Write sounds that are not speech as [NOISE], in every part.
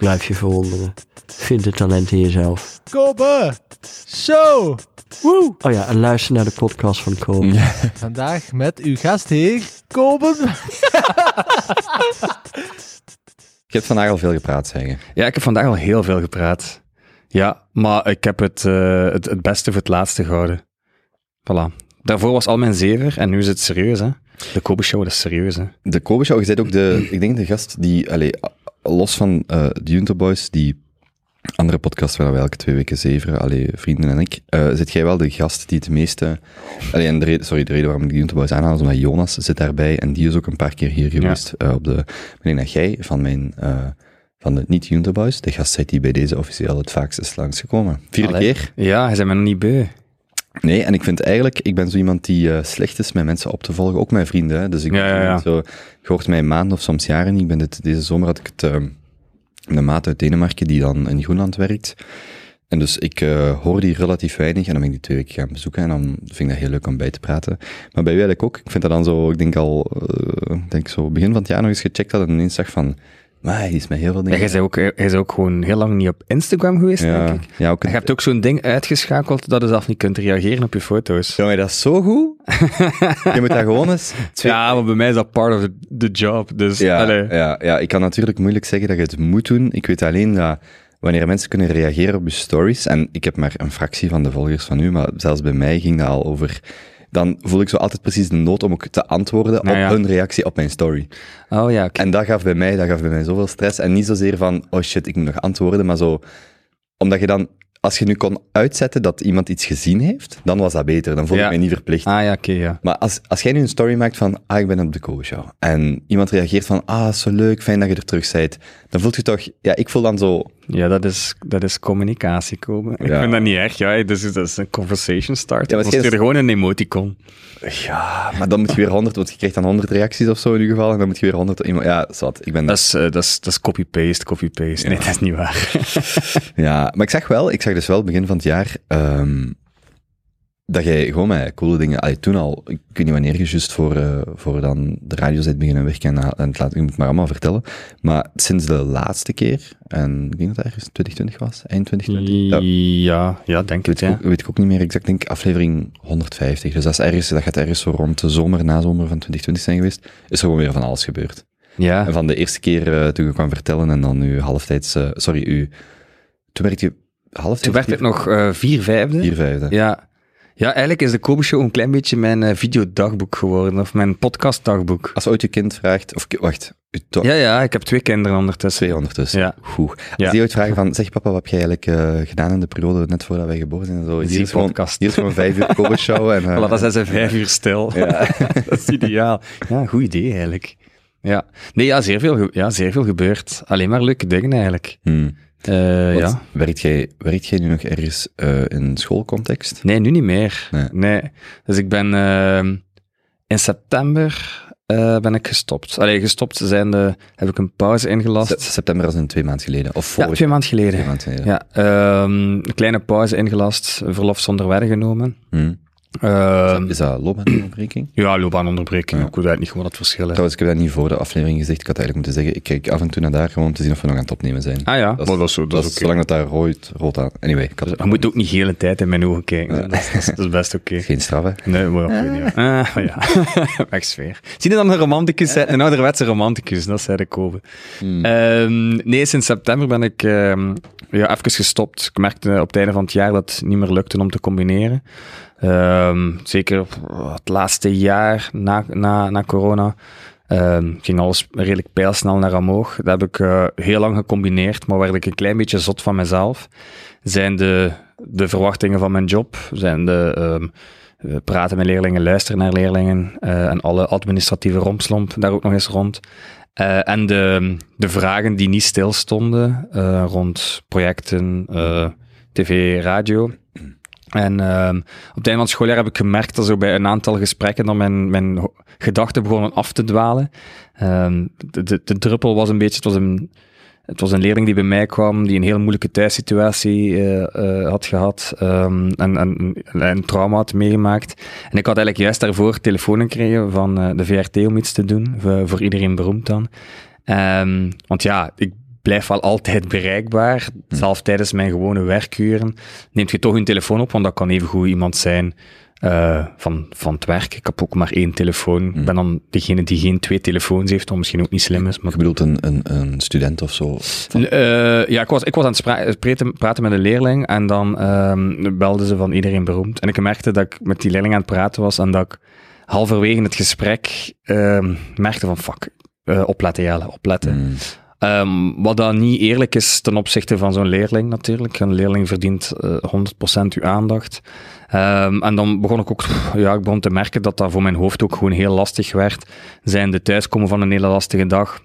Blijf je verwonderen. Vind het talent in jezelf. Kobe Show. Woe. Oh ja, en luister naar de podcast van Kobe. Vandaag met uw gastheer, Kobe. [LAUGHS] Je hebt vandaag al veel gepraat, zeggen. Ja, ik heb vandaag al heel veel gepraat. Ja, maar ik heb het, eh, het, het beste voor het laatste gehouden. Voilà. Daarvoor was al mijn zever en nu is het serieus, hè. De Kobe Show, dat is serieus, hè. De Kobe Show, je bent ook de, ik denk de gast die, allee, los van eh de Junto Boys, die andere podcast waar we elke twee weken zeveren, allee, vrienden en ik, eh zit jij wel de gast die het meeste, allee, en de reden, sorry, de reden waarom ik de Junto Boys aanhaal, is omdat Jonas zit daarbij en die is ook een paar keer hier geweest, eh, op de, ik denk dat jij van mijn, van de niet Junto Boys, de gast die bij deze officieel het vaakst is langsgekomen. Vierde Allee. keer. Ja, hij zei me nog niet beu. Nee, en ik vind eigenlijk, ik ben zo iemand die eh, slecht is met mensen op te volgen, ook mijn vrienden. Hè. Dus ik Ja, ja, ja. ben zo, je hoort mij maanden of soms jaren niet. Ik ben dit, deze zomer had ik het, eh, een maat uit Denemarken die dan in Groenland werkt. En dus ik eh, hoor die relatief weinig en dan ben ik die twee weken gaan bezoeken en dan vind ik dat heel leuk om bij te praten. Maar bij u eigenlijk ook. Ik vind dat dan zo, ik denk al, ik denk zo begin van het jaar nog eens gecheckt had en ineens zag van, maar hij is met heel veel Ja, dingen. jij ook, hij is ook gewoon heel lang niet op Instagram geweest, ja, denk ik. ja, ook je hebt ook zo'n ding uitgeschakeld dat je zelf niet kunt reageren op je foto's. Jongen, dat is zo goed. [LAUGHS] je moet dat gewoon eens twee, Ja, maar bij mij is dat part of the, the job. Dus, Ja, allee. ja, ja, ik kan natuurlijk moeilijk zeggen dat je het moet doen. Ik weet alleen dat wanneer mensen kunnen reageren op je stories, en ik heb maar een fractie van de volgers van u, maar zelfs bij mij ging dat al over, dan voel ik zo altijd precies de nood om ook te antwoorden Nou op ja. hun reactie op mijn story. Oh ja. En dat gaf bij mij, dat gaf bij mij zoveel stress. En niet zozeer van, oh shit, ik moet nog antwoorden, maar zo, omdat je dan, als je nu kon uitzetten dat iemand iets gezien heeft, dan was dat beter. Dan voel Ja. ik me niet verplicht. Ah ja, oké, ja. Maar als, als jij nu een story maakt van, ah, ik ben op de Kobe Show, en iemand reageert van, ah, zo leuk, fijn dat je er terug bent, dan voelt je toch, ja, ik voel dan zo, Ja, dat is, dat is communicatie komen. Ik Ja. vind dat niet erg, ja. Dus dat is een conversation starter. Ja, Ja, maar stuur je gewoon een emoticon. ja, maar dan moet je weer 100, want je krijgt dan 100 reacties of zo in ieder geval, en dan moet je weer 100, iemand- ja, zat, ik ben Dat is, eh, dat is, dat is copy-paste, copy-paste. Nee, dat is niet waar. [LAUGHS] Ja, maar ik zag wel, ik zag dus wel begin van het jaar, ehm, dat jij gewoon met coole dingen, allee, toen al, ik weet niet wanneer je juist voor, eh, voor dan de radio beginnen werken en, en het laat, ik moet het maar allemaal vertellen, maar sinds de laatste keer, en ik denk dat het ergens 2020 was, eind 2020, ja, Ja, denk weet, ik ja. ook, weet ik ook niet meer exact, ik denk aflevering 150, dus dat, is ergens, dat gaat ergens zo rond de zomer, nazomer van 2020 zijn geweest, is er gewoon weer van alles gebeurd. Ja, En van de eerste keer eh, toen je kwam vertellen en dan nu halftijds, eh, sorry, u, toen werd je halftijds... toen werd het nog vier vijfde. Vier vijfde. Ja. Ja, eigenlijk is de Kobe Show een klein beetje mijn eh, videodagboek geworden, of mijn podcastdagboek. Als ooit je kind vraagt, of wacht, je to- Ja, ja, ik heb twee kinderen ondertussen. twee ondertussen. Ja. Goed. Als Ja. die ooit vragen van, zeg papa, wat heb jij eigenlijk eh, gedaan in de periode net voordat wij geboren zijn en zo. Hier is gewoon, podcast. hier is gewoon vijf uur Kobe show en... [LAUGHS] eh, Voilà, dan zijn ze vijf uur stil. Ja. [LAUGHS] dat is ideaal. Ja, goed idee eigenlijk. Ja. Nee, ja, zeer veel, ge- ja, zeer veel gebeurd. Alleen maar leuke dingen eigenlijk. Hmm. Want ja. Werkt jij, werkt jij nu nog ergens eh, in schoolcontext? Nee, nu niet meer. Nee. Nee. Dus ik ben ehm, in september eh, ben ik gestopt. Allee, gestopt zijnde heb ik een pauze ingelast. Se- September als in twee maanden geleden. Of ja, vorig twee maanden geleden. twee maanden geleden. Ja, ehm, een kleine pauze ingelast, verlof zonder werk genomen. Hmm. Ehm, Is dat loopbaanonderbreking? ja, loopbaanonderbreking. Ja. Ik weet eigenlijk niet gewoon het verschil. Trouwens, ik heb dat niet voor de aflevering gezegd. Ik had eigenlijk moeten zeggen, ik kijk af en toe naar daar gewoon om te zien of we nog aan het opnemen zijn. Ah ja, Dat is- maar dat is, zo- dat Dat is zolang dat daar rood, rood aan... Anyway, ik had Je moet ook niet de hele tijd in mijn ogen kijken. Dat, is, dat is- dat is best oké. geen straf, hè. Nee, maar ik weet niet. Ah, maar ja. [LAUGHS] Wegsfeer. Zie je dan een romanticus zijn? Een ouderwetse romanticus, dat zei de Kobe. Hmm. Ehm, nee, sinds september ben ik ehm, ja, even gestopt. Ik merkte op het einde van het jaar dat het niet meer lukte om te combineren. Ehm, zeker het laatste jaar na, na, na corona ehm, ging alles redelijk pijlsnel naar omhoog. Dat heb ik eh, heel lang gecombineerd, maar werd ik een klein beetje zot van mezelf. Zijn de, de verwachtingen van mijn job, zijn de ehm, eh, praten met leerlingen, luisteren naar leerlingen eh, en alle administratieve rompslomp daar ook nog eens rond. Eh, en de, de vragen die niet stilstonden eh, rond projecten, eh, tv, radio. En ehm, op het einde van het schooljaar heb ik gemerkt dat zo bij een aantal gesprekken dan mijn, mijn gedachten begonnen af te dwalen. Ehm, de, de druppel was een beetje, het was een, het was een leerling die bij mij kwam, die een heel moeilijke thuissituatie eh, eh, had gehad ehm, en, en, en een trauma had meegemaakt. En ik had eigenlijk juist daarvoor telefoon gekregen van eh, de VRT om iets te doen, voor, voor iedereen beroemd dan. Ehm, want ja, ik blijf wel altijd bereikbaar, zelfs tijdens mijn gewone werkuren. Neemt je toch een telefoon op, want dat kan evengoed iemand zijn eh, van, van het werk. Ik heb ook maar één telefoon. Ik ben dan degene die geen twee telefoons heeft, wat misschien ook niet slim is. Maar Je bedoelt een, een, een student of zo? eh, ja, ik was, ik was aan het spra- praten, praten met een leerling en dan ehm belden ze van iedereen beroemd. En ik merkte dat ik met die leerling aan het praten was en dat ik halverwege het gesprek ehm, merkte van fuck, eh, opletten Jelle, opletten. Hmm. Ehm, wat dan niet eerlijk is ten opzichte van zo'n leerling natuurlijk. Een leerling verdient eh 100% uw aandacht. Ehm, en dan begon ik ook, ja, ik begon te merken dat dat voor mijn hoofd ook gewoon heel lastig werd. Zijn de thuiskomen van een hele lastige dag,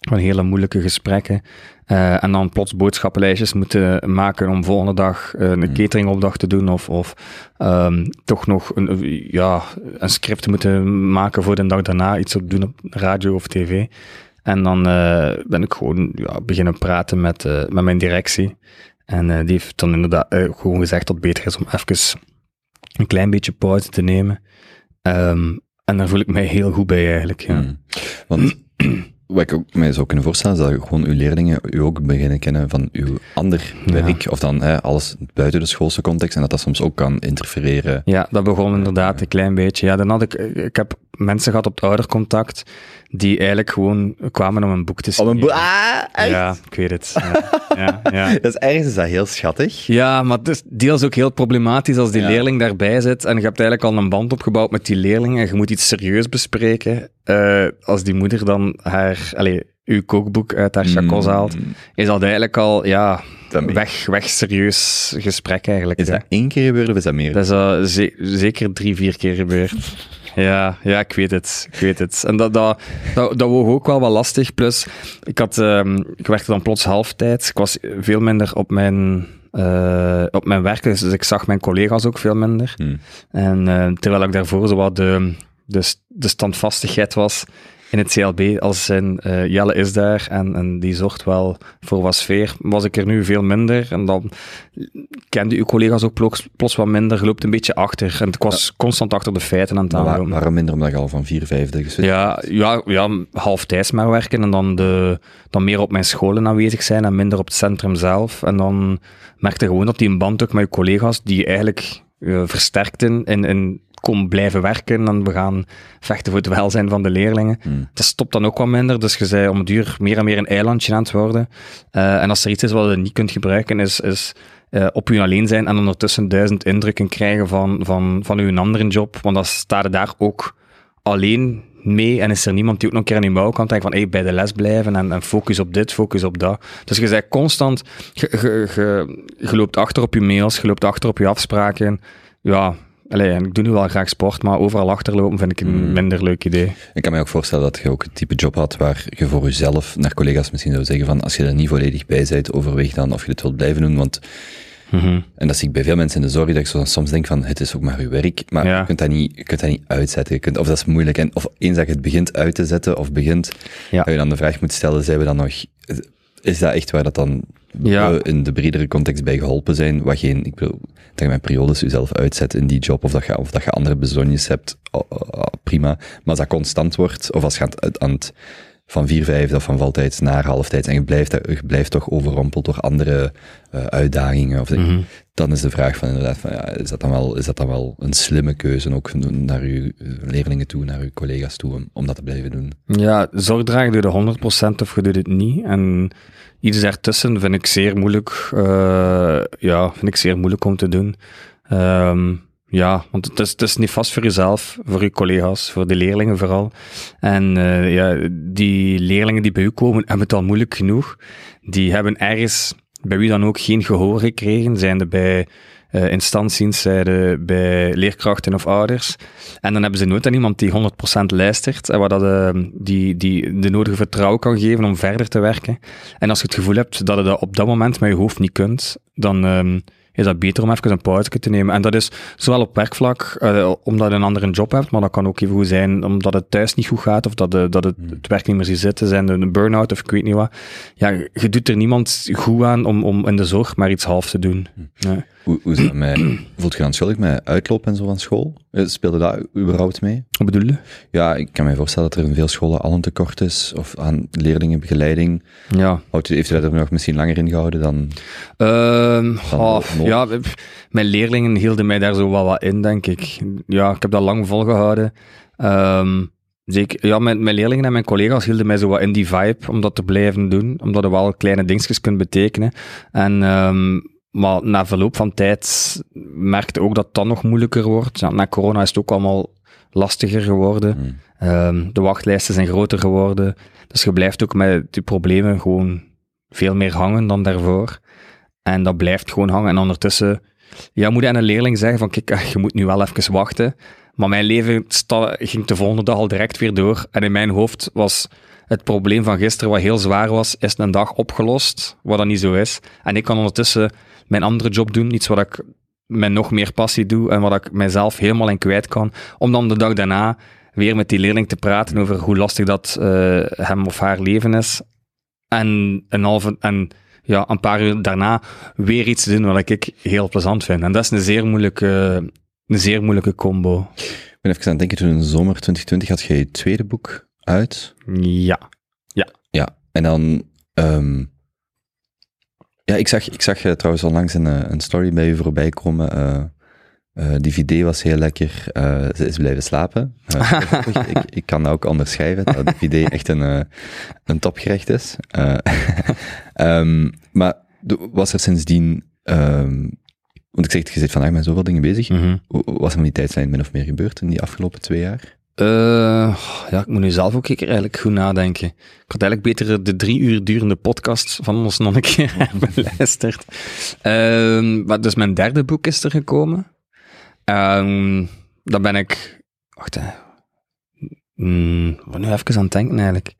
van hele moeilijke gesprekken. Eh, en dan plots boodschappenlijstjes moeten maken om volgende dag eh, een cateringopdracht te doen of, of ehm, toch nog een, ja, een script moeten maken voor de dag daarna, iets op doen op radio of tv. En dan eh, ben ik gewoon ja, beginnen praten met, eh, met mijn directie. En eh, die heeft dan inderdaad gewoon gezegd dat het beter is om even een klein beetje pauze te nemen. Ehm, en daar voel ik mij heel goed bij eigenlijk. Ja. Hmm. Want [CLEARS THROAT] wat ik ook mij zou kunnen voorstellen, is dat gewoon uw leerlingen u ook beginnen kennen van uw ander Ja. werk, of dan hè, alles buiten de schoolse context, en dat dat soms ook kan interfereren. Ja, dat begon inderdaad een klein beetje. Ja, dan had ik, ik heb mensen gehad op het oudercontact die eigenlijk gewoon kwamen om een boek te schrijven. Ah, echt? Ja, ik weet het. Ja, ja, ja. [LAUGHS] Dat is ergens is dat heel schattig. Ja, maar het is deels ook heel problematisch als die leerling daarbij zit en je hebt eigenlijk al een band opgebouwd met die leerling en je moet iets serieus bespreken. Eh, als die moeder dan haar, allez, uw kookboek uit haar chacos haalt, is dat eigenlijk al, ja, weg, weg serieus gesprek eigenlijk. Is ja. dat één keer gebeurd of is dat meer? Dat is ze- zeker drie, vier keer gebeurd. Ja, ja, ik weet het. Ik weet het. En dat, dat, dat, dat woog ook wel wat lastig. Plus, ik, had, ehm, ik werkte dan plots halftijds. Ik was veel minder op mijn, eh, op mijn werk, dus ik zag mijn collega's ook veel minder. Hmm. En eh, terwijl ik daarvoor zo wat de, de, de standvastigheid was in het CLB, als in eh, Jelle is daar en, en die zorgt wel voor wat sfeer, was ik er nu veel minder. En dan kende uw collega's ook plots, plots wat minder, je loopt een beetje achter. En ik was constant achter de feiten aan het Maar aanlopen. waarom minder omdat je al van vier vijfde geswitcht Ja, ja, ja half tijds maar werken en dan, de, dan meer op mijn scholen aanwezig zijn en minder op het centrum zelf. En dan merkte gewoon dat die een band ook met je collega's, die eigenlijk eh, versterkten en, en kon blijven werken en we gaan vechten voor het welzijn van de leerlingen. Hmm. Dat stopt dan ook wat minder, dus je zei om het duur meer en meer een eilandje aan het worden. Eh, en als er iets is wat je niet kunt gebruiken, is, is eh, op je alleen zijn en ondertussen duizend indrukken krijgen van, van, van uw andere job, want dan staat je daar ook alleen mee en is er niemand die ook nog een keer aan je mouw kan denken van hey, bij de les blijven en, en focus op dit, focus op dat. Dus je bent constant, je, je, je, je loopt achter op je mails, je loopt achter op je afspraken. Ja, allee, ik doe nu wel graag sport, maar overal achterlopen vind ik een Mm. minder leuk idee. Ik kan me ook voorstellen dat je ook het type job had waar je voor jezelf naar collega's misschien zou zeggen van als je er niet volledig bij bent, overweeg dan of je dit wilt blijven doen, want Mhm. En dat zie ik bij veel mensen in de zorg, dat ik zo soms denk van, het is ook maar uw werk, maar Ja. je, kunt dat niet, je kunt dat niet uitzetten. Je kunt, of dat is moeilijk. En, of eens dat je het begint uit te zetten, of begint, Ja. dat je dan de vraag moet stellen, zijn we dan nog... Is dat echt waar dat dan Ja. in de bredere context bij geholpen zijn? Wat geen, ik bedoel, dat je met periodes jezelf uitzet in die job, of dat je, of dat je andere bezonjes hebt, oh, oh, oh, prima. Maar als dat constant wordt, of als je aan het, aan het van vier vijfde of van valtijds naar halftijds en je blijft, je blijft toch overrompeld door andere eh, uitdagingen, of, Mhm. Dan is de vraag van inderdaad, van, ja, is, dat dan wel, is dat dan wel een slimme keuze, ook naar uw eh, leerlingen toe, naar uw collega's toe, om, om dat te blijven doen? Ja, zorg dragen doe je 100% of je doet het niet. En iets daartussen vind ik zeer moeilijk, eh, ja, vind ik zeer moeilijk om te doen. Ehm, ja, want het is, is niet vast voor jezelf, voor je collega's, voor de leerlingen vooral. En eh, ja, die leerlingen die bij u komen, hebben het al moeilijk genoeg. Die hebben ergens bij wie dan ook geen gehoor gekregen, zijnde bij eh instanties, zijnde bij leerkrachten of ouders. En dan hebben ze nooit aan iemand die 100% luistert en waar dat, eh, die, die de nodige vertrouwen kan geven om verder te werken. En als je het gevoel hebt dat je dat op dat moment met je hoofd niet kunt, dan, ehm, is dat beter om even een pauze te nemen. En dat is zowel op werkvlak, eh, omdat je een andere job hebt, maar dat kan ook even goed zijn omdat het thuis niet goed gaat, of dat, de, dat het, het werk niet meer ziet zitten, zijn een burn-out of ik weet niet wat. Ja, je doet er niemand goed aan om, om in de zorg maar iets half te doen. Ja. Hoe, hoe is dat met, voelt je dan schuldig met uitlopen en zo van school? Eh, Speelde dat überhaupt mee? Wat bedoel je? Ja, ik kan me voorstellen dat er in veel scholen al een tekort is, of aan leerlingenbegeleiding. Ja. Houdt Heeft u dat er nog misschien langer in gehouden dan... Oh, ja, mijn leerlingen hielden mij daar zo wel wat in, denk ik. Ja, ik heb dat lang volgehouden. Ehm, zeker, ja, mijn, mijn leerlingen en mijn collega's hielden mij zo wat in die vibe om dat te blijven doen, omdat er wel kleine dingetjes kunt betekenen. En, ehm, maar na verloop van tijd merkte ook dat dat nog moeilijker wordt. Ja, na corona is het ook allemaal lastiger geworden. Hmm. Ehm, de wachtlijsten zijn groter geworden. Dus je blijft ook met die problemen gewoon veel meer hangen dan daarvoor. En dat blijft gewoon hangen. En ondertussen ja, moet je aan een leerling zeggen van kijk, je moet nu wel even wachten. Maar mijn leven ging de volgende dag al direct weer door. En in mijn hoofd was het probleem van gisteren, wat heel zwaar was, is een dag opgelost, wat dat niet zo is. En ik kan ondertussen mijn andere job doen, iets wat ik met nog meer passie doe en wat ik mijzelf helemaal in kwijt kan, om dan de dag daarna weer met die leerling te praten over hoe lastig dat eh, hem of haar leven is. En een halve, en ja, een paar uur daarna weer iets te doen wat ik heel plezant vind. En dat is een zeer moeilijke, een zeer moeilijke combo. Ik ben even aan het denken, toen in de zomer 2020 had jij je tweede boek uit. Ja. Ja, en dan... ehm, ja, ik zag, ik zag eh, trouwens onlangs een, eh, een story bij u voorbij komen. eh, die VD was heel lekker. ze is blijven slapen. [LAUGHS] Ik, ik kan dat ook onderschrijven, dat de VD echt een, een topgerecht is. Eh, [LAUGHS] ehm, maar was er sindsdien... ehm, want ik zeg, je zit vandaag met zoveel dingen bezig. Mhm. Was er in die tijdslijn min of meer gebeurd in die afgelopen twee jaar? Eh, ja, ik moet nu zelf ook een keer eigenlijk goed nadenken. Ik had eigenlijk beter de drie uur durende podcast van ons nog een keer [LAUGHS] beluisterd. Ehm, maar dus mijn derde boek is er gekomen. Ehm dan ben ik... Wacht, hè. Ben nu even aan het denken eigenlijk.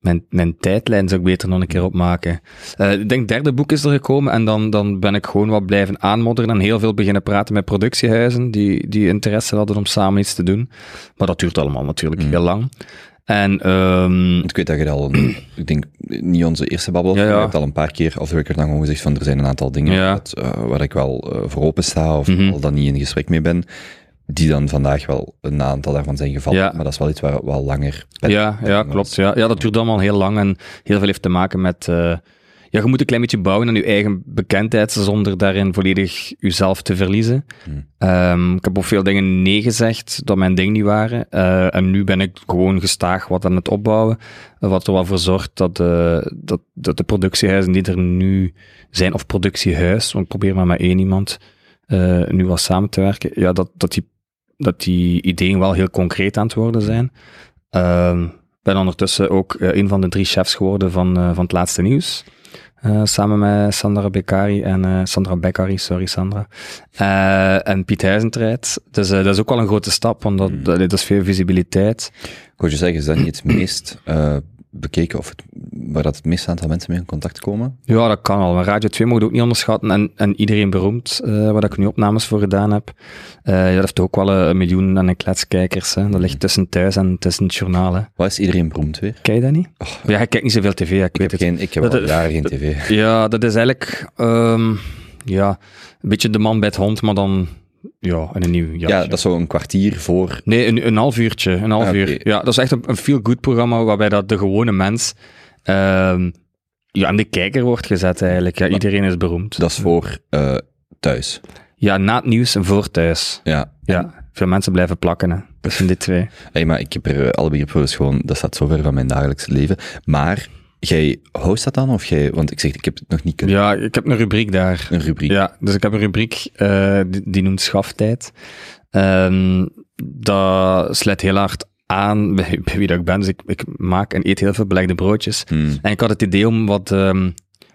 Mijn, mijn tijdlijn zou ik beter nog een keer opmaken. Eh, ik denk, het derde boek is er gekomen en dan, dan ben ik gewoon wat blijven aanmodderen en heel veel beginnen praten met productiehuizen die, die interesse hadden om samen iets te doen. Maar dat duurt allemaal natuurlijk Mm. heel lang. En ehm, ik weet dat je al, een, [CLEARS THROAT] ik denk, niet onze eerste babbel, Ja, maar ja. je hebt al een paar keer record dan gewoon gezegd van er zijn een aantal dingen Ja. dat, eh, waar ik wel eh, voor open sta of Mhm. al dan niet in gesprek mee ben, die dan vandaag wel een aantal daarvan zijn gevallen, Ja. maar dat is wel iets waar wel langer... Ja, ja, klopt. Ja. ja, dat duurt allemaal heel lang en heel veel heeft te maken met... eh, ja, je moet een klein beetje bouwen aan je eigen bekendheid zonder daarin volledig jezelf te verliezen. Hmm. Ehm, ik heb op veel dingen nee gezegd dat mijn ding niet waren. Eh, en nu ben ik gewoon gestaag wat aan het opbouwen. wat er wel voor zorgt dat, eh, dat, dat de productiehuizen die er nu zijn, of productiehuis, want ik probeer maar met één iemand nu wel samen te werken, ja, dat, dat, die, dat die ideeën wel heel concreet aan het worden zijn. Ehm, Ik ben ondertussen ook eh, een van de drie chefs geworden van, eh, van het laatste nieuws. Eh, samen met Sandra Beccari en Sandra Beccari, sorry Sandra. En Piet Huizentrijt. Dus dat is ook wel een grote stap, want dat, dat, dat is veel visibiliteit. Ik je zeggen, is dat niet het meest bekeken of het, waar dat het meeste aantal mensen mee in contact komen? Ja, dat kan al. Maar Radio 2 moet je ook niet onderschatten. En, en iedereen beroemd, eh waar ik nu opnames voor gedaan heb. Ja, dat heeft ook wel een, miljoen en een klets kijkers. Hè. Dat ligt tussen thuis en tussen het journaal. Hè. Wat is iedereen beroemd weer? Ken je dat niet? ja, ik kijk niet zoveel tv, ik, Ik weet heb, het. geen, ik heb Dat- al jaren geen tv. Ja, dat is eigenlijk ehm, ja, een beetje de man bij het hond, maar dan ja, een nieuw jasje. Ja, dat is zo een kwartier voor... Nee, een, een half uurtje. Een half Ah, uur. Ja, dat is echt een, een feel-good programma waarbij dat de gewone mens ehm, ja, aan de kijker wordt gezet eigenlijk. Ja, iedereen is beroemd. Dat is voor eh, thuis. Ja, na het nieuws en voor thuis. Ja. Ja, veel mensen blijven plakken hè, tussen die twee. Hey, maar ik heb er eh, alle begrip voor, dus gewoon, dat staat zo ver van mijn dagelijks leven. Maar, jij host dat dan, of jij, want ik zeg, ik heb het nog niet kunnen, Ja, ik heb een rubriek daar. een rubriek. Ja, dus ik heb een rubriek eh, die, die noemt Schaftijd. Ehm dat sluit heel hard aan bij, [LAUGHS] bij wie dat ik ben. Dus ik, ik maak en eet heel veel belegde broodjes. Hmm. En ik had het idee om wat, ehm,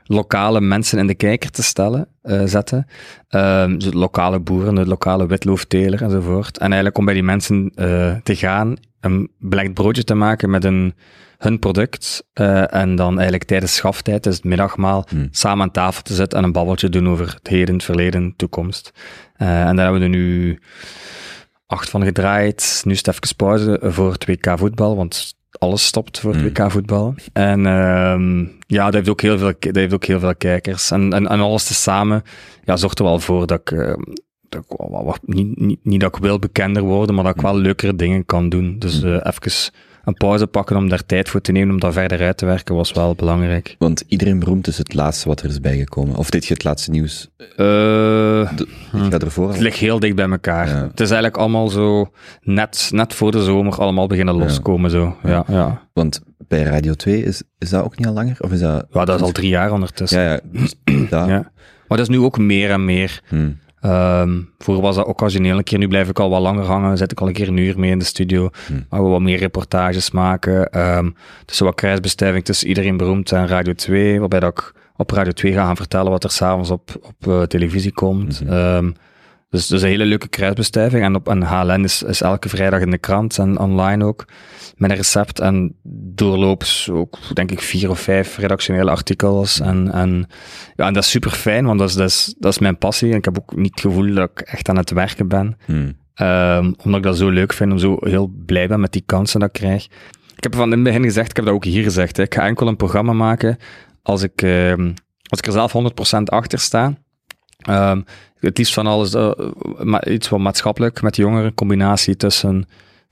lokale mensen in de kijker te stellen, eh, zetten. Ehm, dus lokale boeren, de lokale witloofteler enzovoort. En eigenlijk om bij die mensen eh, te gaan, een belegd broodje te maken met een, hun product. eh, en dan eigenlijk tijdens schaftijd, dus het middagmaal, Hmm. samen aan tafel te zitten en een babbeltje doen over het heden, het verleden, toekomst. Eh, en daar hebben we er nu acht van gedraaid. Nu is het even pauze voor het WK voetbal, want alles stopt voor het Hmm. WK voetbal. En ehm, ja, dat heeft ook heel veel, dat heeft ook heel veel kijkers. En, en, en alles tezamen ja, zorgt er wel voor dat ik, eh, dat ik niet, niet, niet dat ik wil bekender worden, maar dat ik wel leukere dingen kan doen. Dus eh even een pauze pakken om daar tijd voor te nemen, om daar verder uit te werken, was wel belangrijk. Want iedereen beroemd is het laatste wat er is bijgekomen. Of dit je het laatste nieuws? Eh ervoor? Het ligt heel dicht bij elkaar. Ja. Het is eigenlijk allemaal zo net, net voor de zomer allemaal beginnen Ja. loskomen. Zo. Ja, ja. Want bij Radio 2 is, is dat ook niet al langer? Of is dat... ja, dat is al drie jaar ondertussen. Ja, ja. Dus [CLEARS THROAT] dat... Ja. Maar dat is nu ook meer en meer. Hmm. Vroeger was dat occasioneel een keer, nu blijf ik al wat langer hangen, zit ik al een keer een uur mee in de studio, Hmm. maar we wat meer reportages maken. Ehm dus wat kruisbestuiving tussen iedereen beroemd en Radio 2, waarbij dat ik op Radio 2 ga gaan vertellen wat er s'avonds op, op eh, televisie komt. Mhm. Ehm, dus, dus een hele leuke kruisbestuiving. En op en HLN is, is elke vrijdag in de krant en online ook met een recept. En doorloops ook, denk ik, vier of vijf redactionele artikels. En, en, ja, en dat is super fijn, want dat is, dat, is, dat is mijn passie. En ik heb ook niet het gevoel dat ik echt aan het werken ben. Hmm. Ehm, omdat ik dat zo leuk vind, om zo heel blij ben met die kansen dat ik krijg. Ik heb van in het begin gezegd, ik heb dat ook hier gezegd, hè, ik ga enkel een programma maken als ik, ehm, als ik er zelf 100% achter sta. Ehm, het liefst van alles eh, iets wat maatschappelijk met jongeren, combinatie tussen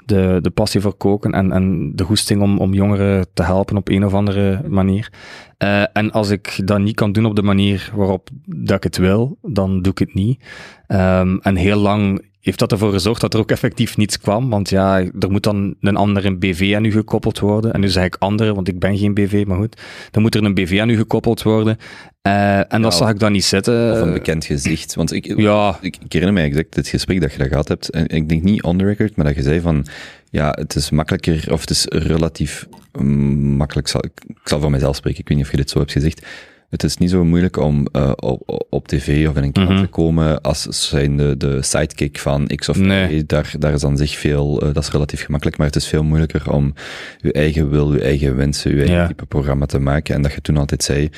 de, de passie voor koken en, en de goesting om, om jongeren te helpen op een of andere manier. Eh, en als ik dat niet kan doen op de manier waarop dat ik het wil, dan doe ik het niet. Ehm, en heel lang heeft dat ervoor gezorgd dat er ook effectief niets kwam. Want ja, er moet dan een andere BV aan u gekoppeld worden. En nu zeg ik andere, want ik ben geen BV, maar goed. Dan moet er een BV aan u gekoppeld worden. Eh, en dat zag ik dan niet zitten. Of een bekend gezicht. Want ik, Ja, ik, ik herinner mij exact dit gesprek dat je dat gehad hebt. En ik denk niet on the record, maar dat je zei van, ja, het is makkelijker, of het is relatief mm, makkelijk, zal, ik, ik zal van mezelf spreken, ik weet niet of je dit zo hebt gezegd. Het is niet zo moeilijk om eh, op, op tv of in een krant Mhm. te komen als zijn de, de sidekick van X of Y. Daar, daar is aan zich veel, eh, dat is relatief gemakkelijk, maar het is veel moeilijker om je eigen wil, je eigen wensen, je eigen Ja. type programma te maken. En dat je toen altijd zei,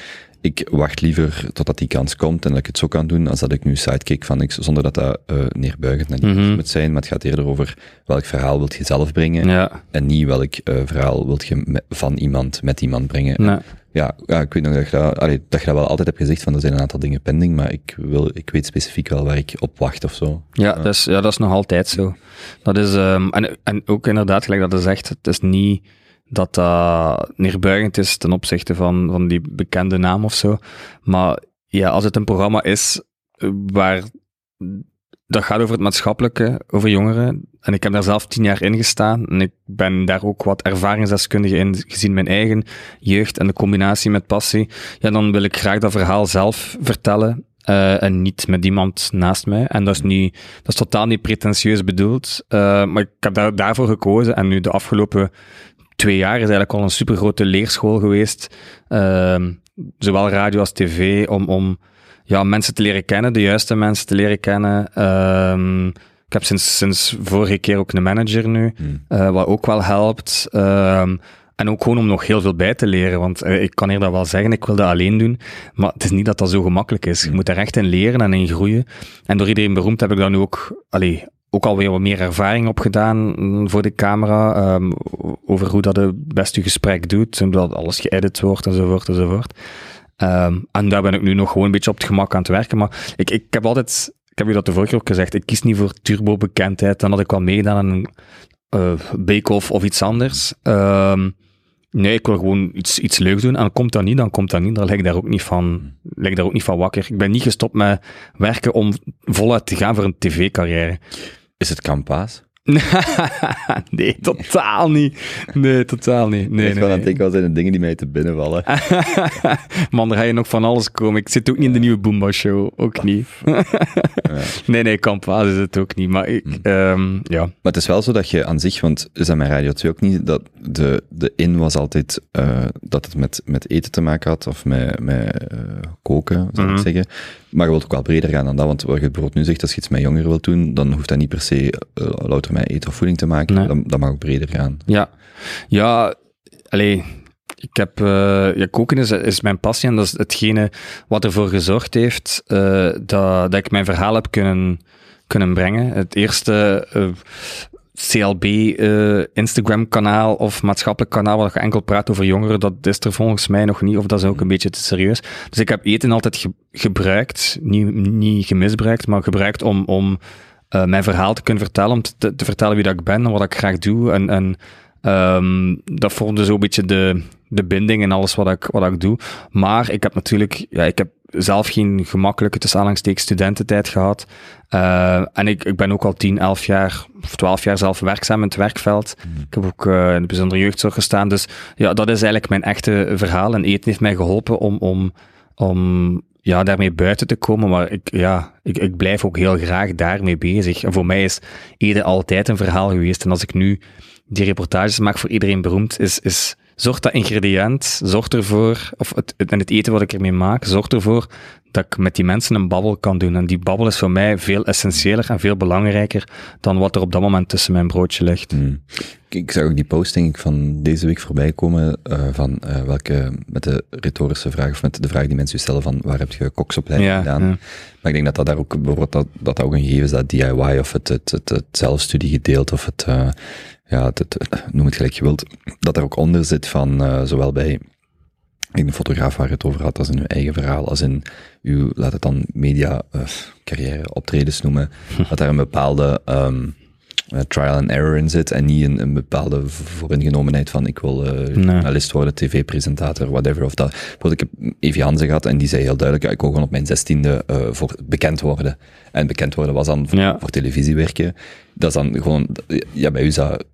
ik wacht liever totdat die kans komt en dat ik het zo kan doen, als dat ik nu sidekick van X, zonder dat dat eh, neerbuigend naar die Mhm. mensen moet zijn. Maar het gaat eerder over welk verhaal wilt je zelf brengen ja. en niet welk verhaal wilt je van iemand met iemand brengen. Nee. Ja, ja, ik weet nog dat je dat, allee, dat je dat wel altijd hebt gezegd, van er zijn een aantal dingen pending, maar ik, wil, ik weet specifiek wel waar ik op wacht of zo. Ja, Dat is, ja, dat is nog altijd zo. Dat is, ehm, en, en ook inderdaad, gelijk dat je zegt, het is niet dat dat neerbuigend is ten opzichte van, van die bekende naam of zo. Maar ja, als het een programma is eh, waar dat gaat over het maatschappelijke, over jongeren. En ik heb daar zelf tien jaar in gestaan. En ik ben daar ook wat ervaringsdeskundige in, gezien mijn eigen jeugd en de combinatie met passie. Ja, dan wil ik graag dat verhaal zelf vertellen. eh, en niet met iemand naast mij. En dat is, niet, dat is totaal niet pretentieus bedoeld. eh, maar ik heb daar, daarvoor gekozen. En nu de afgelopen twee jaar is eigenlijk al een supergrote leerschool geweest. Ehm, zowel radio als tv, om, om ja, mensen te leren kennen, de juiste mensen te leren kennen. Ehm, ik heb sinds, sinds vorige keer ook een manager nu, Hmm. eh, wat ook wel helpt. Ehm, en ook gewoon om nog heel veel bij te leren, want eh, ik kan hier dat wel zeggen, ik wil dat alleen doen, maar het is niet dat dat zo gemakkelijk is. Je moet daar echt in leren en in groeien. En door iedereen beroemd heb ik daar nu ook, allee, ook alweer wat meer ervaring op gedaan mm, voor de camera, ehm, over hoe dat het best je gesprek doet, en dat alles geëdit wordt enzovoort enzovoort. Ehm, en daar ben ik nu nog gewoon een beetje op het gemak aan het werken. Maar ik, ik heb altijd, ik heb u dat de vorige keer ook gezegd, ik kies niet voor turbo-bekendheid. Dan had ik wel meegedaan aan een uh, bake-off of iets anders. Ehm, nee, ik wil gewoon iets, iets leuks doen. En komt dat niet, dan komt dat niet. Dan leg ik daar ook niet van, leg ik daar ook niet van wakker. Ik ben niet gestopt met werken om voluit te gaan voor een tv-carrière. Is het Campaas? [LAUGHS] nee, totaal niet. Nee, totaal niet. Nee, ik nee, nee. denken, wat zijn de dingen die mij te binnen vallen? [LAUGHS] Man, er ga je nog van alles komen. Ik zit ook niet in de nieuwe Boomba Show. Ook niet. [LAUGHS] Nee, nee, Kampa is het ook niet. Maar ik, Hm. ehm, ja. Maar het is wel zo dat je aan zich, want is dat mijn Radio 2 ook niet, dat de, de in was altijd eh, dat het met, met eten te maken had, of met, met eh, koken, zou Mhm. ik zeggen. Maar je wilt ook wel breder gaan dan dat, want wat je bijvoorbeeld nu zegt, als je iets met jongeren wilt doen, dan hoeft dat niet per se eh, louter met eten of voeding te maken, Nee. dan, dat mag ook breder gaan. Ja, ja allee, ik heb, eh, ja, koken is, is mijn passie en dat is hetgene wat ervoor gezorgd heeft eh, dat, dat ik mijn verhaal heb kunnen, kunnen brengen. Het eerste eh, CLB Instagram kanaal of maatschappelijk kanaal waar je enkel praat over jongeren, dat is er volgens mij nog niet, of dat is ook een beetje te serieus. Dus ik heb eten altijd ge- gebruikt, niet, niet gemisbruikt, maar gebruikt om, om eh, mijn verhaal te kunnen vertellen, om te, te vertellen wie dat ik ben en wat ik graag doe. En, en ehm, dat vormde zo'n beetje de, de binding in alles wat ik, wat ik doe. Maar ik heb natuurlijk, ja, ik heb zelf geen gemakkelijke tussen aanhalingstekens studententijd gehad. Eh, en ik, ik ben ook al 10, 11 jaar of 12 jaar zelf werkzaam in het werkveld. Ik heb ook eh, in de bijzondere jeugdzorg gestaan. Dus ja, dat is eigenlijk mijn echte verhaal. En eten heeft mij geholpen om, om, om ja, daarmee buiten te komen. Maar ik, ja, ik, ik blijf ook heel graag daarmee bezig. En voor mij is eten altijd een verhaal geweest. En als ik nu die reportages maak voor iedereen beroemd, is, is zorg dat ingrediënt, zorg ervoor, of het, het, en het eten wat ik ermee maak, zorg ervoor dat ik met die mensen een babbel kan doen. En die babbel is voor mij veel essentiëler en veel belangrijker dan wat er op dat moment tussen mijn broodje ligt. Hmm. Ik, zag ook die post, denk ik, van deze week voorbij komen, eh, van eh, welke, met de retorische vraag, of met de vraag die mensen u stellen van, waar heb je koksopleiding Ja, gedaan? ja. Maar ik denk dat dat daar ook, bijvoorbeeld, dat, dat ook een gegeven is, dat DIY, of het, het, het, het of het, eh, ja, het, noem het gelijk je wilt, dat er ook onder zit van, eh, zowel bij ik de fotograaf waar je het over had, als in uw eigen verhaal, als in uw, laat het dan media, eh, carrière, optredens noemen, dat daar een bepaalde ehm, eh, trial and error in zit en niet een, een bepaalde vooringenomenheid van ik wil journalist worden, tv-presentator, whatever. Of dat. Ik heb Evie Hansen gehad en die zei heel duidelijk, ja, ik wil gewoon op mijn zestiende voor bekend worden. En bekend worden was dan voor, Ja. voor televisie werken. Dat is dan gewoon, ja, bij u is dat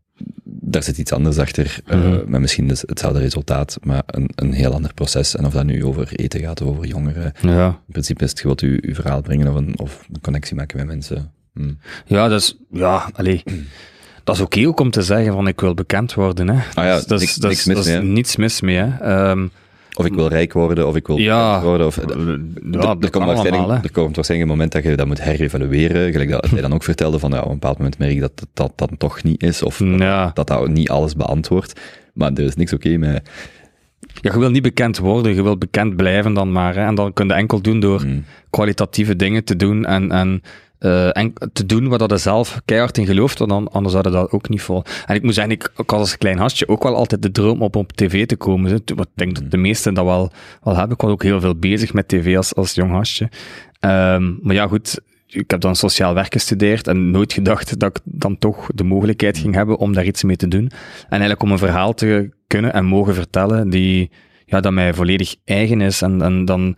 daar zit iets anders achter, eh, Mhm. met misschien dus hetzelfde resultaat, maar een, een heel ander proces. En of dat nu over eten gaat of over jongeren, Ja. in principe is het, je wilt u, uw verhaal brengen of een, of een connectie maken met mensen. Hm. Ja, dat is, ja, allee. Dat is oké ook om te zeggen van ik wil bekend worden, hè. Ah ja, Dus dat is, niks- dat niks is, mis dat is mee, hè. niets mis mee, hè. Ehm, Of ik wil rijk worden, of ik wil Ja. worden. Of, ja, er, dat er, komt waarschijnlijk, er komt waarschijnlijk een moment dat je dat moet herevalueren. Gelijk dat hij dan ook vertelde van, ja, op een bepaald moment merk ik dat het dat dan toch niet is, of Ja. dat dat niet alles beantwoordt. Maar er is niks oké met... Ja, je wil niet bekend worden, je wil bekend blijven dan maar. Hè. En dan kun je enkel doen door hm. kwalitatieve dingen te doen en, en, eh, en te doen waar dat zelf keihard in gelooft, want dan, anders je dat ook niet vol. En ik moet zeggen, ik, ik had als klein gastje ook wel altijd de droom op op tv te komen. hè. Wat ik denk dat de meesten dat wel, wel hebben. Ik was ook heel veel bezig met tv als, als jong gastje. Ehm, maar ja, goed, ik heb dan sociaal werk gestudeerd en nooit gedacht dat ik dan toch de mogelijkheid ging hebben om daar iets mee te doen. En eigenlijk om een verhaal te kunnen en mogen vertellen die, ja, dat mij volledig eigen is. En, en dan,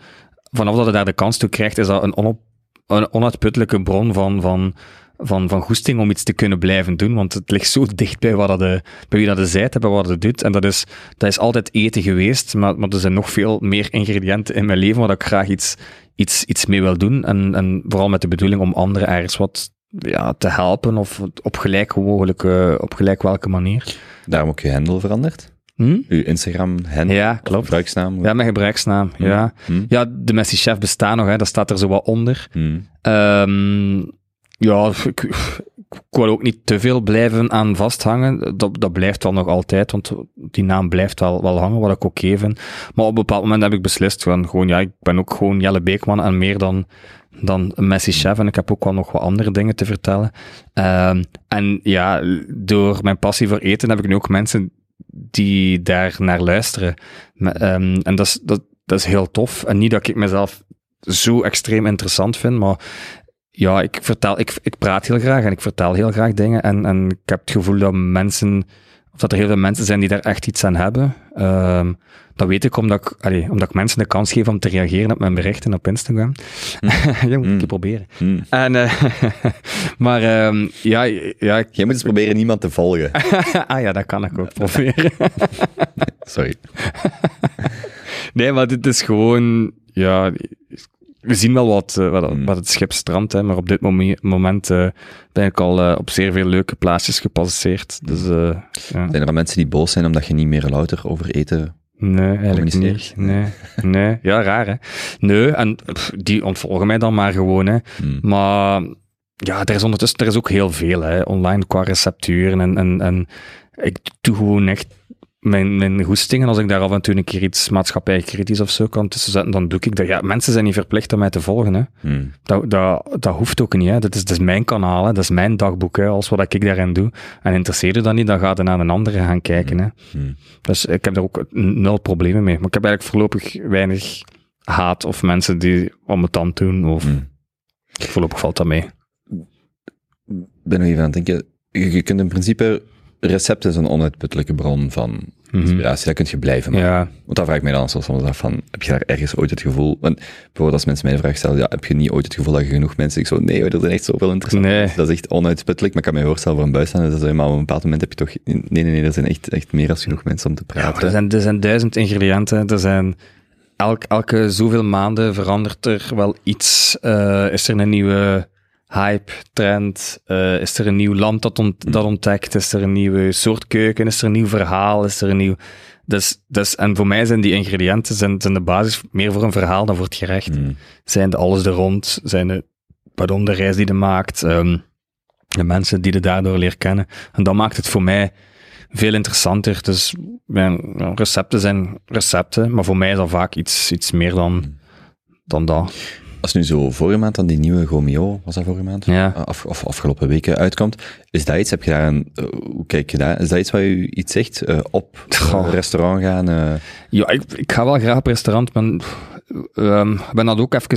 vanaf dat je daar de kans toe krijgt, is dat een, onop, een onuitputtelijke bron van, van, van, van goesting om iets te kunnen blijven doen. Want het ligt zo dicht bij, wat dat de, bij wie dat de zijt bij wat het doet. En dat is, dat is altijd eten geweest, maar, maar er zijn nog veel meer ingrediënten in mijn leven waar ik graag iets, iets, iets mee wil doen. En, en vooral met de bedoeling om anderen ergens wat ja, te helpen of op gelijk mogelijke, op gelijk welke manier. Daarom ook je handle veranderd? Hm? Uw Instagram-handle? Ja, klopt. Gebruiksnaam? Ja, mijn gebruiksnaam. Ja. Hm? ja, de Messi Chef bestaat nog, hè. dat staat er zo wat onder. Hm. Ehm, ja, ik, ik wil ook niet te veel blijven aan vasthangen. Dat, dat blijft wel nog altijd, want die naam blijft wel, wel hangen, wat ik oké vind. Maar op een bepaald moment heb ik beslist van gewoon, ja, ik ben ook gewoon Jelle Beekman en meer dan, dan Messi Chef. En ik heb ook wel nog wat andere dingen te vertellen. Ehm, en ja, door mijn passie voor eten heb ik nu ook mensen die daar naar luisteren. Ehm, en dat is, dat, dat is heel tof. En niet dat ik mezelf zo extreem interessant vind, maar ja, ik vertel, ik, ik praat heel graag en ik vertel heel graag dingen. En, en ik heb het gevoel dat mensen of dat er heel veel mensen zijn die daar echt iets aan hebben. Ehm, dat weet ik omdat ik, allee, omdat ik mensen de kans geef om te reageren op mijn berichten op Instagram. [LAUGHS] ja, moet ik keer proberen. Hm. En, eh, [LAUGHS] maar ehm, ja, ja, ik- Jij moet eens proberen niemand te volgen. [LAUGHS] ah ja, dat kan ik ook proberen. Sorry. Nee, maar dit is gewoon, ja, we zien wel wat, eh, wat, Hmm. wat het schip strandt, hè, maar op dit momen- moment eh, ben ik al eh, op zeer veel leuke plaatsjes gepasseerd. Dus eh, ja. Zijn er mensen die boos zijn omdat je niet meer louter over eten... nee, eigenlijk niet. Nee, [LAUGHS] nee, ja, raar hè. Nee, en pff, die ontvolgen mij dan maar gewoon, hè. Hm. Maar ja, er is ondertussen er is ook heel veel hè, online qua recepturen. En, en, en ik doe gewoon echt mijn, mijn goestingen. Als ik daar af en toe een keer iets maatschappij kritisch of zo kan tussen zetten, dan doe ik dat. Ja, mensen zijn niet verplicht om mij te volgen. Hè. Hm. Dat, dat, dat hoeft ook niet. Hè. Dat, is, dat is mijn kanaal, hè. dat is mijn dagboek. Hè. Alles wat ik daarin doe. En interesseert je dat niet, dan gaat er naar een andere gaan kijken. Hè. Hm. Dus ik heb daar ook nul problemen mee. Maar ik heb eigenlijk voorlopig weinig haat of mensen die om het tand doen. Of voorlopig valt dat mee. Ik ben nog even aan het denken. Je, je kunt in principe... Recept is een onuitputtelijke bron van inspiratie. Dat kun je blijven maken. Ja, Want dan vraag ik mij dan soms af van, heb je daar ergens ooit het gevoel... Want bijvoorbeeld als mensen mij de vraag stellen, ja, heb je niet ooit het gevoel dat je genoeg mensen... Ik zo, nee, er zijn echt zoveel interessante Nee. Dat is echt onuitputtelijk, maar ik kan me voorstellen voor een buitenstaander, dat is maar op een bepaald moment heb je toch... Nee, nee, nee, er zijn echt, echt meer dan genoeg mensen om te Ja, praten. er, zijn, er zijn duizend ingrediënten. Er zijn elk, elke zoveel maanden verandert er wel iets. Eh, is er een nieuwe hype, trend? Eh, is er een nieuw land dat, ont- dat ontdekt? Is er een nieuwe soort keuken? Is er een nieuw verhaal? Is er een nieuw... Dus, dus, en voor mij zijn die ingrediënten zijn, zijn de basis meer voor een verhaal dan voor het gerecht. Hm. Zijn de alles er rond? Zijn de, pardon, de reis die je maakt? ehm, de mensen die je daardoor leert kennen? En dat maakt het voor mij veel interessanter. Dus mijn recepten zijn recepten, maar voor mij is dat vaak iets, iets meer dan, dan dat. Als nu zo vorige maand dan die nieuwe Gomeo, was dat vorige maand? Ja. Af, of afgelopen weken uitkomt, is dat iets, heb je daar een, eh, hoe kijk je daar, is dat iets wat u iets zegt? Eh, op eh, restaurant gaan? Ja, ik, ik ga wel graag op restaurant, maar ehm, ben dat ook even...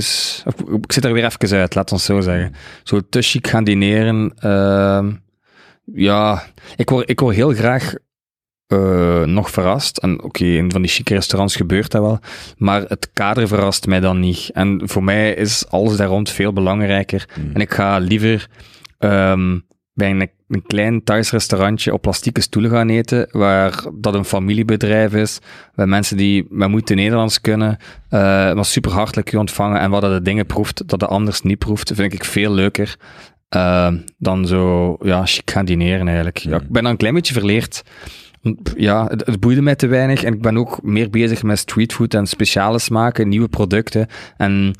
Ik zit er weer even uit, laat ons zo zeggen. Zo te chic gaan dineren. ehm, ja, ik word, ik word heel graag eh, nog verrast. En oké, in van die chique restaurants gebeurt dat wel. Maar het kader verrast mij dan niet. En voor mij is alles daar rond veel belangrijker. Hmm. En ik ga liever ehm, bij een, een klein thuisrestaurantje op plastieke stoelen gaan eten, waar dat een familiebedrijf is, waar mensen die met moeite Nederlands kunnen, eh maar super hartelijk je ontvangen en waar dat de dingen proeft dat de anders niet proeft, vind ik veel leuker eh, dan zo, ja, chic gaan dineren eigenlijk. Ja, ik ben dan een klein beetje verleerd. Ja, het, boeide mij te weinig en ik ben ook meer bezig met streetfood en speciale smaken, nieuwe producten. En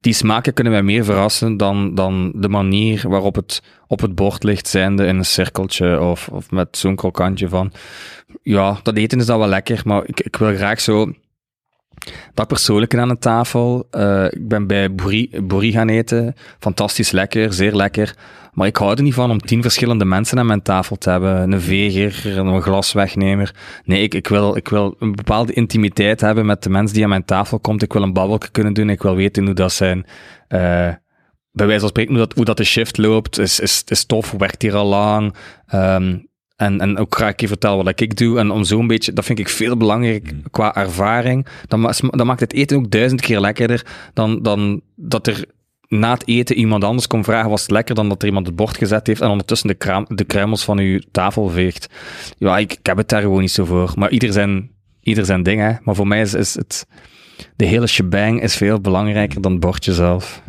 die smaken kunnen mij meer verrassen dan, dan de manier waarop het op het bord ligt, zijnde in een cirkeltje of, of met zo'n krokantje van. Ja, dat eten is dat wel lekker, maar ik, ik wil graag zo dat persoonlijke aan de tafel. Eh, ik ben bij Boerie gaan eten. Fantastisch lekker, zeer lekker. Maar ik hou er niet van om tien verschillende mensen aan mijn tafel te hebben. Een veger, een glaswegnemer. Nee, ik, ik, wil, ik wil een bepaalde intimiteit hebben met de mens die aan mijn tafel komt. Ik wil een babbelje kunnen doen. Ik wil weten hoe dat zijn... eh, bij wijze van spreken, hoe dat, hoe dat de shift loopt, is, is, is tof, werkt hier al lang. Ehm, en, en ook graag een keer vertellen wat ik doe. En om zo'n beetje, dat vind ik veel belangrijk qua ervaring. Dan, dan maakt het eten ook duizend keer lekkerder dan, dan dat er na het eten iemand anders komt vragen, was het lekker dan dat er iemand het bord gezet heeft en ondertussen de, kraam, de kruimels van uw tafel veegt. Ja, ik, ik heb het daar gewoon niet zo voor. Maar ieder zijn, ieder zijn ding, hè. Maar voor mij is, is het... De hele shebang is veel belangrijker dan het bordje zelf.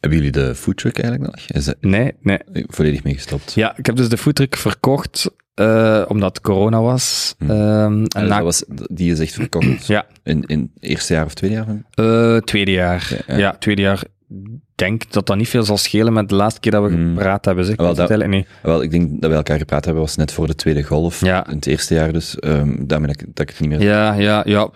Hebben jullie de foodtruck eigenlijk nog? Is dat Nee, nee. volledig mee gestopt? Ja, ik heb dus de foodtruck verkocht, eh, omdat corona was. Hm. Ehm, En na, dat was, die is echt verkocht Ja, in, in het eerste jaar of tweede jaar? eh, tweede jaar. Ja, Ja, ja. tweede jaar. Ik denk dat dat niet veel zal schelen met de laatste keer dat we Hm. gepraat hebben. Zeg. Ik Wel, dat- niet. Wel, ik denk dat we elkaar gepraat hebben, was net voor de tweede golf. Ja. In het eerste jaar dus. ehm daarmee dat, ik- dat ik het niet meer... Ja, ja, ja.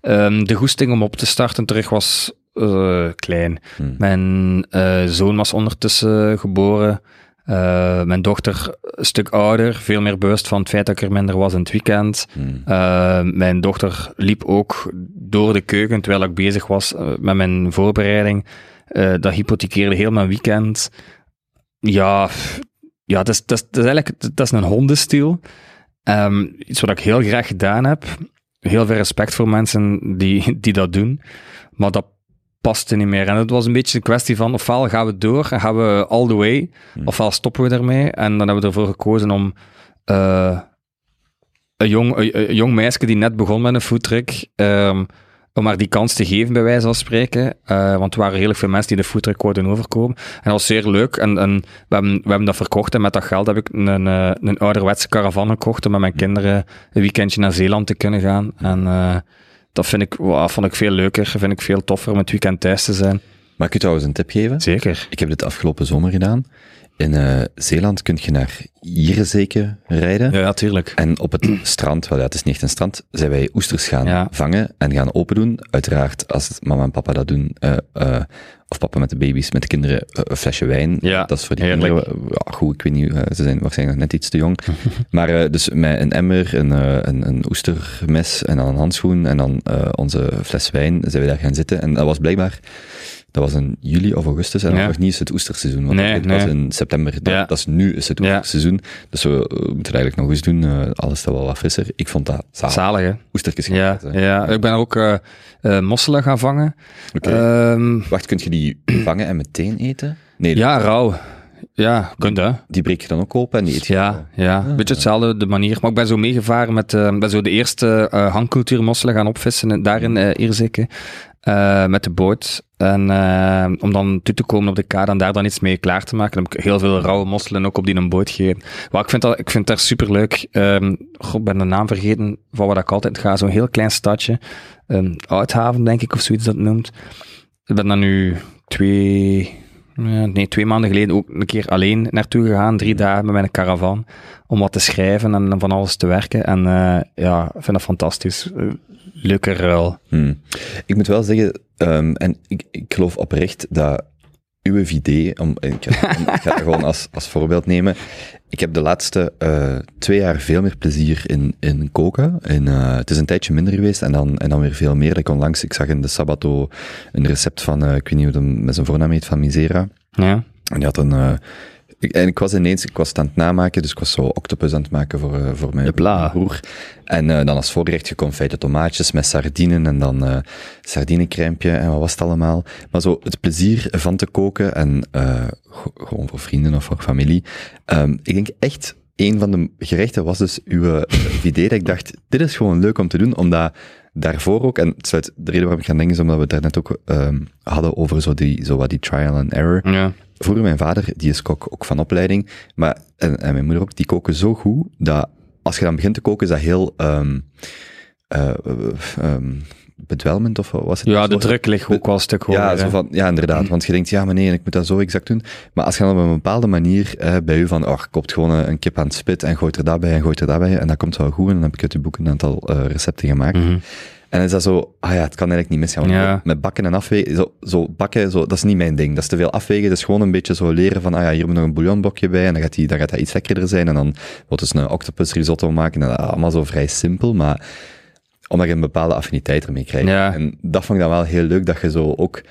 Ehm, de goesting om op te starten terug was eh, klein. Hm. Mijn eh, zoon was ondertussen geboren. Eh, mijn dochter een stuk ouder, veel meer bewust van het feit dat ik er minder was in het weekend. Hm. Uh, mijn dochter liep ook door de keuken terwijl ik bezig was met mijn voorbereiding. Uh, dat hypothekeerde heel mijn weekend. Ja, ja, dat is, dat is, dat is eigenlijk dat is een hondenstiel. Ehm, iets wat ik heel graag gedaan heb. Heel veel respect voor mensen die, die dat doen. Maar dat paste niet meer. En het was een beetje een kwestie van, ofwel gaan we door en gaan we all the way, Hmm. ofwel stoppen we ermee. En dan hebben we ervoor gekozen om eh, een, jong, een, een jong meisje die net begon met een foodtruck, ehm, om haar die kans te geven, bij wijze van spreken. Eh, want er waren redelijk veel mensen die de foodtruck overkomen. En dat was zeer leuk. En, en we, hebben, we hebben dat verkocht. En met dat geld heb ik een, eh, een ouderwetse caravan gekocht om met mijn kinderen een weekendje naar Zeeland te kunnen gaan. En eh, dat vind ik, wow, vond ik veel leuker. Vind ik veel toffer om het weekend thuis te zijn. Mag ik je trouwens een tip geven? Zeker. Ik heb dit afgelopen zomer gedaan. In eh, Zeeland kun je naar Ierzeke rijden. Ja, ja, tuurlijk. En op het [CLEARS THROAT] strand, wel ja, het is niet echt een strand, zijn wij oesters gaan Ja. vangen en gaan open doen. Uiteraard, als mama en papa dat doen, eh, eh, of papa met de baby's, met de kinderen, een flesje wijn. Ja, dat is voor die heerlijk. kinderen, ja, goed, ik weet niet, ze zijn waarschijnlijk net iets te jong. [LAUGHS] maar dus met een emmer, een, een, een oestermes en dan een handschoen en dan onze fles wijn, zijn we daar gaan zitten. En dat was blijkbaar, dat was in juli of augustus en dat Ja. was nog niet eens het oesterseizoen, want Nee, dat was in september. Dat, Ja. dat is nu is het oesterseizoen. Dus we, we moeten eigenlijk nog eens doen, eh, alles staat wel wat frisser. Ik vond dat zalig. Zalig, hè? Oestertjes gaan Ja, eten. ja, ik ben ook eh, eh, mosselen gaan vangen. Ehm, Wacht, kun je die [CLEARS THROAT] vangen en meteen eten? Nee, ja, rauw. Ja, kunt hè. die breek je dan ook open en die eet je Ja, ja. een beetje hetzelfde de manier. Maar ik ben zo meegevaren met ben zo de eerste eh hangcultuurmosselen gaan opvissen en daar in eh, met de boot. En eh, om dan toe te komen op de kade en daar dan iets mee klaar te maken, heb ik heel veel rauwe mosselen ook op die een boot gegeven. Maar ik vind dat, ik vind dat super leuk. Ehm god, ik ben de naam vergeten van waar ik altijd ga. Zo'n heel klein stadje. Um, Uithaven, denk ik, of zoiets dat noemt. Ik ben dan nu twee, nee, twee maanden geleden ook een keer alleen naartoe gegaan, drie dagen met mijn caravan, om wat te schrijven en van alles te werken. En uh, ja, ik vind dat fantastisch. Leuke ruil. Hmm. Ik moet wel zeggen, um, en ik, ik geloof oprecht dat uw idee, om, ik, ga, [LAUGHS] ik ga gewoon als, als voorbeeld nemen. Ik heb de laatste uh, twee jaar veel meer plezier in, in koken. In, uh, het is een tijdje minder geweest en dan, en dan weer veel meer. Ik onlangs, ik zag in de Sabato een recept van, uh, ik weet niet hoe het met zijn voornaam heet, van Misera. Ja. En die had een, ik, en ik was ineens, ik was het aan het namaken, dus ik was zo octopus aan het maken voor, uh, voor mijn broer. En uh, dan als voorgerecht geconfijte tomaatjes met sardinen en dan uh, en wat was het allemaal. Maar zo het plezier van te koken en gewoon voor vrienden of voor familie. Um, ik denk echt, een van de gerechten was dus uw idee dat ik dacht, dit is gewoon leuk om te doen, omdat daarvoor ook, en het sluit, de reden waarom ik ga denken is omdat we het daarnet ook um, hadden over zo, die, zo wat die trial and error. Ja. Vroeger mijn vader, die is kok ook van opleiding, maar, en, en mijn moeder ook, die koken zo goed, dat als je dan begint te koken, is dat heel um, uh, um, bedwelmend, of was het? Ja, de druk ligt ook wel een stuk hoger. Ja, zo van, ja, inderdaad. Want je denkt, ja, maar nee, ik moet dat zo exact doen. Maar als je dan op een bepaalde manier eh, bij u van, oh, je koopt gewoon een kip aan het spit en gooit er dat bij en gooit er dat bij, en dat komt wel goed, en dan heb ik uit uw boek een aantal uh, recepten gemaakt. Mhm. Mm -hmm. En dan is dat zo, ah ja, het kan eigenlijk niet misgaan. Ja. Met bakken en afwegen, zo, zo bakken, zo, dat is niet mijn ding. Dat is te veel afwegen. Dat is gewoon een beetje zo leren van, ah ja, hier moet nog een bouillonblokje bij en dan gaat, die, dan gaat dat iets lekkerder zijn. En dan wordt dus een octopus risotto maken. En dat allemaal zo vrij simpel, maar omdat je een bepaalde affiniteit ermee krijgt. Ja. En dat vond ik dan wel heel leuk, dat je zo ook...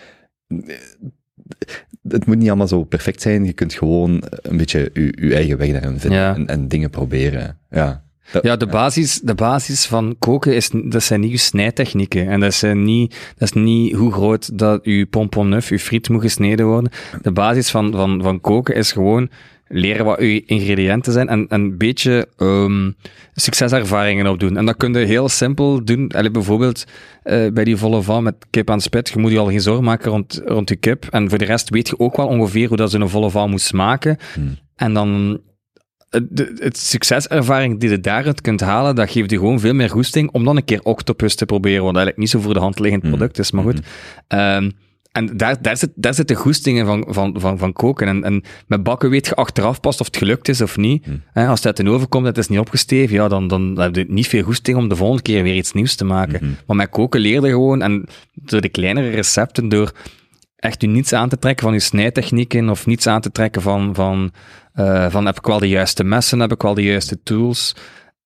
Het moet niet allemaal zo perfect zijn. Je kunt gewoon een beetje je, je eigen weg daarin vinden Ja. en, en dingen proberen. Ja. Ja, de basis, de basis van koken is, dat zijn niet je snijtechnieken. En dat, zijn niet, dat is niet hoe groot dat je pomponneuf, je friet moet gesneden worden. De basis van, van, van koken is gewoon leren wat je ingrediënten zijn en, en een beetje um, succeservaringen opdoen. En dat kun je heel simpel doen. Allee, bijvoorbeeld uh, bij die volle van met kip aan spit. Je moet je al geen zorgen maken rond, rond je kip. En voor de rest weet je ook wel ongeveer hoe dat zo'n volle van moet smaken. Hmm. En dan de, het succeservaring die je daaruit kunt halen, dat geeft je gewoon veel meer goesting om dan een keer octopus te proberen, wat eigenlijk niet zo voor de hand liggend product is, maar goed. Um, en daar, daar, zit, daar zit de goestingen van, van, van, van koken. En, en met bakken weet je achteraf pas of het gelukt is of niet. Hmm. Als het uit de oven komt en het is niet opgesteven, ja, dan, dan heb je niet veel goesting om de volgende keer weer iets nieuws te maken. Hmm. Maar met koken leerde gewoon, en door de kleinere recepten, door echt u niets aan te trekken van uw snijtechnieken of niets aan te trekken van, van, uh, van heb ik wel de juiste messen, heb ik wel de juiste tools.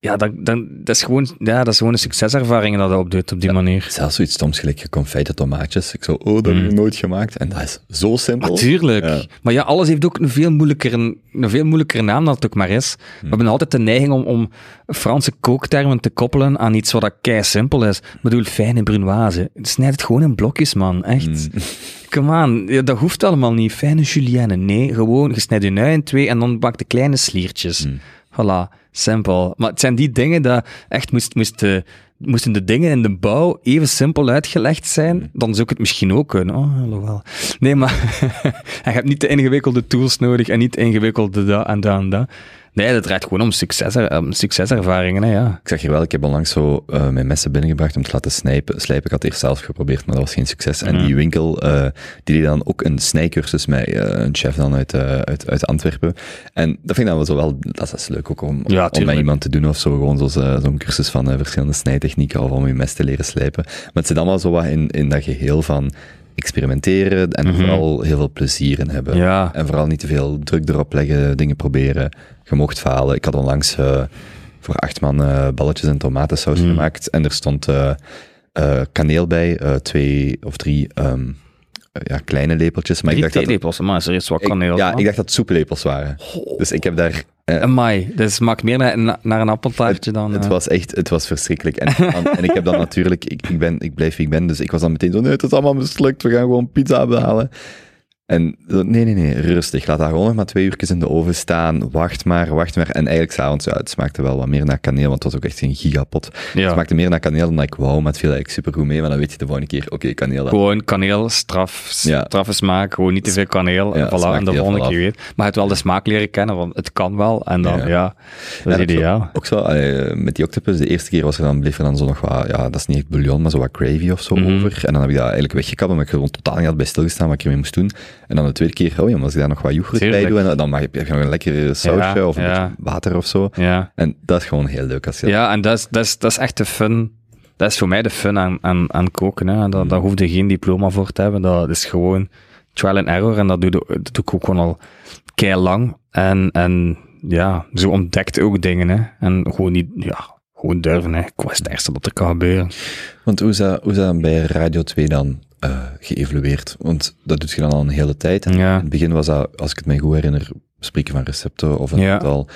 Ja, dan, dan, dat, is gewoon, ja, dat is gewoon een succeservaring dat dat opdoet op die manier. Zelfs zoiets stoms gelijk geconfijte tomaatjes. Ik zo, oh, dat heb ik Mm. nooit gemaakt. En dat is zo simpel. Natuurlijk. Ja. Maar ja, alles heeft ook een veel moeilijkere, een veel moeilijkere naam dan het ook maar is. We hebben altijd de neiging om, om Franse kooktermen te koppelen aan iets wat dat kei simpel is. Ik bedoel, fijne brunoise. Snijd het gewoon in blokjes, man. Echt. [LAUGHS] Come on. Ja, dat hoeft allemaal niet. Fijne julienne. Nee, gewoon, je snijdt je ui in twee en dan bak de kleine sliertjes. Voilà. Simpel. Maar het zijn die dingen dat echt moest, moest, eh, moesten de dingen in de bouw even simpel uitgelegd zijn, dan zou ik het misschien ook kunnen. Oh, alhoewel. Nee, maar [LAUGHS] je hebt niet de ingewikkelde tools nodig en niet de ingewikkelde da en da en da. Nee, dat draait gewoon om, succes, om succeservaringen, hè, ja. Ik zag hier wel, ik heb onlangs zo eh, mijn messen binnengebracht om te laten snijpen, slijpen. Ik had het eerst zelf geprobeerd, maar dat was geen succes. En Mhm. die winkel, eh, die deed dan ook een snijcursus met eh, een chef dan uit, eh, uit, uit Antwerpen. En dat vind ik dan wel zo wel, dat is leuk ook om, Ja, om met iemand te doen of zo. Gewoon eh, zo'n cursus van eh, verschillende snijtechnieken of om je mes te leren slijpen. Maar het zit allemaal zo wat in, in dat geheel van experimenteren en Mhm. vooral heel veel plezier in hebben. Ja. En vooral niet te veel druk erop leggen, dingen proberen. Je mocht falen. Ik had onlangs eh, voor acht man eh, balletjes en tomatensaus Mm. gemaakt. En er stond eh, kaneel bij, twee of drie ehm, eh, ja, kleine lepeltjes. Maar Drie ik dacht dat, maar is er iets wat ik, kaneel. ja, man. ik dacht dat het soeplepels waren. Dus ik heb daar... eh, Amai, dus smaakt meer naar, na- naar een appeltaartje dan... het eh, was echt, het was verschrikkelijk. En ik heb dan natuurlijk, ik, ik, ben, ik blijf wie ik ben, dus ik was dan meteen zo, nee, het is allemaal mislukt, we gaan gewoon pizza behalen. En nee, nee, nee, rustig. Laat dat gewoon nog maar twee uurtjes in de oven staan. Wacht maar, wacht maar. En eigenlijk s'avonds, ja, het smaakte wel wat meer naar kaneel, want het was ook echt een gigapot. Het smaakte meer naar kaneel dan ik wou, maar het viel eigenlijk supergoed mee. Maar dan weet je de volgende keer, oké, kaneel. Gewoon kaneel, straf, Ja. straffe smaak, gewoon niet te veel kaneel. Ja, en voilà, en de volgende keer weer. Maar je hebt wel de smaak leren kennen, want het kan wel. En dan, Ja. dat is ideaal. Ook zo, allee, met die octopus, de eerste keer was er dan, bleef er dan zo nog wat, ja, dat is niet echt bouillon, maar zo wat gravy of zo Mhm. over. En dan heb ik dat eigenlijk weggekapt, omdat ik gewoon totaal niet had bij stilgestaan wat ik ermee moest doen. En dan de tweede keer, oh ja, maar als ik daar nog wat yoghurt bij doe, en dan mag je, heb je nog een lekker sausje Ja, of een ja. beetje water of zo. Ja, En dat is gewoon heel leuk als je ja en dat is, dat, is, dat is echt de fun. Dat is voor mij de fun aan, aan, aan koken. Hè. Dat, Daar hoef je geen diploma voor te hebben. Dat is gewoon trial and error. En dat doe, dat doe ik ook gewoon al kei lang. En, en ja, zo ontdekt ook dingen. Hè. En gewoon niet, ja, gewoon durven. Hè. Ik was het eerste wat er kan gebeuren. Want hoe is dat, hoe is dat bij Radio 2 dan eh, geëvolueerd? Want dat doet je dan al een hele tijd. Ja. In het begin was dat, als ik het mij goed herinner, spreken van recepten of een Ja. aantal.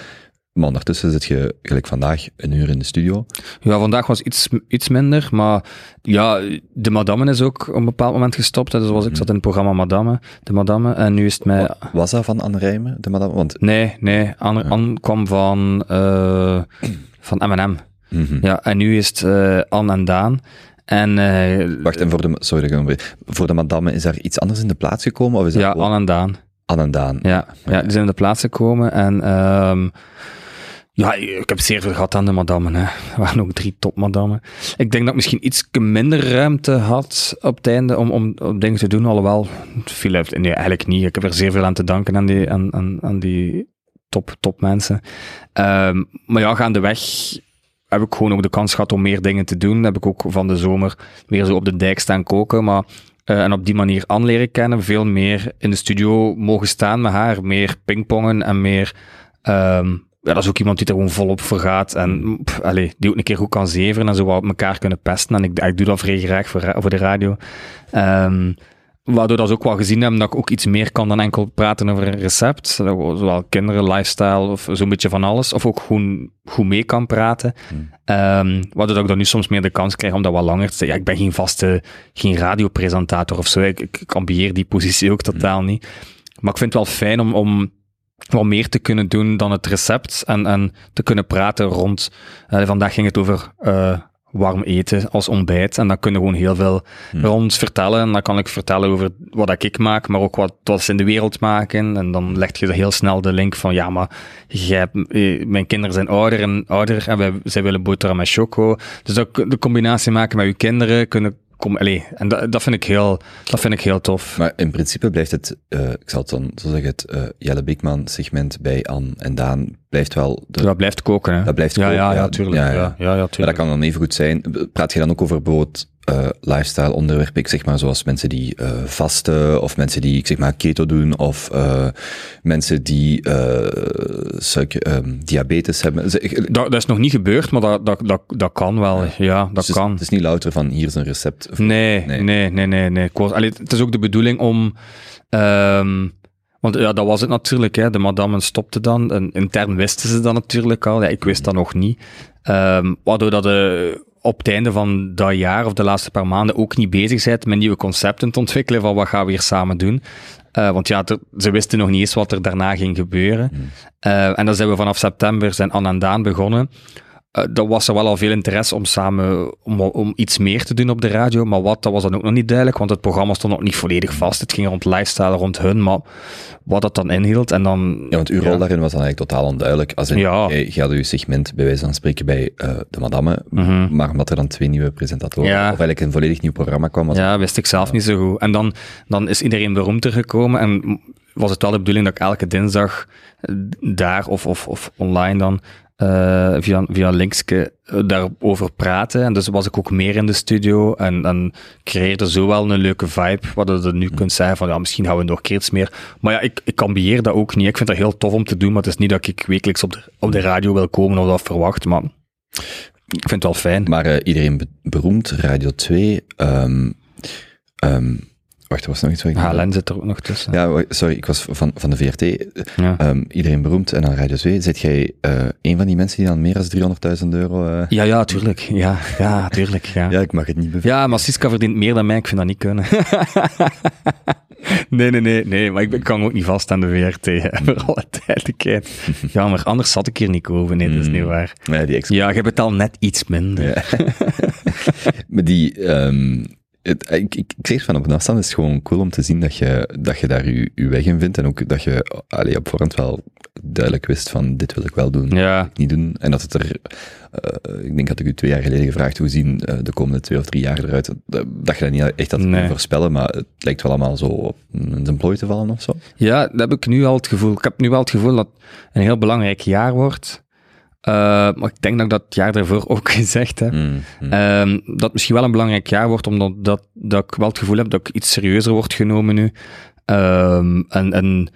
Maar ondertussen zit je, gelijk vandaag, een uur in de studio. Ja, vandaag was iets, iets minder, maar ja, de Madame is ook op een bepaald moment gestopt. hè. Dus was, ik zat in het programma Madame, de Madame, en nu is het mij... Wa- Was dat van Anne Rijmen, de madame? Want, Nee, nee, Anne, Anne kwam van, eh, van M&M. Mhm. Ja, en nu is het Anne en Daan. En eh, Wacht, en voor de, sorry, voor de madame, is daar iets anders in de plaats gekomen? Of is ja, Anne en Daan. Anne en Daan? Ja, ja, die zijn in de plaats gekomen. En ehm, ja, ik heb zeer veel gehad aan de madammen. Hè. Er waren ook drie topmadammen. Ik denk dat ik misschien iets minder ruimte had op het einde om, om, om dingen te doen. Alhoewel, heeft, nee, eigenlijk niet. Ik heb er zeer veel aan te danken aan die, aan, aan, aan die top, top mensen. Ehm, maar ja, gaandeweg heb ik gewoon ook de kans gehad om meer dingen te doen. Heb ik ook van de zomer weer zo op de dijk staan koken. Maar eh, en op die manier Anne leren kennen, veel meer in de studio mogen staan met haar, meer pingpongen en meer... ehm, ja, dat is ook iemand die er gewoon volop voor gaat en die ook een keer goed kan zeveren en zo wat elkaar kunnen pesten. En ik, ik doe dat vrij graag voor, voor de radio. Ehm, waardoor dat ze ook wel gezien hebben dat ik ook iets meer kan dan enkel praten over een recept. Zowel kinderen, lifestyle of zo'n beetje van alles. Of ook gewoon goed mee kan praten. Ehm, waardoor dat ik dan nu soms meer de kans krijg om dat wat langer te zeggen. Ja, ik ben geen vaste, geen radiopresentator of zo. Ik, ik, ik ambieer die positie ook totaal niet. Maar ik vind het wel fijn om, om wat meer te kunnen doen dan het recept en, en te kunnen praten rond. eh, vandaag ging het over eh, warm eten als ontbijt. En dan kunnen we gewoon heel veel rond vertellen. En dan kan ik vertellen over wat ik maak, maar ook wat, wat ze in de wereld maken. En dan leg je heel snel de link van, ja, maar jij eh, mijn kinderen zijn ouder en ouder en wij, zij willen boterham met choco. Dus dat, de combinatie maken met uw kinderen kunnen... Kom, allez, en dat, dat, vind ik heel, dat vind ik heel tof. Maar in principe blijft het, eh, ik zal het dan zo zeggen, het eh, Jelle Beekman segment bij Anne en Daan blijft wel... De, dat blijft koken, hè? Dat blijft ja, koken, Ja, ja, ja. tuurlijk. Ja, Ja, ja. ja, ja, maar dat tuurlijk. kan dan even goed zijn. Praat je dan ook over bijvoorbeeld eh, lifestyle onderwerpen. Ik zeg maar zoals mensen die eh, vasten, of mensen die, ik zeg maar, keto doen, of eh, mensen die suiker, ehm, diabetes hebben. Dat, dat is nog niet gebeurd, maar dat, dat, dat, dat kan wel. Ja, dat dus het is- kan. Het is niet louter van, hier is een recept. Of- Nee, Nee. nee, nee, nee. nee. Allee, het is ook de bedoeling om... ehm, want ja, dat was het natuurlijk. Hè. De madame stopte dan. En intern wisten ze dat natuurlijk al. Ja, ik wist dat nog niet. Ehm, waardoor dat de, op het einde van dat jaar of de laatste paar maanden ook niet bezig bent met nieuwe concepten te ontwikkelen van wat gaan we hier samen doen. Eh, want ja, ze wisten nog niet eens wat er daarna ging gebeuren. Eh, en dan zijn we vanaf september zijn Anne en Daan begonnen. Eh er was er wel al veel interesse om samen om, om iets meer te doen op de radio, maar wat, dat was dan ook nog niet duidelijk, want het programma stond nog niet volledig vast. Het ging rond lifestyle, rond hun, maar wat dat dan inhield en dan... Ja, want uw rol Ja. daarin was dan eigenlijk totaal onduidelijk. Als in, Ja. jij, jij had uw segment bij wijze van spreken bij eh, de madame, Mhm. maar omdat er dan twee nieuwe presentatoren, Ja. of eigenlijk een volledig nieuw programma kwam, Ja, wist ik zelf niet zo goed. En dan, dan is iedereen beroemder gekomen en was het wel de bedoeling dat ik elke dinsdag eh, daar of, of, of online dan eh, via, via Linkske eh, daarover praten. En dus was ik ook meer in de studio en, en creëerde zo wel een leuke vibe, wat je nu kunt zeggen van ja, misschien gaan we nog een keer iets meer. Maar ja, ik, ik ambieer dat ook niet. Ik vind dat heel tof om te doen, maar het is niet dat ik wekelijks op de, op de radio wil komen of dat verwacht, maar ik vind het wel fijn. Maar eh, iedereen be- beroemd, Radio 2. ehm ehm, wacht, er was nog iets wat ik... HLN zit er ook nog tussen. Ja, sorry, ik was van, van de VRT. Ja. Ehm, iedereen beroemd en dan Radio 2. Zit jij eh een van die mensen die dan meer dan 300.000 euro... eh, Ja, ja, tuurlijk. Ja, ja, tuurlijk. Ja. [LAUGHS] Ja, ik mag het niet bevestigen. Ja, maar Siska verdient meer dan mij, ik vind dat niet kunnen. [LAUGHS] nee, nee, nee, nee, maar ik ben- kan ook niet vast aan de VRT, hè, [LAUGHS] voor alle duidelijkheid. Ja, maar anders zat ik hier niet komen, nee, dat is niet waar. Ja, die. Ja, je betaalt net iets minder. Ja. maar die... ehm, het, ik, ik, ik zeg van op een afstand is het gewoon cool om te zien dat je, dat je daar je, je weg in vindt en ook dat je allee, op voorhand wel duidelijk wist van dit wil ik wel doen, Ja, niet doen. En dat het er, eh, ik denk dat ik u twee jaar geleden gevraagd hoe zien eh, de komende twee of drie jaar eruit, dat, dat je dat niet echt had Nee. voorspellen, maar het lijkt wel allemaal zo op een zijn plooi te vallen of zo. ja, dat heb ik nu al het gevoel. Ik heb nu wel het gevoel dat het een heel belangrijk jaar wordt. Eh, maar ik denk dat ik dat het jaar daarvoor ook [LAUGHS] gezegd heb. Mm, mm. Ehm, dat misschien wel een belangrijk jaar wordt, omdat dat, dat ik wel het gevoel heb dat ik iets serieuzer word genomen nu. Ehm, en, en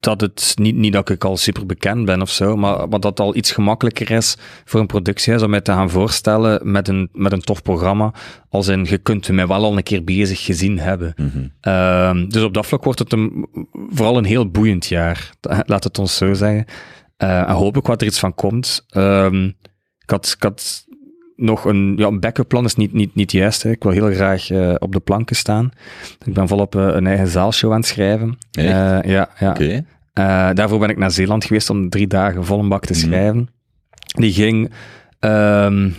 dat het niet, niet dat ik al super bekend ben of zo, maar, maar dat het al iets gemakkelijker is voor een productiehuis om mij te gaan voorstellen met een, met een tof programma. Als in, je kunt mij wel al een keer bezig gezien hebben. Mhm. Ehm, dus op dat vlak wordt het een, vooral een heel boeiend jaar. [LAUGHS] Laat het ons zo zeggen. Eh, en hoop ik wat er iets van komt. Ehm, ik, had, ik had nog een, ja, een backup plan is niet, niet, niet juist. Hè. Ik wil heel graag eh, op de planken staan. Ik ben volop eh, een eigen zaalshow aan het schrijven. Ja, ja. Daarvoor ben ik naar Zeeland geweest om drie dagen vol een bak te Mhm. schrijven. Die ging, ehm,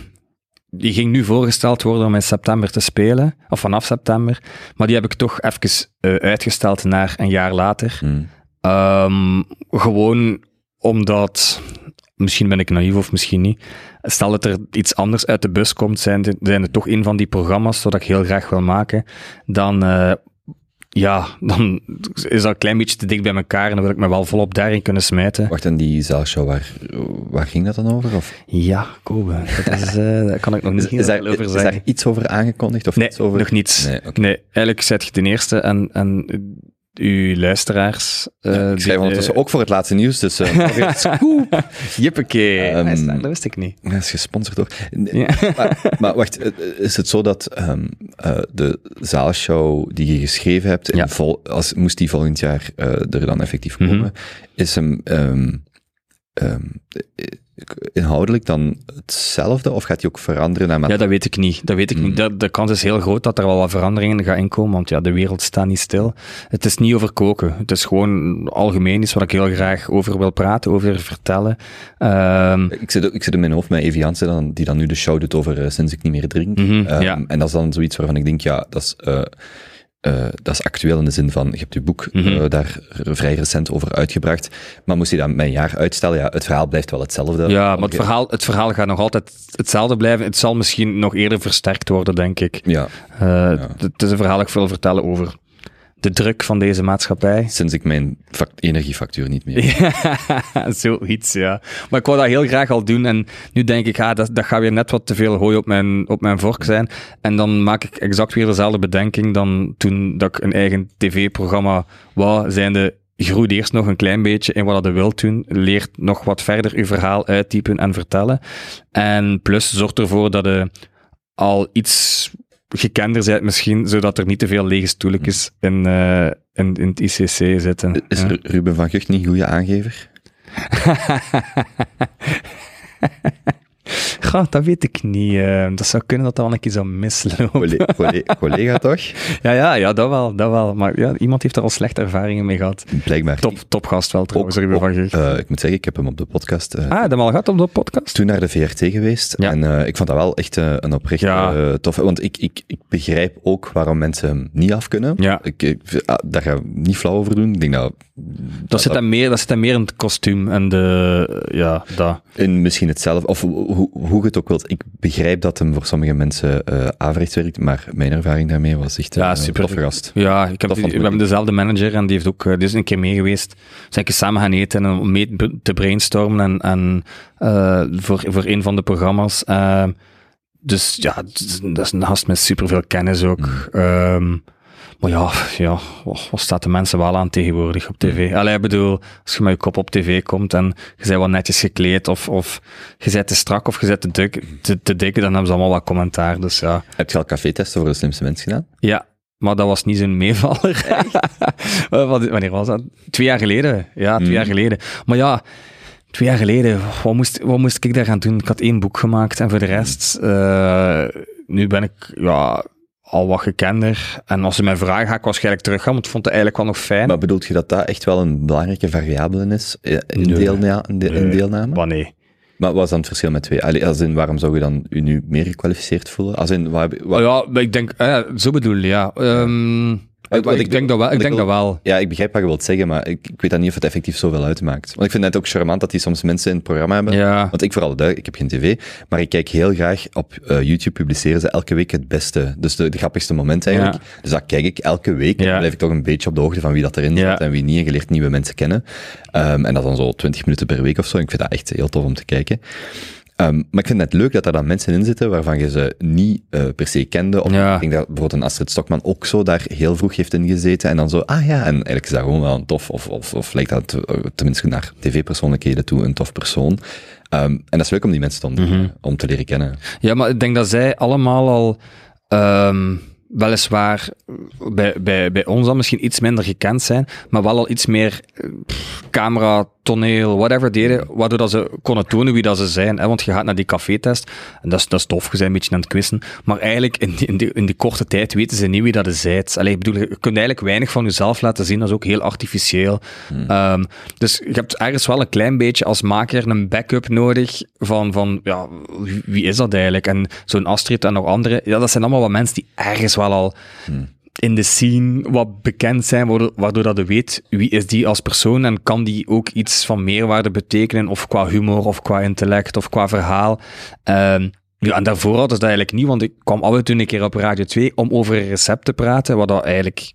die ging nu voorgesteld worden om in september te spelen, of vanaf september. Maar die heb ik toch even uitgesteld naar een jaar later. Mm. Ehm, gewoon omdat, misschien ben ik naïef of misschien niet. Stel dat er iets anders uit de bus komt, zijn, zijn het toch een van die programma's dat ik heel graag wil maken. Dan, eh, ja, [LAUGHS] dan is dat een klein beetje te dicht bij elkaar en dan wil ik me wel volop daarin kunnen smijten. Wacht, en die zaalshow, waar, waar ging dat dan over? Of? Ja, Kobe, dat is, eh, daar kan ik nog niet Is, is, daar, over is zeggen. daar iets over aangekondigd? Of Nee, iets over... nog niets. Nee, eigenlijk zet je ten eerste en, en uw luisteraars... eh, ik schrijf ondertussen ook voor het laatste nieuws, dus [LAUGHS] uh, scoop. Jippakee. Ehm, dat wist ik niet. Dat is gesponsord door. Ja. Maar, maar wacht, eh, is het zo dat ehm, eh, de zaalshow die je geschreven hebt, Ja. vol, als, moest die volgend jaar eh, er dan effectief Mhm. komen, is hem ehm, ehm, eh, inhoudelijk dan hetzelfde of gaat die ook veranderen? Naar Ja, dat weet ik niet. Dat weet ik Hmm. niet. De, de kans is heel groot dat er wel wat veranderingen gaan inkomen, want ja, de wereld staat niet stil. Het is niet over koken. Het is gewoon algemeen iets waar ik heel graag over wil praten, over vertellen. Ehm, Ik zit, ook- ik zit in mijn hoofd met Evi Jansen, dan, die dan nu de show doet over eh, Sinds ik niet meer drink. Mhm, Ehm, ja. En dat is dan zoiets waarvan ik denk, ja, dat is, eh, eh, dat is actueel in de zin van, je hebt je boek Mhm. eh, daar vrij recent over uitgebracht, maar moest je dat met een jaar uitstellen? Ja, het verhaal blijft wel hetzelfde. ja, maar het verhaal, het verhaal gaat nog altijd hetzelfde blijven. Het zal misschien nog eerder versterkt worden, denk ik. Ja, Eh, Het het is een verhaal dat ik wil vertellen over de druk van deze maatschappij. [LAUGHS] Sinds ik mijn fac- energiefactuur niet meer... Ja, [LAUGHS] zoiets, ja. Maar ik wou dat heel graag al doen. En nu denk ik, ah, dat, dat gaat weer net wat te veel hooi op mijn, op mijn vork zijn. En dan maak ik exact weer dezelfde bedenking dan toen dat ik een eigen tv-programma wou, zijnde groeit eerst nog een klein beetje in wat je wilt doen. Leert nog wat verder je verhaal uittypen en vertellen. En plus zorgt ervoor dat je al iets gekender bent misschien, zodat er niet te veel lege stoeltjes in, eh, in, in het ICC zitten. Is Ja. Ruben van Gucht niet een goede aangever? [LAUGHS] Goh, dat weet ik niet. eh. dat zou kunnen dat dat wel een keer zou mislopen. Colle- colle- collega toch? [LAUGHS] Ja, ja, ja, dat wel, dat wel. Maar ja, iemand heeft er al slechte ervaringen mee gehad. Blijkbaar. Top, topgast wel trouwens, Ook- Ruben van ook, Gucht. eh, ik moet zeggen, ik heb hem op de podcast eh, ah, dat al gehad op de podcast? toen naar de VRT geweest. Ja. En ik vond dat wel echt een oprecht Ja. tof. Want ik, ik, ik begrijp ook waarom mensen hem niet af kunnen. Ja. Ik, ik, ah, daar ga ik niet flauw over doen. Ik denk dat... Dat zit, hem meer, dat zit meer in het kostuum en de... Ja, dat. in misschien hetzelfde, of hoe, hoe- je het ook wilt. Ik begrijp dat hem voor sommige mensen eh averechts werkt, maar mijn ervaring daarmee was echt Ja, een super. toffe gast. Ja, ik heb Dat die- we hebben dezelfde manager en die heeft ook, eh, die is een keer mee geweest. Zijn keer samen gaan eten en om mee te brainstormen en, en eh, voor, voor een van de programma's. Eh, dus ja, dat is- dat een gast met superveel kennis ook. Ehm, maar ja, ja, wat staat de mensen wel aan tegenwoordig op tv? Allee, ik bedoel, als je met je kop op tv komt en je bent wat netjes gekleed of, of je bent te strak of je bent te dik, te, te dik, dan hebben ze allemaal wat commentaar. Dus ja, Heb je al café-testen voor de slimste mensen gedaan? ja, maar dat was niet zo'n meevaller. [LAUGHS] Wanneer was dat? Twee jaar geleden. Ja, twee Mm. jaar geleden. Maar ja, twee jaar geleden, wat moest, wat moest ik daar gaan doen? Ik had één boek gemaakt en voor de rest, eh, nu ben ik ja, al wat gekender. En als ze mij vragen, ga ik waarschijnlijk terug gaan, want ik vond het eigenlijk wel nog fijn. Maar bedoelt je dat dat echt wel een belangrijke variabele is eh, in, Nee. deelna- in, de- in Nee. deelname? Maar nee. Maar wat is dan het verschil met twee? Allee, als in, waarom zou je dan u nu meer gekwalificeerd voelen? Als in, je- ja, ik denk, eh, zo bedoel je, ja. Ehm, Wat ik, ik- denk dat wel. Ik denk dat wel. Ja, ik begrijp wat je wilt zeggen, maar ik, ik weet dan niet of het effectief zoveel uitmaakt. Want ik vind het ook charmant dat die soms mensen in het programma hebben. Ja. Want ik vooral ik heb geen tv, maar ik kijk heel graag op eh, YouTube publiceren ze elke week het beste. Dus de, de grappigste momenten eigenlijk. Dus dat kijk ik elke week. En Ja. dan blijf ik toch een beetje op de hoogte van wie dat erin zit en wie niet. En je leert nieuwe mensen kennen. Ehm, en dat dan zo 20 minuten per week of zo. Ik vind dat echt heel tof om te kijken. Ehm, maar ik vind het leuk dat er dan mensen in zitten waarvan je ze niet eh, per se kende. Of Ja. ik denk dat bijvoorbeeld een Astrid Stokman ook zo daar heel vroeg heeft ingezeten. En dan zo, ah ja, en eigenlijk is dat gewoon wel een tof, of, of, of lijkt dat eh, tenminste naar tv-persoonlijkheden toe een tof persoon. Ehm, en dat is leuk om die mensen te ontmoeten, om te leren kennen. Ja, maar ik denk dat zij allemaal al ehm, weliswaar bij, bij, bij ons al misschien iets minder gekend zijn, maar wel al iets meer eh, pff, camera, toneel, whatever deden, waardoor dat ze konden tonen wie dat ze zijn. Hè? Want je gaat naar die cafétest, en dat is, dat is tof, je bent een beetje aan het quizzen, maar eigenlijk in die, in die, in die korte tijd weten ze niet wie dat zijt. Allee, ik bedoel, je kunt eigenlijk weinig van jezelf laten zien, dat is ook heel artificieel. Ehm, dus je hebt ergens wel een klein beetje als maker een backup nodig van, van ja, wie, wie is dat eigenlijk? En zo'n Astrid en nog andere, ja, dat zijn allemaal wat mensen die ergens wel al in de scene wat bekend zijn, waardoor, waardoor dat je weet wie is die als persoon en kan die ook iets van meerwaarde betekenen, of qua humor, of qua intellect, of qua verhaal. Ehm, ja, en daarvoor hadden ze dat eigenlijk niet, want ik kwam af en toe een keer op Radio 2 om over een recept te praten, wat dat eigenlijk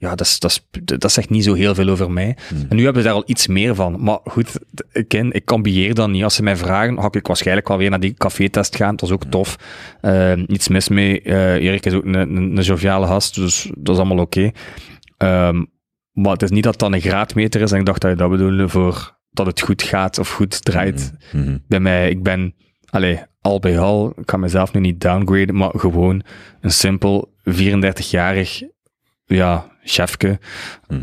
ja, dat, is, dat, is, dat zegt niet zo heel veel over mij. En nu hebben ze daar al iets meer van. Maar goed, ik, ken, ik ambieer dan niet. Als ze mij vragen, ga ik waarschijnlijk wel weer naar die café-test gaan. Dat is ook tof. Eh, niets mis mee. Eh, Erik is ook een, een, een joviale gast, dus dat is allemaal oké. Ehm, maar het is niet dat dan een graadmeter is. En ik dacht dat je dat bedoelde voor dat het goed gaat of goed draait. Mhm. Bij mij, ik ben, allee, al bij al, ik kan mezelf nu niet downgraden, maar gewoon een simpel 34-jarig, ja, chefke.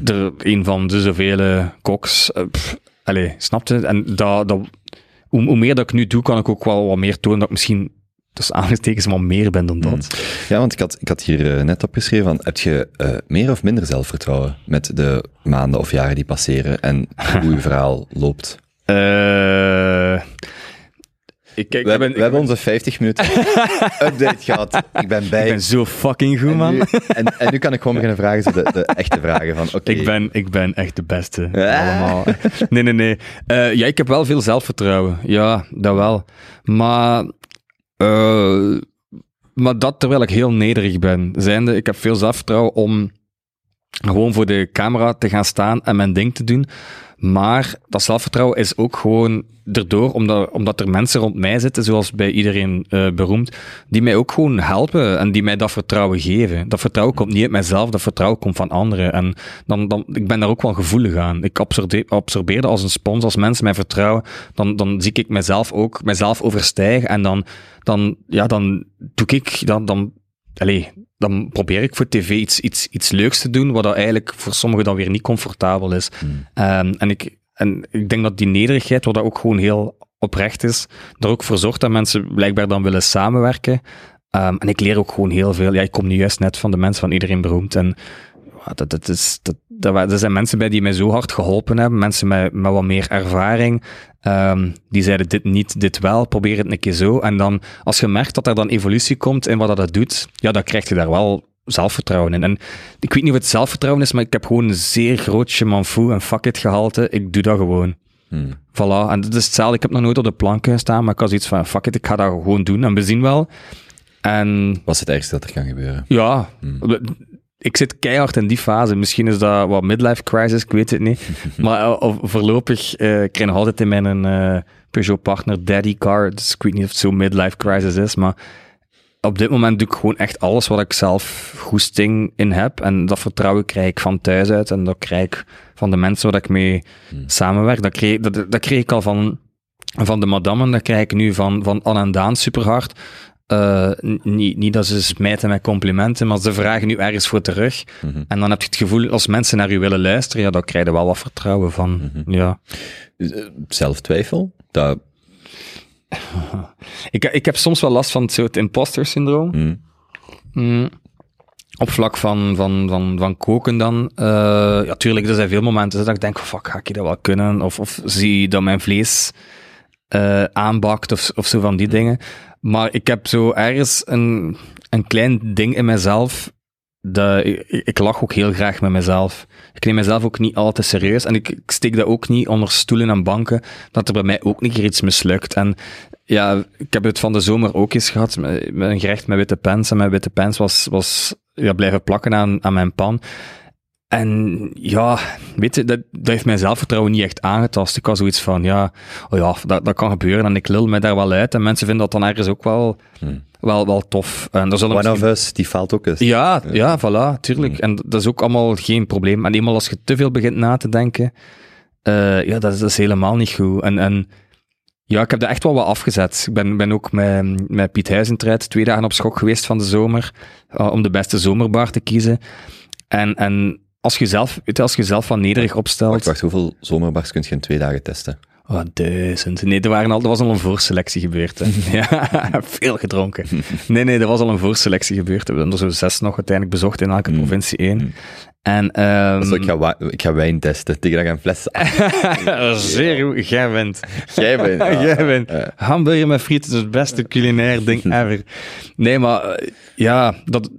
Er, een van de zoveel koks. eh, pff, allee, snap je? En dat, dat, hoe, hoe meer dat ik nu doe, kan ik ook wel wat meer tonen dat ik misschien, dus aangestekens, wat meer ben dan dat. Ja, want ik had, ik had hier eh, net opgeschreven van, heb je eh, meer of minder zelfvertrouwen met de maanden of jaren die passeren en hoe je [LAUGHS] verhaal loopt? Eh, ik, kijk, We, ik ben, we hebben onze 50 minuten [LAUGHS] update gehad. Ik ben bij. ik ben zo fucking goed, en, man. nu, en, en nu kan ik gewoon beginnen vragen, de, de echte vragen van, oké. Ik, ben, ik ben echt de beste. Allemaal. Nee, nee, nee. Eh, ja, ik heb wel veel zelfvertrouwen. Ja, dat wel. Maar, eh, maar dat terwijl ik heel nederig ben. Zijnde, ik heb veel zelfvertrouwen om gewoon voor de camera te gaan staan en mijn ding te doen. Maar dat zelfvertrouwen is ook gewoon erdoor, omdat, omdat er mensen rond mij zitten, zoals bij iedereen eh, beroemd, die mij ook gewoon helpen en die mij dat vertrouwen geven. Dat vertrouwen komt niet uit mijzelf, dat vertrouwen komt van anderen. En dan, dan, ik ben daar ook wel gevoelig aan. Ik absorbeer, als een spons. Als mensen mij vertrouwen, dan, dan zie ik mezelf ook, mezelf overstijgen en dan, dan, ja, dan doe ik, dan, dan, allez, dan probeer ik voor tv iets, iets, iets leuks te doen, wat dat eigenlijk voor sommigen dan weer niet comfortabel is. Ehm, en, ik, en ik denk dat die nederigheid, wat dat ook gewoon heel oprecht is, er ook voor zorgt dat mensen blijkbaar dan willen samenwerken. Ehm, en ik leer ook gewoon heel veel. Ja, ik kom nu juist net van de mensen van iedereen beroemd. En ja, dat, dat is, dat, er zijn mensen bij die mij zo hard geholpen hebben. Mensen met, met wat meer ervaring. Ehm, die zeiden dit niet, dit wel. Probeer het een keer zo. En dan, als je merkt dat er dan evolutie komt in wat dat het doet, ja, dan krijg je daar wel zelfvertrouwen in. En ik weet niet wat zelfvertrouwen is, maar ik heb gewoon een zeer groot je en fuck it gehalte. Ik doe dat gewoon. Hmm. Voilà. En dat is hetzelfde. Ik heb nog nooit op de plank staan, maar ik had zoiets van, fuck it, ik ga dat gewoon doen. En we zien wel. En Wat is het ergste dat er kan gebeuren? ja, Hmm. Ik zit keihard in die fase. Misschien is dat wat midlife crisis, ik weet het niet. [LAUGHS] maar eh, of- voorlopig ik krijg nog altijd in mijn eh, Peugeot partner daddy car. Dus ik weet niet of het zo'n midlife crisis is, maar op dit moment doe ik gewoon echt alles wat ik zelf goesting in heb. En dat vertrouwen krijg ik van thuis uit en dat krijg ik van de mensen waar ik mee samenwerk. Dat kreeg, dat, dat kreeg ik al van, van de madammen, dat krijg ik nu van, van Anne en Daan super hard. Eh, niet, niet dat ze smijten met complimenten, maar ze vragen nu ergens voor terug. Mhm. En dan heb je het gevoel, als mensen naar u willen luisteren, ja, dan krijg je wel wat vertrouwen van. Ja. Eh, Zelftwijfel? Dat, [LAUGHS] Ik, ik heb soms wel last van het soort imposter syndroom. hmm. Mm. Op vlak van, van, van, van koken dan. Eh, ja, tuurlijk, er zijn veel momenten dat ik denk, fuck, ga ik dat wel kunnen? Of, of zie je dat mijn vlees aanbakt of, of zo van die dingen. Maar ik heb zo ergens een, een klein ding in mezelf. Dat, ik, lach ook heel graag met mezelf. Ik neem mezelf ook niet altijd serieus. En ik, steek dat ook niet onder stoelen en banken. Dat er bij mij ook een keer iets mislukt. En ja, ik heb het van de zomer ook eens gehad. Met een gerecht met witte pens. En mijn witte pens was, was ja, blijven plakken aan, aan mijn pan. En ja, weet je, dat, dat heeft mijn zelfvertrouwen niet echt aangetast. Ik was zoiets van, ja, oh ja, dat, dat kan gebeuren en ik lul me daar wel uit. En mensen vinden dat dan ergens ook wel, Hmm. wel, wel tof. En er One of Us, die faalt ook eens. ja, ja, voilà, tuurlijk. En dat is ook allemaal geen probleem. En eenmaal als je te veel begint na te denken, eh, ja, dat is, dat is helemaal niet goed. En, en ja, ik heb dat echt wel wat afgezet. Ik ben, ben ook met, met Piet Huizentruid twee dagen op schok geweest van de zomer, eh, om de beste zomerbar te kiezen. En, en als je zelf, weet je, als je zelf van nederig opstelt... Wacht, wacht, hoeveel zomerbars kun je in twee dagen testen? Oh, duizend. Nee, er, waren al, er was al een voorselectie gebeurd. Hè. [LAUGHS] ja, veel gedronken. Nee, nee, er was al een voorselectie gebeurd. We hebben er zo zes nog uiteindelijk bezocht in elke Mm. provincie één. Mm. En, ehm Dus ik, ga ik ga wijn testen. Tegen dat ik een fles... [LAUGHS] Zeer goed, jij bent. [LAUGHS] Jij bent... ah, jij bent. Hamburger met frieten is het beste culinair ding ever. Nee, maar eh, ja, dat,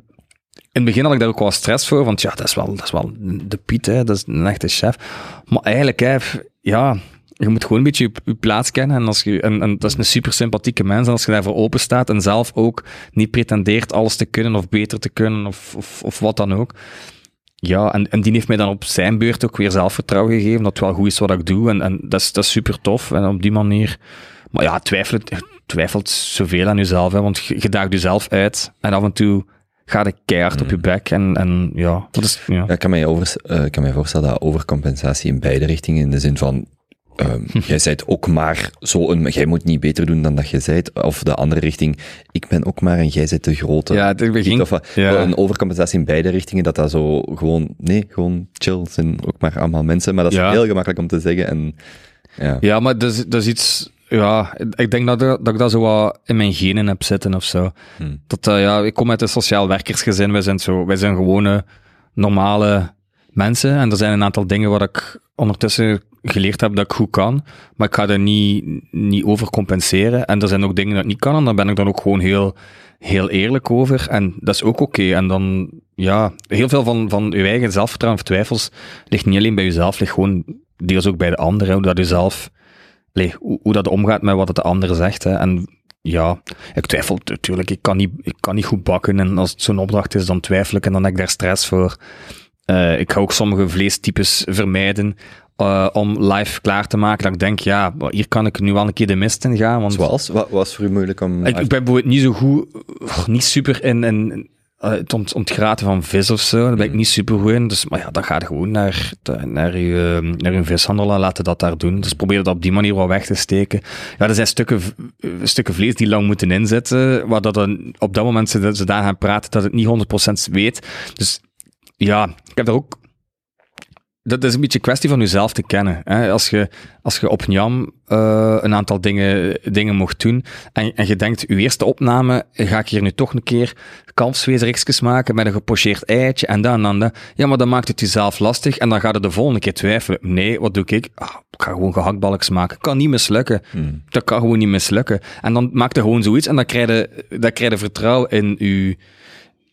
het begin had ik daar ook wel stress voor, want ja, dat is wel, dat is wel de Piet, hè, dat is een echte chef. Maar eigenlijk, ja, je moet gewoon een beetje je, plaats kennen. En, als je, en, dat is een super sympathieke mens. En als je daarvoor open staat en zelf ook niet pretendeert alles te kunnen of beter te kunnen of, of, of wat dan ook. Ja, en, en die heeft mij dan op zijn beurt ook weer zelfvertrouwen gegeven. Dat het wel goed is wat ik doe. En, en dat, is, dat is super tof. En op die manier. Maar ja, twijfel, twijfelt zoveel aan jezelf. Hè, want je daagt jezelf uit. En af en toe gaat ik keihard op je bek. En, en ja, dat is. Ja. Ja, ik kan mij, over, eh, ik kan mij voorstellen dat overcompensatie in beide richtingen, in de zin van, ehm, [LAUGHS] jij zijt ook maar zo een, jij moet niet beter doen dan dat je zijt, of de andere richting, ik ben ook maar en jij zijt de grote. Ja, het. Of, ja. Een overcompensatie in beide richtingen, dat dat zo gewoon, nee, gewoon chill, zijn ook maar allemaal mensen, maar dat is Ja. heel gemakkelijk om te zeggen en, ja. Ja, maar dat is, dat is iets. Ja, ik denk dat, dat ik dat zo wat in mijn genen heb zitten of zo. Hmm. Dat, eh, ja, ik kom uit een sociaal werkersgezin. Wij zijn, zo, wij zijn gewone, normale mensen. En er zijn een aantal dingen waar ik ondertussen geleerd heb dat ik goed kan. Maar ik ga er niet, niet over compenseren. En er zijn ook dingen dat ik niet kan. En daar ben ik dan ook gewoon heel, heel eerlijk over. En dat is ook oké. En dan, ja, heel veel van, van je eigen zelfvertrouwen of twijfels ligt niet alleen bij jezelf, ligt gewoon deels ook bij de anderen. Hoe dat je zelf, allee, hoe, hoe dat omgaat met wat het de ander zegt. Hè. En ja, ik twijfel natuurlijk. Ik kan niet, ik kan niet goed bakken. En als het zo'n opdracht is, dan twijfel ik en dan heb ik daar stress voor. Eh, ik ga ook sommige vleestypes vermijden eh, om live klaar te maken. Dat ik denk, ja, hier kan ik nu wel een keer de mist in gaan. Want Zoals? Wat was voor u moeilijk om... ik, ik ben bijvoorbeeld niet zo goed, oh, niet super in, in eh, het ont, ontgraten van vis of zo. Daar ben ik niet super goed in. Dus, maar ja, dan ga je gewoon naar, naar, je, naar je vishandel en laten dat daar doen. Dus probeer dat op die manier wel weg te steken. Ja, er zijn stukken, eh, stukken vlees die lang moeten inzetten, waar dat dan op dat moment ze, ze daar gaan praten dat het niet 100% weet. Dus ja, ik heb daar ook dat is een beetje een kwestie van jezelf te kennen. Hè? Als, je, als je op Njam eh, een aantal dingen, dingen mocht doen en, en je denkt, uw eerste opname, ga ik hier nu toch een keer kalfsweesriksjes maken met een gepocheerd eitje en dan en dan. dat. Ja, maar dan maakt het jezelf lastig en dan gaat het de volgende keer twijfelen. Nee, wat doe ik? Ah, ik ga gewoon gehaktbalks maken. Kan niet mislukken. Dat kan gewoon niet mislukken. En dan maak je gewoon zoiets en dan krijg je, dan krijg je vertrouwen in je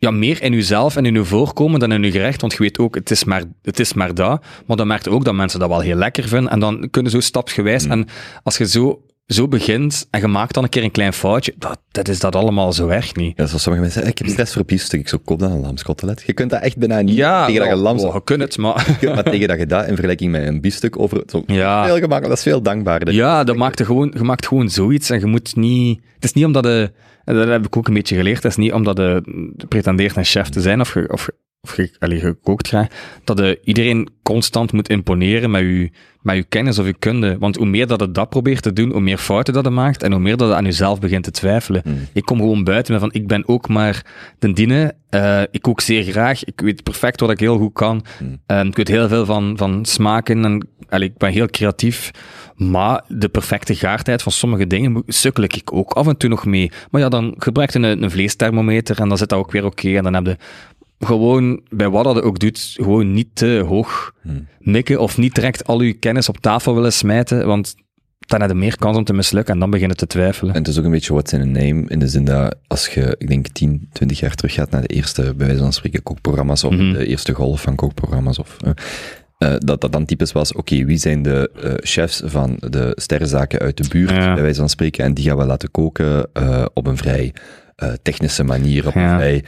ja, meer in uzelf en in uw voorkomen dan in uw gerecht. Want je weet ook, het is maar, het is maar dat. Maar dan merkt je ook dat mensen dat wel heel lekker vinden. En dan kunnen zo stapsgewijs. En als je zo, zo begint en je maakt dan een keer een klein foutje, dat, dat is dat allemaal zo erg niet. Ja, zoals sommige mensen zeggen, ik heb stress voor biefstuk. Ik zo, koop dan een lamskotelet. Je kunt dat echt bijna niet tegen dat je wel, lams... wel, je kunt het, maar... Maar tegen dat je dat in vergelijking met een biefstuk over... Zo, Ja. Veel gemakkelijk, dat is veel dankbaarder. Ja, dat maakt er gewoon, je maakt gewoon zoiets en je moet niet... Het is niet omdat de... en Dat heb ik ook een beetje geleerd. Het is niet omdat de, de pretendeert een chef te zijn of of, of allee, gekookt krijgt, dat de, iedereen constant moet imponeren met je, met je kennis of je kunde. Want hoe meer dat het dat probeert te doen, hoe meer fouten dat het maakt en hoe meer dat het aan jezelf begint te twijfelen. Ik kom gewoon buiten met van, ik ben ook maar den diene. Eh, ik kook zeer graag. Ik weet perfect wat ik heel goed kan. Eh, ik weet heel veel van, van smaken en allee, ik ben heel creatief. Maar de perfecte gaartijd van sommige dingen sukkel ik ook af en toe nog mee. Maar ja, dan gebruik je een, een vleesthermometer en dan zit dat ook weer oké. En dan heb je gewoon, bij wat dat ook doet, gewoon niet te hoog mikken of niet direct al je kennis op tafel willen smijten, want dan heb je meer kans om te mislukken en dan beginnen te twijfelen. En het is ook een beetje what's in a name, in de zin dat als je, ik denk, 10, 20 jaar terug gaat naar de eerste, bij wijze van spreken, kookprogramma's, of Mhm. de eerste golf van kookprogramma's, of, eh, eh, dat dat dan typisch was, oké, wie zijn de eh, chefs van de sterrenzaken uit de buurt, Ja. bij wijze van spreken, en die gaan we laten koken op een vrij technische manier, op een vrij...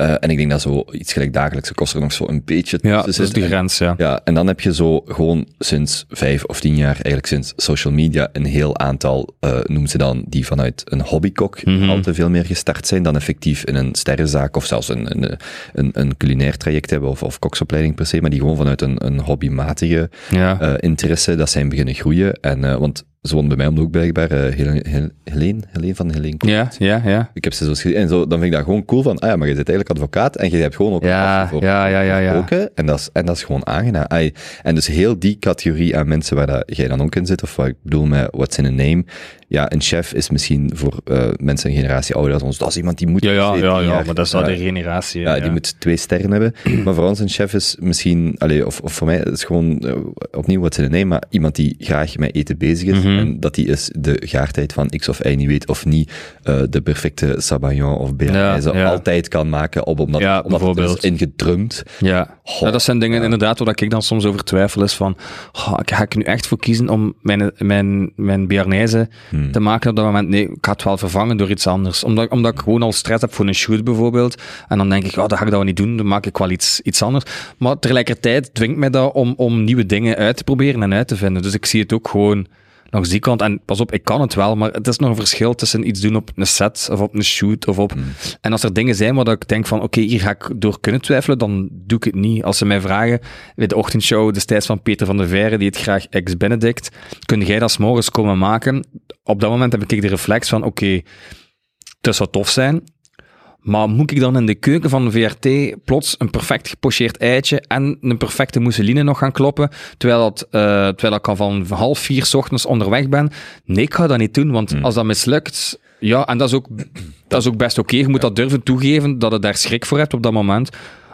eh, en ik denk dat zo iets gelijk dagelijkse kost er nog zo een beetje Ja, dat is grens, ja. ja, en dan heb je zo gewoon sinds vijf of tien jaar, eigenlijk sinds social media, een heel aantal, eh noemen ze dan, die vanuit een hobbykok Mhm. al te veel meer gestart zijn dan effectief in een sterrenzaak of zelfs een, een, een, een culinair traject hebben of, of koksopleiding per se, maar die gewoon vanuit een, een hobbymatige Ja. eh, interesse, dat zijn beginnen groeien. En, want ze woont bij mij om de hoek blijkbaar, eh Helene, Hel- Helene, van Helene Koek. ja, ja, ja. Ik heb ze zo gezien. En zo, dan vind ik dat gewoon cool van, ah ja, maar je bent eigenlijk advocaat en je hebt gewoon ook een Ja, voor, ja, ja, ja, ja. En dat is, en dat is gewoon aangenaam. Ai, En dus heel die categorie aan mensen waar dat jij dan ook in zit, of wat ik bedoel met what's in a name. Ja, een chef is misschien voor eh, mensen een generatie ouder dan ons. Dat is iemand die moet... Ja, ja, ja, ja, jaar- maar dat is wel ja, de generatie. ja, die moet twee sterren hebben. [CLEARS THROAT] Maar voor ons een chef is misschien, allee, of, of voor mij is gewoon eh, opnieuw wat ze nemen, maar iemand die graag met eten bezig is. Mhm. En dat die is de gaartijd van X of Y niet weet, of niet eh, de perfecte sabayon of bearnaise Ja, altijd kan maken, op, omdat, Ja, omdat het is ingedrumd. Ja. Dat zijn dingen inderdaad waar ik dan soms over twijfel is van, oh, ga ik er nu echt voor kiezen om mijn, mijn, mijn Bearnaise Hmm. te maken op dat moment? Nee, ik ga het wel vervangen door iets anders. Omdat, omdat ik gewoon al stress heb voor een shoot bijvoorbeeld. En dan denk ik, oh, dat ga ik dat wel niet doen, dan maak ik wel iets, iets anders. Maar tegelijkertijd dwingt mij dat om, om nieuwe dingen uit te proberen en uit te vinden. Dus ik zie het ook gewoon langs die kant. En pas op, ik kan het wel, maar het is nog een verschil tussen iets doen op een set of op een shoot of op... En als er dingen zijn waar dat ik denk van, oké, hier ga ik door kunnen twijfelen, dan doe ik het niet. Als ze mij vragen, bij de ochtendshow destijds van Peter van der Veire, die het graag ex-Benedict, kun jij dat 's morgens komen maken? Op dat moment heb ik de reflex van, oké, het zou tof zijn, maar moet ik dan in de keuken van de VRT plots een perfect gepocheerd eitje en een perfecte mousseline nog gaan kloppen, terwijl, dat, eh, terwijl ik al van half vier 's ochtends onderweg ben? Nee, ik ga dat niet doen, want als dat mislukt, ja, en dat is ook, dat is ook best oké. Je moet dat durven toegeven, dat je daar schrik voor hebt op dat moment.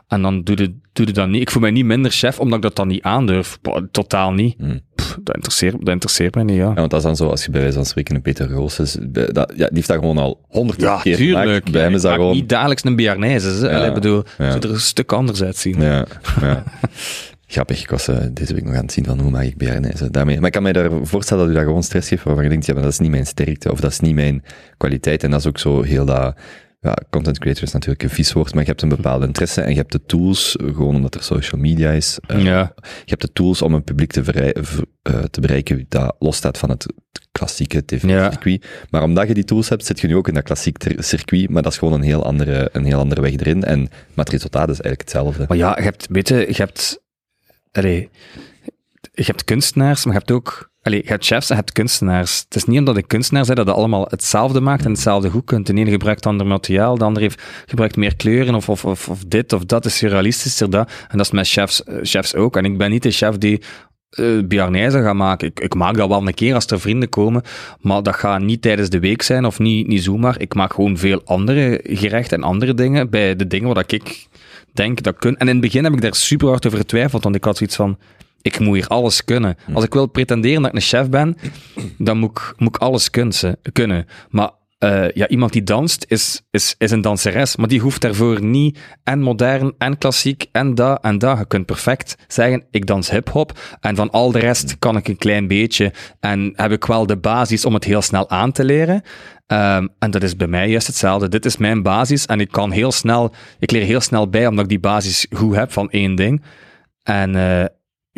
En dan doe je, doe je dat niet. Ik voel mij niet minder chef, omdat ik dat dan niet aandurf. Totaal niet. Pff, dat, interesseert, dat interesseert mij niet, ja. Ja, want dat is dan zo, als je bij wijze van spreken een Peter Roos is, bij- dat, ja, die heeft dat gewoon al honderd keer gemaakt. tuurlijk. Bij hem is dat gewoon... niet dagelijks een Bearnaise. hè. Ja, Ik bedoel, ja. het zou er een stuk anders uitzien. Ja, ja. [LAUGHS] Grappig, ik was eh, deze week nog aan het zien van hoe maak ik bearnaise daarmee. Maar ik kan me daar voorstellen dat u dat gewoon stress geeft, waarvan je denkt, ja, maar dat is niet mijn sterkte, of dat is niet mijn kwaliteit. En dat is ook zo heel dat ja, content creator is natuurlijk een vies woord, maar je hebt een bepaalde interesse en je hebt de tools, gewoon omdat er social media is. eh, ja. Je hebt de tools om een publiek te, eh, te bereiken dat losstaat van het klassieke tv-circuit. Maar omdat je die tools hebt, zit je nu ook in dat klassiek ter- circuit, maar dat is gewoon een heel andere, een heel andere weg erin. En, maar het resultaat is eigenlijk hetzelfde. Maar ja, je hebt, weet je, je hebt, allee, je hebt kunstenaars, maar je hebt ook, allee, hebt chefs en je hebt kunstenaars. Het is niet omdat ik kunstenaar ben dat allemaal hetzelfde maakt en hetzelfde goed kunt. De ene gebruikt ander materiaal, de andere heeft, gebruikt meer kleuren of, of, of, dit of dat is surrealistischer, dat. En dat is met chefs, eh, chefs ook. En ik ben niet de chef die uh, Biarnaise gaan maken. Ik, ik maak dat wel een keer als er vrienden komen, maar dat gaat niet tijdens de week zijn of niet, niet zomaar. Ik maak gewoon veel andere gerechten en andere dingen bij de dingen wat ik denk dat kun. En in het begin heb ik daar super hard over getwijfeld, want ik had zoiets van, ik moet hier alles kunnen. Als ik wil pretenderen dat ik een chef ben, dan moet ik, moet ik alles kunnen. Maar uh, ja, iemand die danst is, is, is een danseres, maar die hoeft daarvoor niet en modern en klassiek en dat en dat. Je kunt perfect zeggen, ik dans hip-hop en van al de rest kan ik een klein beetje en heb ik wel de basis om het heel snel aan te leren. Um, en dat is bij mij juist hetzelfde. Dit is mijn basis en ik kan heel snel, ik leer heel snel bij omdat ik die basis goed heb van één ding. En uh,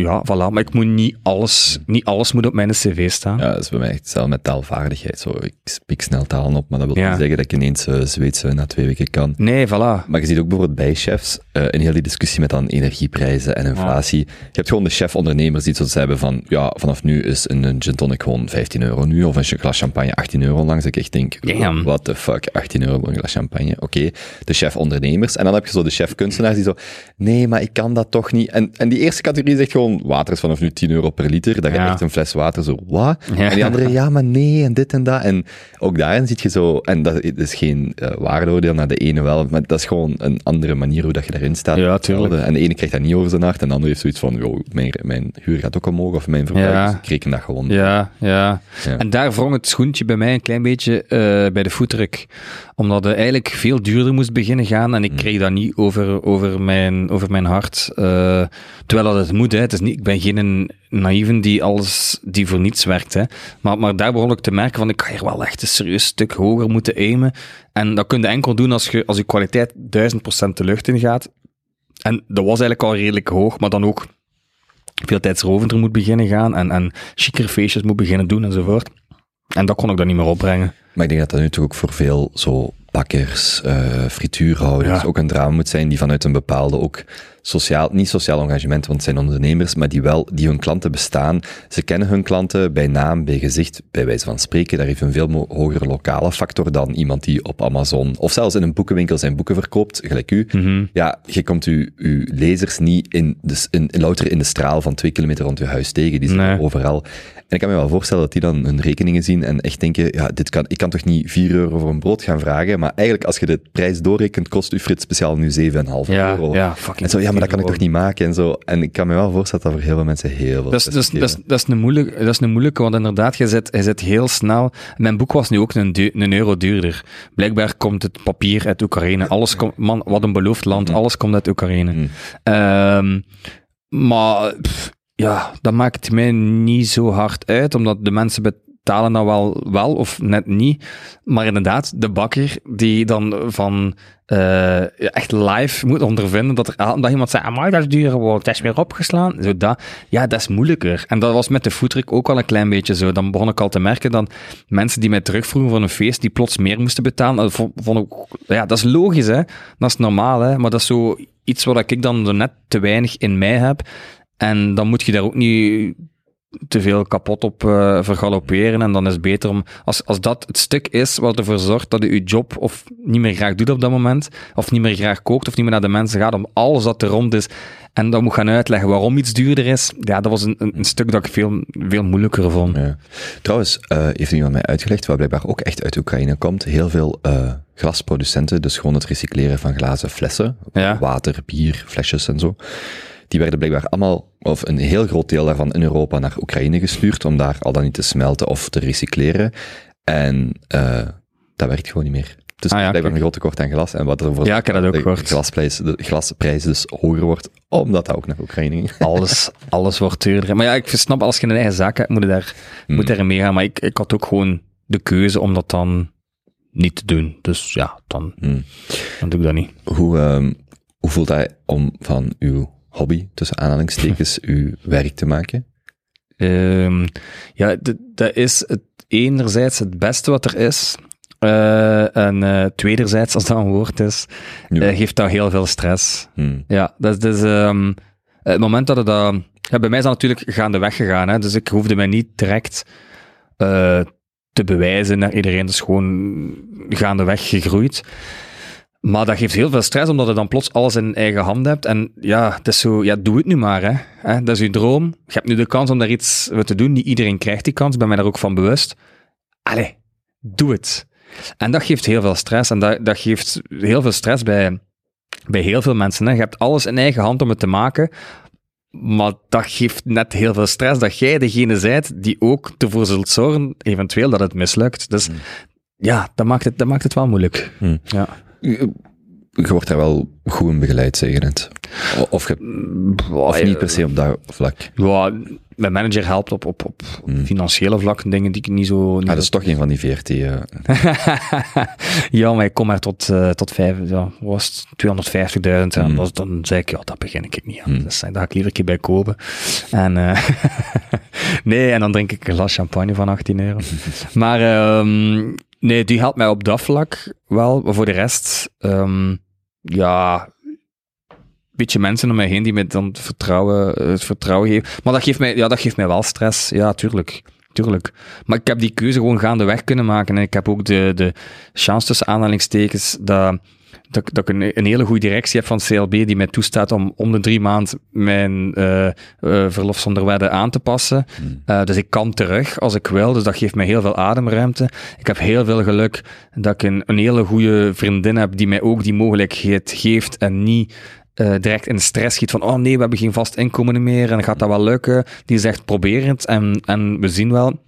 ja, voilà. Maar ik moet niet alles, niet alles moet op mijn cv staan. Ja, dat is bij mij echt hetzelfde met taalvaardigheid. Zo, ik spreek snel talen op, maar dat wil Ja. niet zeggen dat ik ineens uh, Zweedse na twee weken kan. Nee, voilà. Maar je ziet ook bijvoorbeeld bij chefs, uh, in heel die discussie met dan energieprijzen en inflatie, je hebt gewoon de chef-ondernemers die zoiets hebben van, ja, vanaf nu is een, een gin tonic gewoon 15 euro nu, of een glas champagne 18 euro langs. Ik echt denk, Damn. what the fuck, 18 euro voor een glas champagne. Oké, de chef-ondernemers. En dan heb je zo de chef-kunstenaars die zo, nee, maar ik kan dat toch niet. En, en die eerste categorie zegt gewoon, water is vanaf nu 10 euro per liter. Dat je Ja. echt een fles water zo, wat? Ja. En die andere, ja, maar nee, en dit en dat. En ook daarin zie je zo, en dat is geen uh, waardeoordeel naar de ene wel, maar dat is gewoon een andere manier hoe dat je daarin staat. Ja, tuurlijk. En de ene krijgt dat niet over zijn hart, en de andere heeft zoiets van, joh, mijn, mijn huur gaat ook omhoog, of mijn verbruik, Ja. dus ik reken dat gewoon. Ja, ja. Ja. En daar wrong het schoentje bij mij een klein beetje eh, bij de foodtruck. Omdat het eigenlijk veel duurder moest beginnen gaan en ik kreeg dat niet over, over, mijn, over mijn hart. Eh, terwijl dat het moet, hè. Het is niet, ik ben geen naïven die alles, die voor niets werkt, hè. Maar, maar daar begon ik te merken van, ik ga hier wel echt een serieus stuk hoger moeten aimen. En dat kun je enkel doen als je, als je kwaliteit 1000% de lucht in gaat. En dat was eigenlijk al redelijk hoog, maar dan ook veel tijdsrovender moet beginnen gaan en, en feestjes moet beginnen doen enzovoort. En dat kon ik dan niet meer opbrengen. Maar ik denk dat dat nu toch ook voor veel zo bakkers, eh frituurhouders Ja. ook een drama moet zijn die vanuit een bepaalde ook sociaal, niet sociaal engagement, want het zijn ondernemers, maar die wel, die hun klanten bestaan. Ze kennen hun klanten bij naam, bij gezicht, bij wijze van spreken. Daar heeft een veel hogere lokale factor dan iemand die op Amazon of zelfs in een boekenwinkel zijn boeken verkoopt, gelijk u. Ja, je komt uw, uw lezers niet in, de, s- in, in, louter in de straal van twee kilometer rond uw huis tegen. Die Nee. overal. En ik kan me wel voorstellen dat die dan hun rekeningen zien en echt denken, ja, dit kan, ik kan toch niet 4 euro voor een brood gaan vragen, maar eigenlijk als je de prijs doorrekent, kost uw frit speciaal nu 7,5 Ja, euro. ja, fucking. En zo, ja, maar dat kan ik toch niet maken en zo. En ik kan me wel voorstellen dat voor heel veel mensen heel veel Dat is, dat, is, dat, is, dat, is een moeilijke, dat is een moeilijke, want inderdaad, je zit, je zit heel snel. Mijn boek was nu ook een, du- een euro duurder. Blijkbaar komt het papier uit Oekraïne. Alles komt, man, wat een beloofd land, alles komt uit Oekraïne. Mhm. Ehm, maar pff, ja, dat maakt mij niet zo hard uit, omdat de mensen betalen dat wel, wel of net niet. Maar inderdaad, de bakker die dan van eh, echt live moet ondervinden dat er iemand zei, amai, dat is duur geworden, het is weer opgeslaan. Zo dat, ja, dat is moeilijker. En dat was met de foodtruck ook al een klein beetje zo. Dan begon ik al te merken dat mensen die mij terugvroegen van een feest, die plots meer moesten betalen, dat ja, dat is logisch, hè. Dat is normaal, hè. Maar dat is zo iets wat ik dan net te weinig in mij heb. En dan moet je daar ook niet te veel kapot op eh vergalopperen. En dan is het beter om, als, als dat het stuk is wat ervoor zorgt dat je je job of niet meer graag doet op dat moment, of niet meer graag kookt, of niet meer naar de mensen gaat, om alles dat er rond is, en dan moet gaan uitleggen waarom iets duurder is, ja, dat was een, een, een stuk dat ik veel, veel moeilijker vond. Ja. Trouwens, eh, heeft iemand mij uitgelegd, wat blijkbaar ook echt uit Oekraïne komt, heel veel eh, glasproducenten, dus gewoon het recycleren van glazen flessen, Ja. water, bier, flesjes en zo, die werden blijkbaar allemaal, of een heel groot deel daarvan in Europa naar Oekraïne gestuurd, om daar al dan niet te smelten of te recycleren. En eh, dat werkt gewoon niet meer. Dus Ah ja, blijkbaar een groot tekort aan glas. En wat ervoor Ja, ik heb dat ook de. Glasprijs, de glasprijs dus hoger wordt, omdat dat ook naar Oekraïne ging. [LAUGHS] Alles, alles wordt duurder. Maar ja, ik snap, als je een eigen zaak hebt, moet je daar, Hmm. moet daarin meegaan. Maar ik, ik had ook gewoon de keuze om dat dan niet te doen. Dus ja, dan, Hmm. dan doe ik dat niet. Hoe, ehm, hoe voelt hij om van uw hobby, tussen aanhalingstekens, [LAUGHS] uw werk te maken? Ehm, ja, dat is het enerzijds het beste wat er is. Eh, en eh, tweederzijds, als dat een woord is, Ja. eh, geeft dat heel veel stress. Hmm. Ja, dat is dus, ehm, het moment dat het dat... Ja, bij mij is dat natuurlijk gaandeweg gegaan, hè, dus ik hoefde mij niet direct te bewijzen naar iedereen. Dat is gewoon gaandeweg gegroeid. Maar dat geeft heel veel stress, omdat je dan plots alles in eigen hand hebt. En ja, het is zo, ja, doe het nu maar. Hè. Hè, Dat is je droom. Je hebt nu de kans om daar iets mee te doen. Niet iedereen krijgt die kans, ik ben mij daar ook van bewust. Allee, doe het. En dat geeft heel veel stress. En dat, dat geeft heel veel stress bij, bij heel veel mensen. Hè. Je hebt alles in eigen hand om het te maken. Maar dat geeft net heel veel stress dat jij degene bent die ook ervoor zult zorgen, eventueel, dat het mislukt. Dus ja, dat maakt het, dat maakt het wel moeilijk. Hmm. Ja. Je, je wordt daar wel goed in begeleid, zeg je net. Of, je, of niet per se op dat vlak. Ja, mijn manager helpt op, op, op Hmm. financiële vlakken, dingen die ik niet zo... Niet Ah, dat is toch een van die VRT. eh, [LAUGHS] ja, maar ik kom maar tot, eh, tot vijf, ja, was het 250.000. En Hmm. dat- dan zei ik, ja, dat begin ik niet aan. Dus daar ga ik liever een keer bij kopen. En, eh, [LAUGHS] nee, en dan drink ik een glas champagne van 18 euro. [LAUGHS] maar ehm, nee, die helpt mij op dat vlak wel. Maar voor de rest, ehm, ja, beetje mensen om mij heen die mij dan vertrouwen, het vertrouwen geven. Maar dat geeft mij, ja, dat geeft mij wel stress. Ja, tuurlijk. Tuurlijk. Maar ik heb die keuze gewoon gaandeweg kunnen maken. En ik heb ook de, de chance tussen aanhalingstekens dat, dat, dat ik een, een hele goede directie heb van CLB die mij toestaat om om de drie maand mijn eh, verlof zonder wedden aan te passen. Hmm. Eh, dus ik kan terug als ik wil. Dus dat geeft mij heel veel ademruimte. Ik heb heel veel geluk dat ik een, een hele goede vriendin heb die mij ook die mogelijkheid geeft en niet direct in stress schiet van oh nee, we hebben geen vast inkomen meer en gaat dat wel lukken. Die zegt probeer het en, en we zien wel.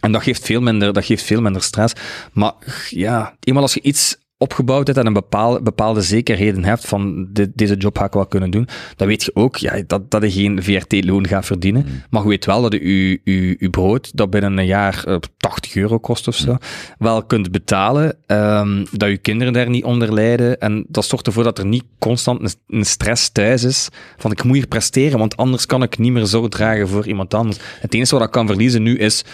En dat geeft veel minder, dat geeft veel minder stress. Maar ja, eenmaal als je iets opgebouwd hebt en een bepaalde, bepaalde zekerheden hebt van dit, deze job ga ik wel kunnen doen, dan weet je ook ja, dat, dat je geen VRT-loon gaat verdienen. Maar je weet wel dat je je, je, je brood, dat binnen een jaar eh, 80 euro kost of zo, wel kunt betalen, ehm, dat je kinderen daar niet onder lijden. En dat zorgt ervoor dat er niet constant een, een stress thuis is van ik moet hier presteren, want anders kan ik niet meer zo dragen voor iemand anders. Het enige wat ik kan verliezen nu is,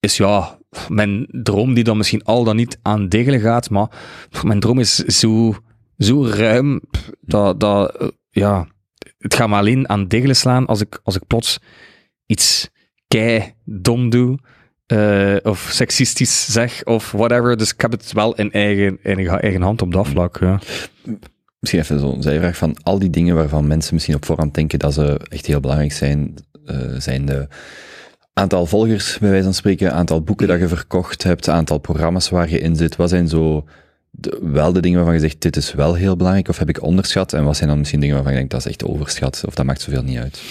is ja, mijn droom die dan misschien al dan niet aan diggelen gaat, maar mijn droom is zo, zo ruim dat, dat eh, ja, het gaat me alleen aan diggelen slaan als ik, als ik plots iets kei dom doe, eh, of seksistisch zeg, of whatever. Dus ik heb het wel in eigen, in eigen hand op dat vlak. Ja. Misschien even zo'n zijvraag van al die dingen waarvan mensen misschien op voorhand denken dat ze echt heel belangrijk zijn, eh, zijn de aantal volgers, bij wijze van spreken, aantal boeken dat je verkocht hebt, aantal programma's waar je in zit. Wat zijn zo wel de dingen waarvan je zegt, dit is wel heel belangrijk, of heb ik onderschat? En wat zijn dan misschien dingen waarvan je denkt, dat is echt overschat, of dat maakt zoveel niet uit?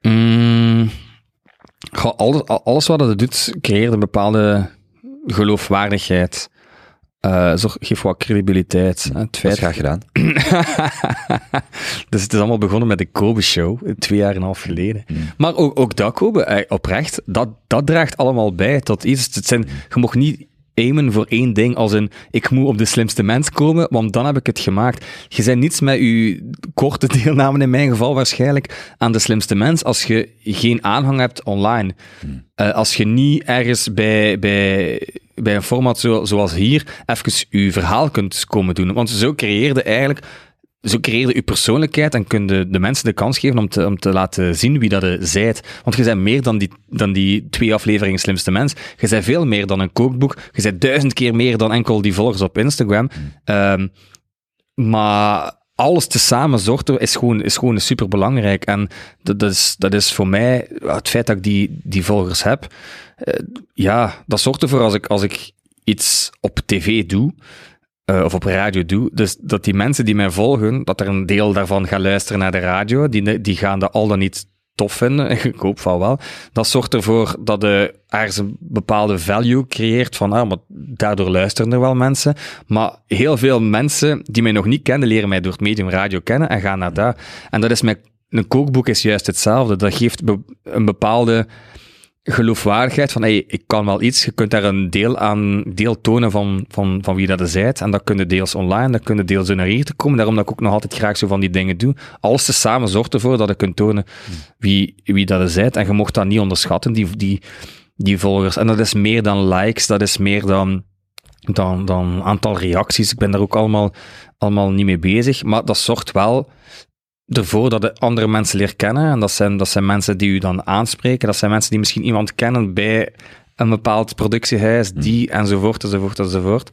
Mm, alles, alles wat het doet, creëert een bepaalde geloofwaardigheid. Zorg, geeft wat credibiliteit. Het Dat is feit graag gedaan. [LAUGHS] dus het is allemaal begonnen met de Kobe Show, twee jaar en een half geleden. Mm. Maar ook, ook dat Kobe, eh, oprecht, dat, dat draagt allemaal bij tot iets. Het zijn, je mag niet aimen voor één ding, als in, ik moet op de slimste mens komen, want dan heb ik het gemaakt. Je bent niets met je korte [LAUGHS] deelname, in mijn geval waarschijnlijk, aan de slimste mens, als je geen aanhang hebt online. Eh, als je niet ergens bij, bij, bij een format zo, zoals hier even je verhaal kunt komen doen. Want zo creëerde eigenlijk zo creëerde je persoonlijkheid en kun je de mensen de kans geven om te, om te laten zien wie dat je zijt. Want je bent meer dan die, dan die twee afleveringen Slimste Mens. Je bent veel meer dan een kookboek. Je bent duizend keer meer dan enkel die volgers op Instagram. Ehm, maar alles tezamen zorgt is gewoon, is gewoon super belangrijk. En dat, dat, is, dat is voor mij, het feit dat ik die, die volgers heb, ja, dat zorgt ervoor als ik, als ik iets op tv doe, eh, of op radio doe, dus dat die mensen die mij volgen, dat er een deel daarvan gaat luisteren naar de radio, die, die gaan dat al dan niet tof vinden, [LAUGHS] ik hoop van wel. Dat zorgt ervoor dat de ergens een bepaalde value creëert van, ah, maar daardoor luisteren er wel mensen. Maar heel veel mensen die mij nog niet kennen, leren mij door het medium radio kennen en gaan naar daar. En dat is met een kookboek is juist hetzelfde. Dat geeft een bepaalde geloofwaardigheid van, hey, ik kan wel iets, je kunt daar een deel aan, deel tonen van, van, van wie dat is en dat kunnen deels online, dat kunnen deels naar hier te komen, daarom dat ik ook nog altijd graag zo van die dingen doe. Alles te samen zorgt ervoor dat je kunt tonen wie, wie dat is en je mocht dat niet onderschatten, die, die, die volgers. En dat is meer dan likes, dat is meer dan, dan, dan aantal reacties. Ik ben daar ook allemaal, allemaal niet mee bezig, maar dat zorgt wel ervoor dat je andere mensen leert kennen. En dat zijn, dat zijn mensen die u dan aanspreken. Dat zijn mensen die misschien iemand kennen bij een bepaald productiehuis, die enzovoort, enzovoort, enzovoort.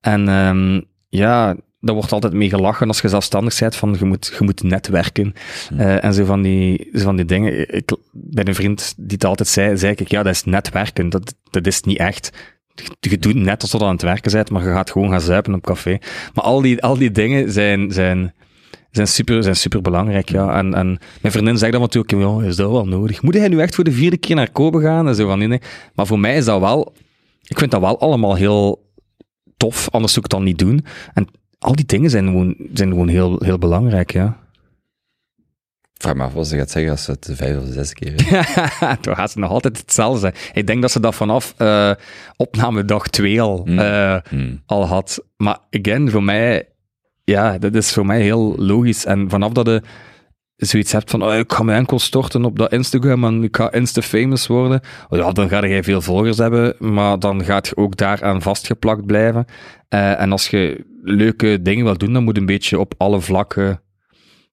En ehm, ja, daar wordt altijd mee gelachen als je zelfstandig bent, van je moet, je moet netwerken. Eh, en zo van, die, zo van die dingen. Ik, bij een vriend die het altijd zei, zei ik, ja, dat is netwerken. Dat, dat is niet echt. Je, je doet net alsof je aan het werken bent, maar je gaat gewoon gaan zuipen op café. Maar al die, al die dingen zijn, zijn, zijn super, zijn super belangrijk, ja. En, en mijn vriendin zegt dan natuurlijk, ja, is dat wel nodig? Moet hij nu echt voor de vierde keer naar Kobe gaan? En zo van, nee, nee. Maar voor mij is dat wel, ik vind dat wel allemaal heel tof, anders zou ik het dan niet doen. En al die dingen zijn gewoon, zijn gewoon heel, heel belangrijk, ja. Vraag me af wat ze gaat zeggen als ze het de vijf of zes keer. [LAUGHS] Toen gaat ze nog altijd hetzelfde zijn. Ik denk dat ze dat vanaf eh opname dag 2 al, Mm. eh, Hmm. al had. Maar again, voor mij, ja, dat is voor mij heel logisch. En vanaf dat je zoiets hebt van, oh, ik ga me enkel storten op dat Instagram en ik ga insta-famous worden, ja, dan ga je veel volgers hebben, maar dan gaat je ook daaraan vastgeplakt blijven. Eh, en als je leuke dingen wil doen, dan moet een beetje op alle vlakken,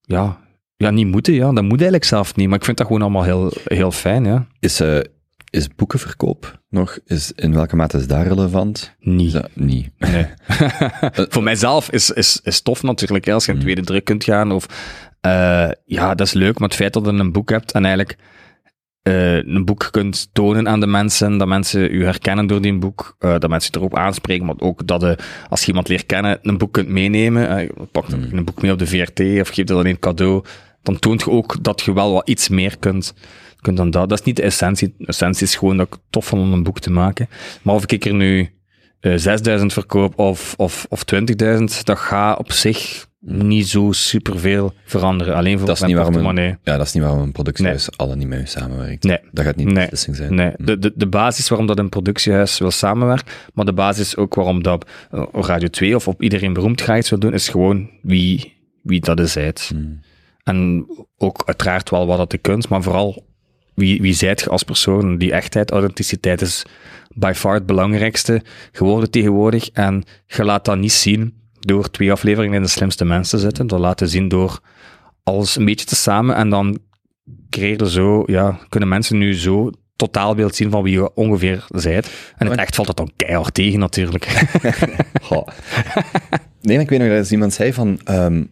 ja, ja, niet moeten, ja. Dat moet eigenlijk zelf niet, maar ik vind dat gewoon allemaal heel, heel fijn, ja. Is, eh, is boekenverkoop nog, is, in welke mate is daar relevant? Niet. niet? Nee. [LAUGHS] Voor mijzelf is, is, is tof natuurlijk, als je in tweede druk kunt gaan. Of, eh, ja, dat is leuk, maar het feit dat je een boek hebt en eigenlijk eh, een boek kunt tonen aan de mensen, dat mensen u herkennen door die boek, eh, dat mensen erop aanspreken, maar ook dat je, als je iemand leert kennen, een boek kunt meenemen. eh, pak dan een boek mee op de VRT of geef dat alleen cadeau. Dan toont je ook dat je wel wat iets meer kunt, kunt dan dat. Dat is niet de essentie. De essentie is gewoon dat ik het tof vond om een boek te maken. Maar of ik er nu eh 6000 verkoop of, of, of 20.000, dat gaat op zich niet zo superveel veranderen. Alleen voor Dat is niet waarom een, ja, dat is niet waarom een productiehuis alle niet met u samenwerkt. Nee. Dat gaat niet de Nee. beslissing zijn. Nee, de, de, de basis waarom dat een productiehuis wil samenwerken, maar de basis ook waarom dat eh, Radio 2 of op iedereen beroemd graag iets wil doen, is gewoon wie, wie dat is zijt. En ook uiteraard wel wat dat de kunst, maar vooral wie, wie zijt je als persoon. Die echtheid, authenticiteit is by far het belangrijkste geworden tegenwoordig. En je laat dat niet zien door twee afleveringen in de slimste mensen te zetten. Dat laat je zien door alles een beetje te samen en dan creëer je zo, ja, kunnen mensen nu zo totaalbeeld zien van wie je ongeveer zijt. En het echt valt dat dan keihard tegen natuurlijk. [LAUGHS] Goh. Nee, ik weet nog dat eens iemand zei van... ehm,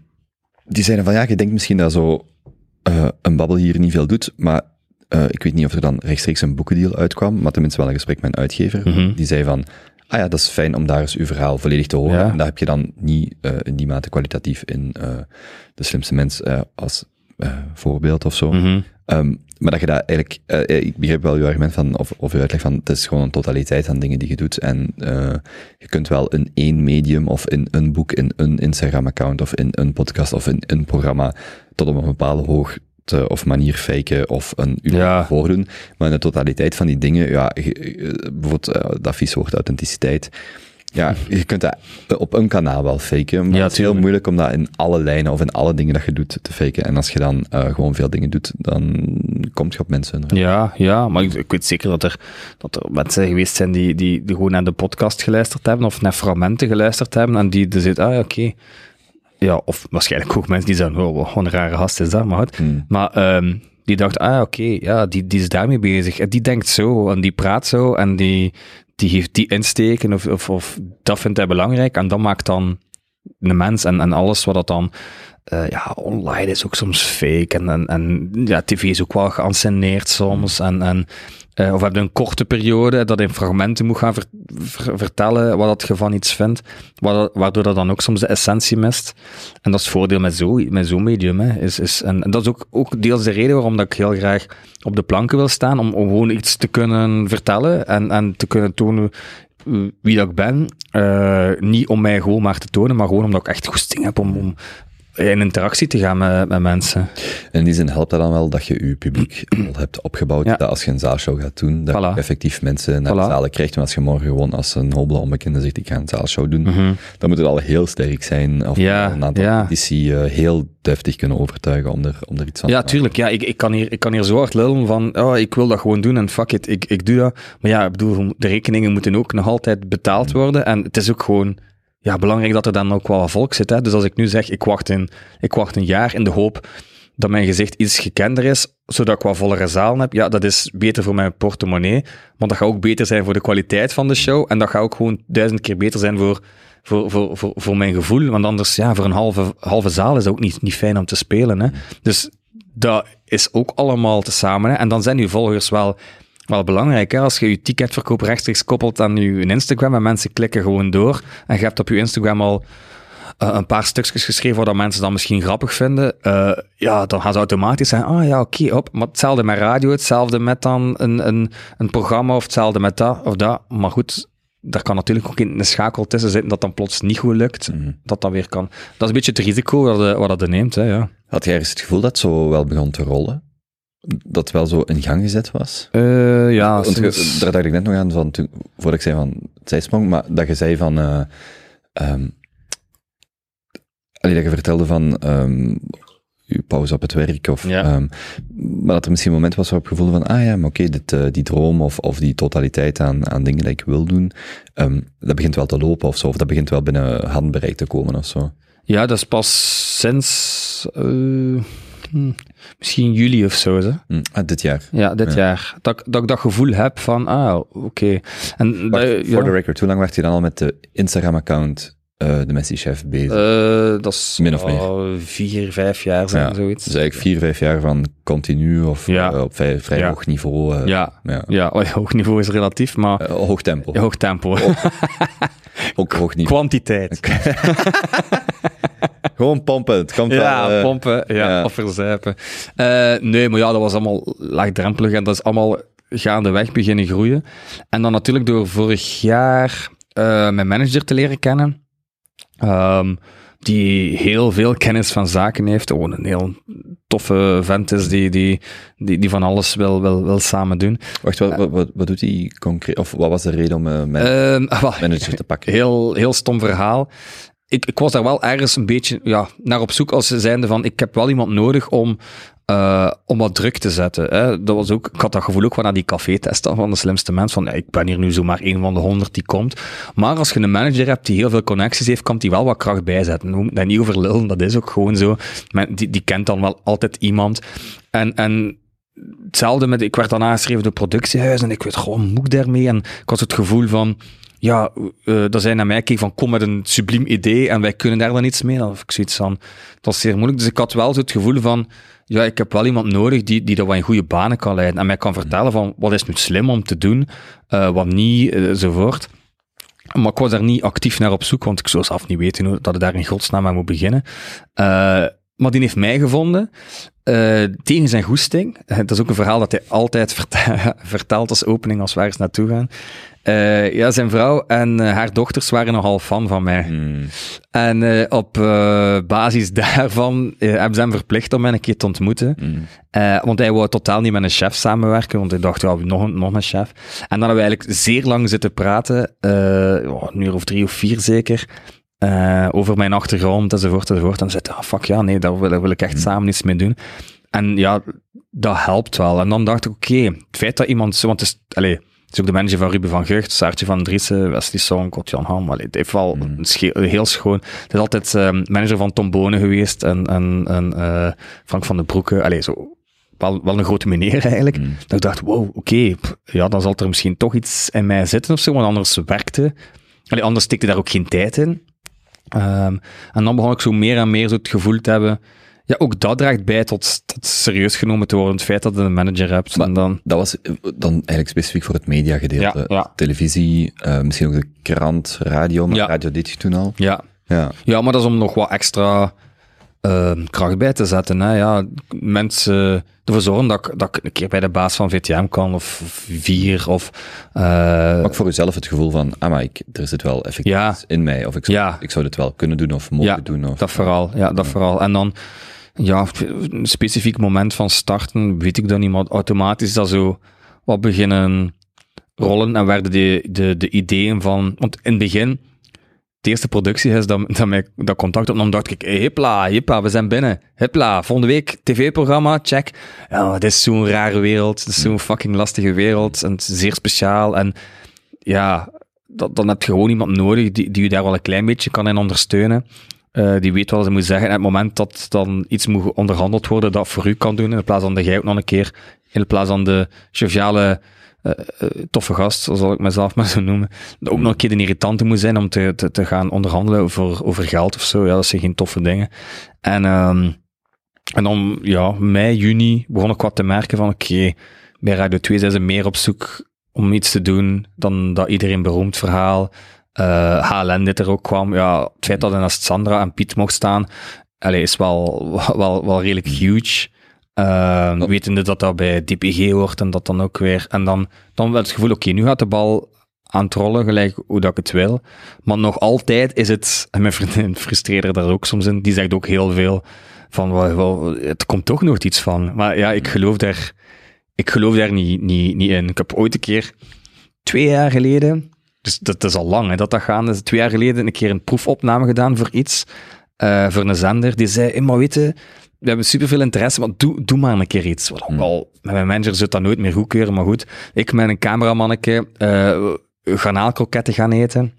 die zeiden van, ja, je denkt misschien dat zo eh, een babbel hier niet veel doet, maar eh, ik weet niet of er dan rechtstreeks een boekendeal uitkwam, maar tenminste wel een gesprek met een uitgever. Mhm. Die zei van, ah ja, dat is fijn om daar eens uw verhaal volledig te horen. Ja. En dat heb je dan niet eh, in die mate kwalitatief in De Slimste Mens als voorbeeld of zo. Mhm. Ehm, maar dat je dat eigenlijk, eh, eh, ik begrijp wel uw argument van, of, of uw uitleg van, het is gewoon een totaliteit aan dingen die je doet. En eh, je kunt wel in één medium, of in een boek, in een Instagram-account, of in een podcast, of in een programma, tot op een bepaalde hoogte of manier faken, of een uur Ja. voordoen. Maar in de totaliteit van die dingen, ja, je- bijvoorbeeld dat vies woord authenticiteit, ja, je kunt dat op een kanaal wel faken, maar Ja, het is heel moeilijk om dat in alle lijnen of in alle dingen dat je doet te faken. En als je dan eh, gewoon veel dingen doet, dan komt je op mensen. Ja, ja, maar ik, ik weet zeker dat er, dat er mensen geweest zijn die, die, die gewoon naar de podcast geluisterd hebben of naar fragmenten geluisterd hebben en die dus zitten, ah oké. Ja, of waarschijnlijk ook mensen die zeggen, oh, wat een rare gast is dat, maar goed. Hmm. Maar ehm, die dacht, ah oké, ja, die, die is daarmee bezig. En die denkt zo, en die praat zo, en die, die heeft die insteken, of, of, of dat vindt hij belangrijk, en dat maakt dan de mens en, en alles wat dat dan eh, ja, online is ook soms fake. En, en, ja, tv is ook wel geanceneerd soms. En, en, eh, of heb je een korte periode dat in fragmenten moet gaan ver- ver- vertellen wat dat je van iets vindt. Waardoor, dat dan ook soms de essentie mist. En dat is het voordeel met zo'n met zo'n medium. Hè, is, is, en, en dat is ook, ook deels de reden waarom dat ik heel graag op de planken wil staan. Om, om gewoon iets te kunnen vertellen en, en te kunnen tonen wie dat ik ben. Eh, niet om mij gewoon maar te tonen, maar gewoon omdat ik echt goesting heb om, om in interactie te gaan met, met mensen. En in die zin helpt dat dan wel dat je je publiek [CLEARS THROAT] al hebt opgebouwd. Ja. Dat als je een zaalshow gaat doen, dat Voilà. je effectief mensen naar Voilà. de zalen krijgt. Maar als je morgen gewoon als een hobele onbekende zegt, ik ga een zaalshow doen, Mhm. dan moet het al heel sterk zijn. Of Ja, een aantal ja. politici eh, heel deftig kunnen overtuigen om er, om er iets van Ja, te tuurlijk. Ja, ik, ik, kan hier, ik kan hier zo hard lullen van, oh, ik wil dat gewoon doen en fuck it, ik, ik doe dat. Maar ja, ik bedoel, de rekeningen moeten ook nog altijd betaald worden. En het is ook gewoon ja, belangrijk dat er dan ook wel wat volk zit. Hè? Dus als ik nu zeg, ik wacht, een, ik wacht een jaar in de hoop dat mijn gezicht iets gekender is, zodat ik wat vollere zalen heb, ja, dat is beter voor mijn portemonnee. Maar dat gaat ook beter zijn voor de kwaliteit van de show. En dat gaat ook gewoon duizend keer beter zijn voor, voor, voor, voor, voor mijn gevoel. Want anders, ja, voor een halve, halve zaal is dat ook niet, niet fijn om te spelen. Hè? Dus dat is ook allemaal tezamen. Hè? En dan zijn uw volgers wel, wel belangrijk. Hè? Als je je ticketverkoop rechtstreeks koppelt aan je Instagram en mensen klikken gewoon door en je hebt op je Instagram al eh, een paar stukjes geschreven waar dat mensen dan misschien grappig vinden, eh, ja, dan gaan ze automatisch zeggen, ah ja, oké, op. Maar hetzelfde met radio, hetzelfde met dan een, een, een programma of hetzelfde met dat of dat. Maar goed, daar kan natuurlijk ook in een schakel tussen zitten dat dan plots niet goed lukt, Mhm. dat dat weer kan. Dat is een beetje het risico wat, wat dat er neemt, hè, ja. Had jij ergens het gevoel dat het zo wel begon te rollen? Dat wel zo in gang gezet was? Eh, ja, Want je- sinds- daar dacht ik net nog aan, van, toen, voordat ik zei van het zijsprong, maar dat je zei van... allee, dat je vertelde van ehm, je pauze op het werk, of, Ja. ehm, maar dat er misschien een moment was waarop je voelde van, ah ja, maar oké, dit, eh, die droom of, of die totaliteit aan, aan dingen die ik wil doen, dat begint wel te lopen of zo, of dat begint wel binnen handbereik te komen of zo. ja, dat is pas sinds eh, hm, misschien juli of zo, hè. Hm, ah, dit jaar. Ja, dit Ja. jaar. Dat, ik- dat ik dat gevoel heb van, ah, oké. En voor ja, de record, hoe lang werd je dan al met de Instagram-account eh, de Messi Chef bezig? eh, dat is Min of meer. vier, vijf jaar zijn, Ja, zoiets. Dus eigenlijk vier, vijf jaar van continu of Ja. eh, op vrij, vrij Ja. hoog niveau. ja, ja. oh [LAUGHS] hoog niveau is relatief, maar hoog tempo. hoog tempo. Ook hoog [LAUGHS] niveau. Kwantiteit. [LAUGHS] Gewoon pompen. Het komt Ja, wel, eh, pompen, ja, ja. of verzuipen. Eh, nee, maar ja, dat was allemaal laagdrempelig en dat is allemaal gaandeweg beginnen groeien. En dan natuurlijk door vorig jaar eh, mijn manager te leren kennen, ehm, die heel veel kennis van zaken heeft, gewoon een heel toffe vent is die, die, die, die van alles wil, wil, wil samen doen. Wacht, wat, wat, wat, wat doet hij concreet? Of wat was de reden om man- Ehm, wel, manager te pakken? Heel, heel stom verhaal. Ik, ik was daar wel ergens een beetje ja, naar op zoek als zijnde van, ik heb wel iemand nodig om, eh, om wat druk te zetten. Hè. Dat was ook, ik had dat gevoel ook wel naar die café-test van de slimste mens, van ja, ik ben hier nu zomaar een van de honderd die komt. Maar als je een manager hebt die heel veel connecties heeft, kan die wel wat kracht bijzetten. We daar niet over lullen, dat is ook gewoon zo. Men, die, die kent dan wel altijd iemand. En, en hetzelfde met, ik werd dan aangeschreven door productiehuis en ik weet gewoon, moet ik daarmee? En ik had het gevoel van, ja, eh dat zij naar mij keken van, kom met een subliem idee en wij kunnen daar dan iets mee. Had ik zoiets van, het was zeer moeilijk. Dus ik had wel zo het gevoel van, ja, ik heb wel iemand nodig die, die dat wat in goede banen kan leiden en mij kan vertellen van, wat is nu slim om te doen, eh, wat niet, eh, enzovoort. Maar ik was daar niet actief naar op zoek, want ik zou zelf niet weten hoe dat ik daar in godsnaam aan moet beginnen. Maar die heeft mij gevonden, tegen zijn goesting. [LAUGHS] Dat is ook een verhaal dat hij altijd verte- [LAUGHS] vertelt als opening als we ergens naartoe gaan. Eh, ja, zijn vrouw en eh, haar dochters waren nogal fan van mij. Hmm. En eh, op basis [LAUGHS] daarvan hebben ze hem verplicht om mij een keer te ontmoeten. Hmm. Want hij wou totaal niet met een chef samenwerken, want hij dacht, ja, nog een, nog een chef. En dan hebben we eigenlijk zeer lang zitten praten, ja, een uur of drie of vier zeker, over mijn achtergrond enzovoort enzovoort. En zei ah, fuck ja, nee, daar wil, daar wil ik echt samen iets mee doen. En ja, dat helpt wel. En dan dacht ik, oké, het feit dat iemand zo, want het is, allez, is ook de manager van Ruben van Gucht, Saartje van Driessen, Wesley Song, Kotjan Ham. Allee, het heeft wel een sche- heel schoon. Het is altijd ehm, manager van Tom Bonen geweest en, en, en eh, Frank van den Broeke. Allee, zo, wel, wel een grote meneer [LAUGHS] eigenlijk. Hmm. Dat ik dacht, wow, oké, ja, dan zal er misschien toch iets in mij zitten of zo, want anders werkte. Allee, anders stikte daar ook geen tijd in. Ehm, en dan begon ik zo meer en meer zo het gevoel te hebben, ja, ook dat draagt bij tot, tot serieus genomen te worden, het feit dat je een manager hebt. Maar- en dan, Dat was eh, dan eigenlijk specifiek voor het mediagedeelte. Ja, ja. Televisie, eh, misschien ook de krant, radio, maar Ja. radio deed je toen al. ja, Ja. Ja, maar dat is om nog wat extra eh, kracht bij te zetten. Hè. Ja, mensen ervoor zorgen dat ik, dat ik een keer bij de baas van VTM kan, of vier, of... eh, Ook voor jezelf het gevoel van, ah, maar ik, er zit wel effectief Ja. in mij. Of ik zou, Ja. ik zou dit wel kunnen doen of mogen Ja, doen. Of, Dat vooral, ja, dat vooral. En dan, ja, een specifiek moment van starten, weet ik dan niet, maar automatisch is dat zo wat beginnen rollen en werden de, de, de ideeën van, want in het begin, de eerste productie is dat, dat mij dat contact opnam, dacht ik, hey, hipla, hipla, we zijn binnen, hipla, volgende week tv-programma, check. Ja, het is zo'n rare wereld, het is zo'n fucking lastige wereld, en het is zeer speciaal, en ja, dat, dan heb je gewoon iemand nodig die, die je daar wel een klein beetje kan in ondersteunen. Eh, die weet wat ze moet zeggen. En het moment dat dan iets moet onderhandeld worden dat voor u kan doen, in plaats van dat jij ook nog een keer, in plaats van de joviale, eh, eh, toffe gast, zo zal ik mezelf [LAUGHS] maar zo noemen, ook nog een keer de irritante moet zijn om te, te, te gaan onderhandelen over, over geld of zo. Ja, dat zijn geen toffe dingen. En, ehm, en dan, ja, mei, juni begon ik wat te merken van, oké, bij Radio 2 zijn ze meer op zoek om iets te doen dan dat iedereen beroemd verhaal. Eh, HLN dit er ook kwam. Ja, het feit dat er naast Sandra en Piet mocht staan, is wel, wel, wel redelijk huge. Uh, wetende dat dat bij DPG hoort en dat dan ook weer. En dan, dan werd het gevoel, oké, nu gaat de bal aan het rollen, gelijk hoe dat ik het wil. Maar nog altijd is het, en mijn vriendin frustreert er daar ook soms in, die zegt ook heel veel van, wel, wel, het komt toch nog iets van. Maar ja, ik geloof daar, ik geloof daar niet, niet, niet in. Ik heb ooit een keer, twee jaar geleden, dus dat, dat is al lang hè, dat dat gaande is, twee jaar geleden een keer een proefopname gedaan voor iets, uh, voor een zender, die zei, hey, maar weet je, we hebben superveel interesse, maar doe, doe maar een keer iets. Wat ook al, met mijn manager zit dat nooit meer goedkeuren, maar goed. Ik met een cameramanneke uh, garnaalkroketten gaan eten.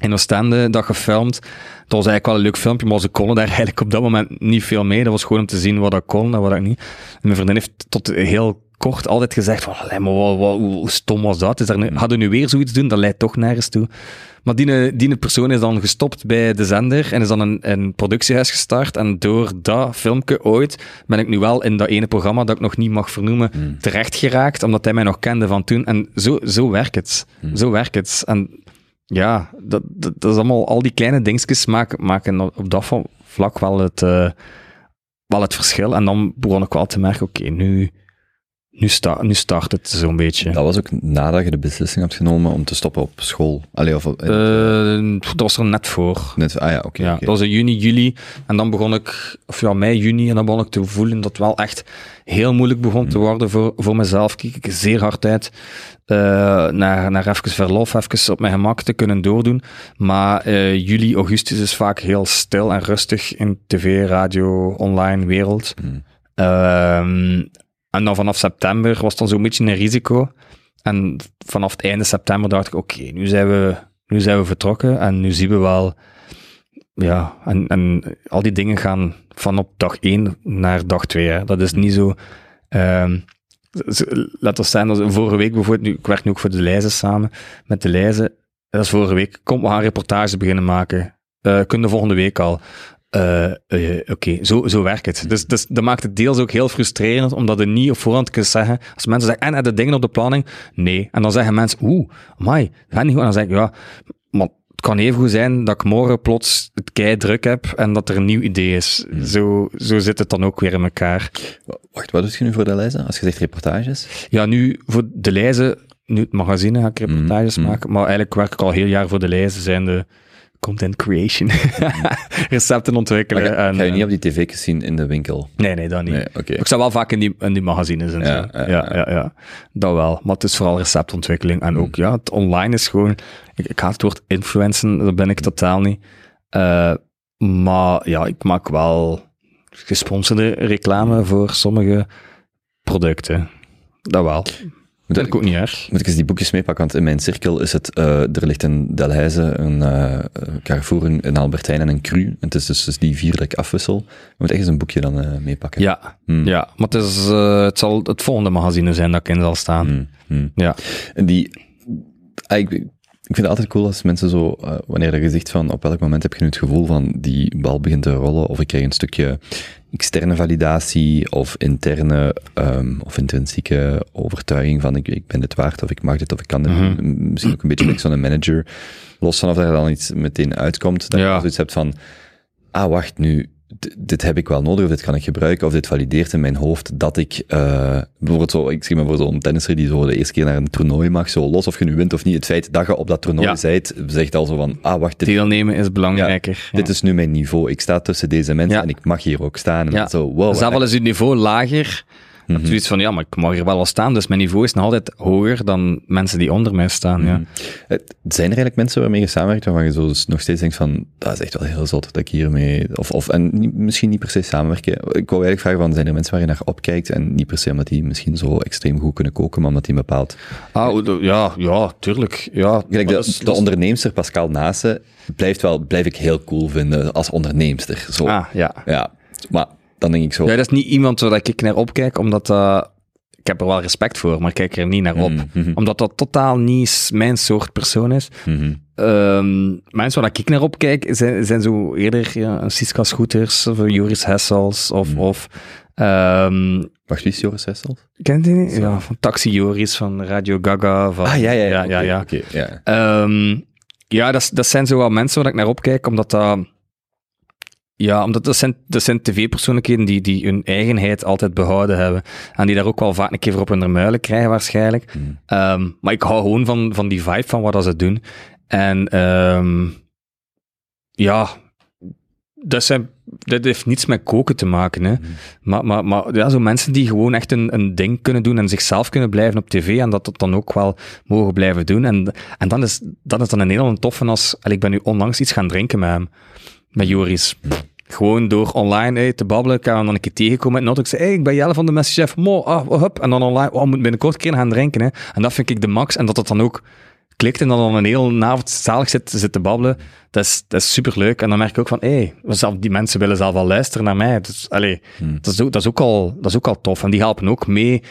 In Oostende, dat gefilmd. Dat was eigenlijk wel een leuk filmpje, maar ze konden daar [LAUGHS] eigenlijk op dat moment niet veel mee. Dat was gewoon om te zien wat ik kon en wat ik niet. En mijn vriendin heeft tot heel kort altijd gezegd van, maar wat, wat, hoe stom was dat? Is daar nu, hadden we nu weer zoiets doen? Dat leidt toch nergens toe. Maar die, die persoon is dan gestopt bij de zender en is dan een, een productiehuis gestart. En door dat filmpje ooit ben ik nu wel in dat ene programma dat ik nog niet mag vernoemen Hmm. terecht geraakt, omdat hij mij nog kende van toen. En zo, zo werkt het. Hmm. Zo werkt het. En ja, dat, dat, dat is allemaal, al die kleine dingetjes maken, maken op dat vlak wel het, uh, wel het verschil. En dan begon ik wel te merken, oké, okay, nu, nu, sta, nu start het zo'n beetje. Dat was ook nadat je de beslissing hebt genomen om te stoppen op school? Allee, of, uh, dat was er net voor. Net, ah ja, oké. Okay, ja, okay. Dat was in juni, juli. En dan begon ik, of ja, mei, juni, en dan begon ik te voelen dat het wel echt heel moeilijk begon te worden voor, voor mezelf. Kijk ik zeer hard uit uh, naar, naar even verlof, even op mijn gemak te kunnen doordoen. Maar uh, juli, augustus is vaak heel stil en rustig in tv, radio, online wereld. Hmm. Uh, en dan vanaf september was dan zo'n beetje een risico. En vanaf het einde september dacht ik, oké, nu, zijn we, nu zijn we vertrokken en nu zien we wel, ja, en, en al die dingen gaan van op dag 1 naar dag 2. Hè. Dat is niet zo, um, we zeggen, dat vorige week bijvoorbeeld, nu, ik werk nu ook voor de lijzen samen, met de lijzen, dat is vorige week, kom, we gaan reportages beginnen maken. Uh, kunnen volgende week al. Uh, uh, Oké, okay. zo, zo werkt het. Dus, dus dat maakt het deels ook heel frustrerend, omdat je niet op voorhand kunt zeggen, als mensen zeggen, en heb je dingen op de planning? Nee. En dan zeggen mensen, oeh, amai, gaat niet goed. En dan zeg ik, ja, maar het kan even goed zijn dat ik morgen plots het kei druk heb en dat er een nieuw idee is. Hmm. Zo, zo zit het dan ook weer in elkaar. Wacht, wat doe je nu voor de lijzen? Als je zegt reportages? Ja, nu voor de lijzen, nu het magazine ga ik reportages mm, maken, maar eigenlijk werk ik al heel jaar voor de lijzen, zijn de content creation. [LAUGHS] [LAUGHS] Recepten ontwikkelen. Ga, en, ga je niet op die tv zien in de winkel? Nee, nee, dat niet. Nee, okay. Ik zou wel vaak in die, in die magazines en ja, zo. Ja, ja, ja, ja, Dat wel. Maar het is vooral receptontwikkeling. En ook, ja, het online is gewoon... Ik, ik haat het woord influencen, dat ben ik totaal niet. Uh, maar ja, ik maak wel gesponsorde reclame voor sommige producten. Dat wel. Dat ik ook niet erg. Moet ik eens die boekjes meepakken? Want in mijn cirkel is het, uh, er ligt een Delhaize, een uh, Carrefour, een, Albertijn en een Cru. Het is dus, dus die vier dat ik afwissel. Je moet echt eens een boekje dan uh, meepakken. Ja, hmm. ja, maar het, is, het zal het volgende magazine zijn dat ik in zal staan. Hmm. Hmm. Ja. En die, ik, ik vind het altijd cool als mensen zo, wanneer je zegt van op welk moment heb je nu het gevoel van die bal begint te rollen, of ik krijg een stukje externe validatie of interne um, of intrinsieke overtuiging van ik, ik ben dit waard of ik mag dit of ik kan dit. Mhm. Misschien ook een beetje like zo'n manager. Los van of er dan iets meteen uitkomt, dat Ja. je zoiets hebt van, ah wacht, nu, dit heb ik wel nodig, of dit kan ik gebruiken, of dit valideert in mijn hoofd dat ik, eh, bijvoorbeeld zo, ik zie me voor zo'n tennisser die zo de eerste keer naar een toernooi mag, zo los of je nu wint of niet, het feit dat je op dat toernooi Ja. zijt, zegt al zo van, ah, wacht, dit, Deelnemen is belangrijker. dit is nu mijn niveau, ik sta tussen deze mensen en ik mag hier ook staan. En zo, wow. Zelf al is het niveau lager. Zoiets van, ja, maar ik mag hier wel wel staan, dus mijn niveau is nog altijd hoger dan mensen die onder mij staan. Ja. Mhm. Zijn er eigenlijk mensen waarmee je samenwerkt waarvan je zo dus nog steeds denkt van, dat is echt wel heel zot dat ik hiermee, of, of en misschien niet per se samenwerken. Ik wou eigenlijk vragen van, zijn er mensen waar je naar opkijkt en niet per se omdat die misschien zo extreem goed kunnen koken, maar omdat die een bepaald... Ah, ja, ja, tuurlijk. Ja, Gelijk de, dat is- onderneemster Pascal Nase blijft wel, blijf ik heel cool vinden als onderneemster. Zo. Ah, ja. Ja, maar dan denk ik zo... Ja, dat is niet iemand waar ik naar opkijk, omdat dat... ik heb er wel respect voor, maar ik kijk er niet naar op. Mhm, mhm, Omdat dat totaal niet mijn soort persoon is. mhm. Ehm, mensen waar ik naar opkijk, zijn, zijn zo eerder ja, Siska Scooters, of Joris Hessels, of... Of ehm, Wacht, wie is Joris Hessels? kent je die? Ja, van Taxi Joris, van Radio Gaga. Van, Ah, ja, ja, ja. ja, ja, ja. Ehm, ja, dat, dat zijn zo wel mensen waar ik naar opkijk, omdat dat... Ja, omdat dat zijn, dat zijn tv-persoonlijkheden die, die hun eigenheid altijd behouden hebben. En die daar ook wel vaak een keer voor op hun muilen krijgen, waarschijnlijk. Mhm. Ehm, maar ik hou gewoon van, van die vibe van wat dat ze doen. En ehm, ja, dat, zijn, dat heeft niets met koken te maken. Hè. Maar, maar, maar ja, zo mensen die gewoon echt een, een ding kunnen doen en zichzelf kunnen blijven op tv en dat dat dan ook wel mogen blijven doen. En, en dan is dat is dan een heel toffe als... Ik ben nu onlangs iets gaan drinken met hem, met Joris. Gewoon door online hey, te babbelen, heb hem dan een keer tegenkomen. En dan had ik zei, hey, ik ben Jelle van de Messenchef. Mo, ah, oh, hup. En dan online, oh, we moeten binnenkort een keer gaan drinken. Hè. En dat vind ik de max. En dat het dan ook klikt en dan een hele avond zalig zit, zit te babbelen. Dat is, dat is superleuk. En dan merk ik ook van, hé, hey, die mensen willen zelf wel luisteren naar mij. Dus, allee, Hmm. dat, is ook, dat, is ook al, dat is ook al tof. En die helpen ook mee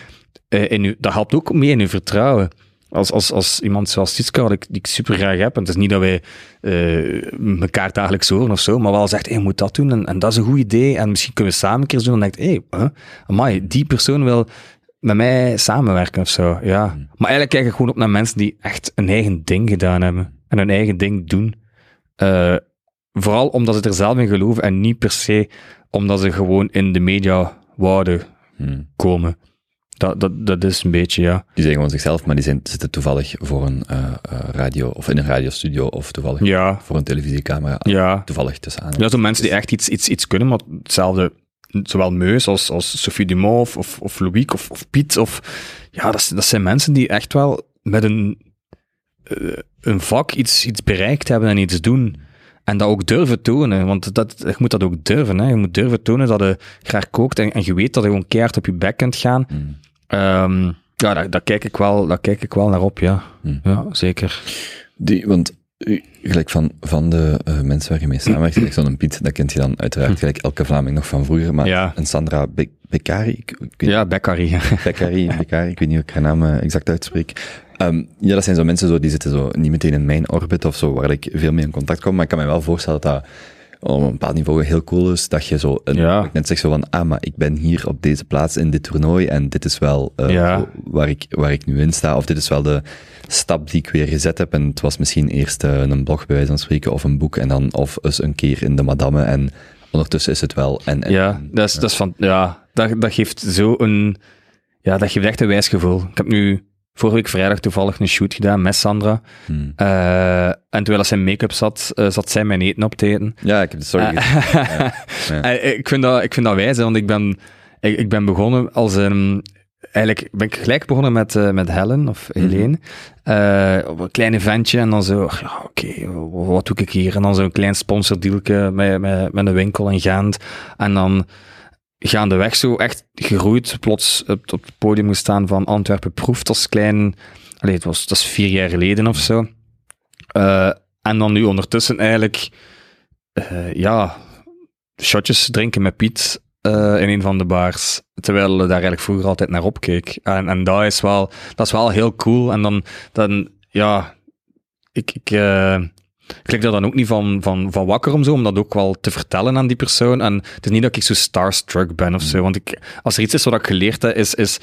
eh, in uw, dat helpt ook mee in uw vertrouwen. Als, als, als iemand zoals Siska, die ik, die ik super graag heb, en het is niet dat wij eh elkaar dagelijks horen of zo, maar wel zegt, hé, je moet dat doen, en, en dat is een goed idee, en misschien kunnen we samen een keer doen, dan denk ik, hé, hey, amai, die persoon wil met mij samenwerken of zo, ja. Maar eigenlijk kijk ik gewoon op naar mensen die echt een eigen ding gedaan hebben, en hun eigen ding doen. Eh, vooral omdat ze er zelf in geloven, en niet per se omdat ze gewoon in de media wouden Mhm. komen. Dat, dat, dat is een beetje, ja. Die zijn gewoon zichzelf, maar die zijn, zitten toevallig voor een eh, eh, radio, of in een radiostudio, of toevallig Ja, voor een televisiecamera. ja. Toevallig tussen aan. Ja, zo mensen die echt iets, iets, iets kunnen, maar hetzelfde, zowel Meus als, als Sophie Dumont of, of, of Louis of, of Piet. Of, ja, dat, dat zijn mensen die echt wel met een, eh, een vak iets, iets bereikt hebben en iets doen. En dat ook durven tonen, want dat, je moet dat ook durven. Hè. Je moet durven tonen dat je graag kookt en, en je weet dat je gewoon keihard op je bek kunt gaan. Mm. Ehm, ja, daar, daar, kijk ik wel, daar kijk ik wel naar op, ja. Mm. Ja, zeker. Die, want gelijk van, van de eh, mensen waar je mee samenwerkt, gelijk zo'n Piet, dat kent je dan uiteraard gelijk elke Vlaming nog van vroeger, maar Ja. een Sandra Be Beccari, ik, Ja, Beccari. [LAUGHS] Beccari, Beccari, ik weet niet hoe ik haar naam eh, exact uitspreek. Ehm, ja, dat zijn zo mensen zo, die zitten zo niet meteen in mijn orbit of zo, waar ik veel mee in contact kom, maar ik kan me wel voorstellen dat dat op een bepaald niveau heel cool is, dat je zo, een, Ja. net zeg zo van, ah, maar ik ben hier op deze plaats in dit toernooi en dit is wel eh, Ja. waar, ik, waar ik nu in sta, of dit is wel de stap die ik weer gezet heb en het was misschien eerst eh, een blog bij wijze van spreken, of een boek en dan, of eens een keer in de madame en ondertussen is het wel en, en Ja, dat is, dat is van, ja, dat, dat geeft zo een, ja, dat geeft echt een wijs gevoel. Ik heb nu vorige week vrijdag toevallig een shoot gedaan met Sandra. Hmm. Eh, en terwijl ze in make-up zat, eh, zat zij mijn eten op te eten. Ja, ik heb de sorry Eh, [LAUGHS] ja. Ik, vind dat, ik vind dat wijs, hè, want ik ben, ik, ik ben begonnen als een... Eigenlijk ben ik gelijk begonnen met, met Helen, of Mhm. Helene. Op een klein eventje, en dan zo, ja, oké, wat doe ik hier? En dan zo'n klein sponsordealke met, met, met een winkel in Gent. En dan gaandeweg zo echt gegroeid, plots op, het podium gestaan van Antwerpen Proeft als klein... Allee, het was, dat is vier jaar geleden of zo. Eh, en dan nu ondertussen eigenlijk, eh, ja, shotjes drinken met Piet eh, in een van de bars. Terwijl daar eigenlijk vroeger altijd naar opkeek. En, en dat, is wel, dat is wel heel cool. En dan, dan ja, ik, ik, ik lig daar dan ook niet van, van, van wakker om zo, om dat ook wel te vertellen aan die persoon. En het is niet dat ik zo starstruck ben of zo. Want ik, als er iets is wat ik geleerd heb, is, is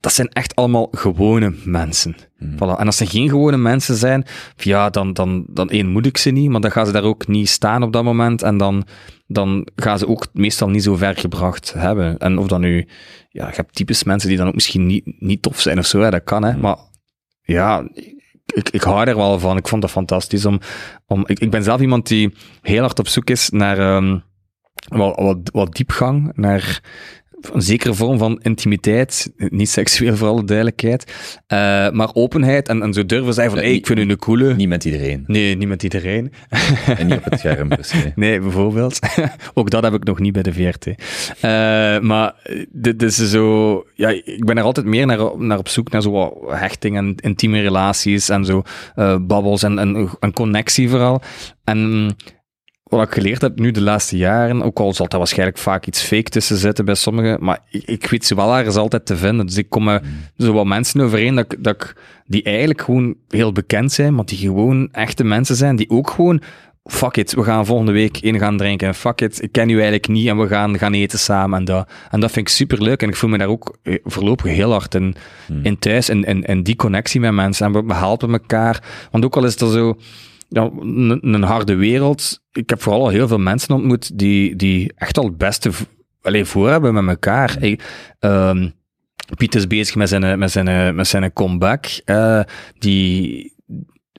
dat zijn echt allemaal gewone mensen. Voilà. En als ze geen gewone mensen zijn, ja, dan, dan, dan één moet ik ze niet, maar dan gaan ze daar ook niet staan op dat moment. En dan, dan gaan ze ook meestal niet zo ver gebracht hebben. En of dan nu, ja, je hebt types mensen die dan ook misschien niet, niet tof zijn of zo, hè, dat kan, hè. Maar ja, ik, ik hou er wel van. Ik vond dat fantastisch. Om, om, ik, ik ben zelf iemand die heel hard op zoek is naar ehm, wat, wat, wat diepgang, naar een zekere vorm van intimiteit. Niet seksueel, voor alle duidelijkheid. Eh, maar openheid en, en zo durven zeggen van, Ja, hey, ik vind u een coole... Niet met iedereen. Nee, niet met iedereen. [LAUGHS] En niet op het scherm per se. [LAUGHS] Nee, bijvoorbeeld. [LAUGHS] Ook dat heb ik nog niet bij de VRT. Eh, maar dit is zo... Ja, ik ben er altijd meer naar, naar op zoek naar zo hechting en intieme relaties en zo eh babbels en, en, en connectie vooral. En wat ik geleerd heb nu de laatste jaren, ook al zal er waarschijnlijk vaak iets fake tussen zitten bij sommigen, maar ik, ik weet ze wel ergens altijd te vinden. Dus ik kom met zo wat mensen overeen dat, dat ik, die eigenlijk gewoon heel bekend zijn, maar die gewoon echte mensen zijn, die ook gewoon fuck it, we gaan volgende week in gaan drinken. En fuck it, ik ken u eigenlijk niet en we gaan gaan eten samen. En dat, en dat vind ik super leuk. En ik voel me daar ook eh, voorlopig heel hard in, in thuis. En, en die connectie met mensen. En we, we helpen elkaar. Want ook al is er zo ja, een, harde wereld. Ik heb vooral al heel veel mensen ontmoet die, die echt al het beste v- allee, voor hebben met elkaar. Ehm, Piet is bezig met zijn, met zijn, met zijn comeback. Eh, die,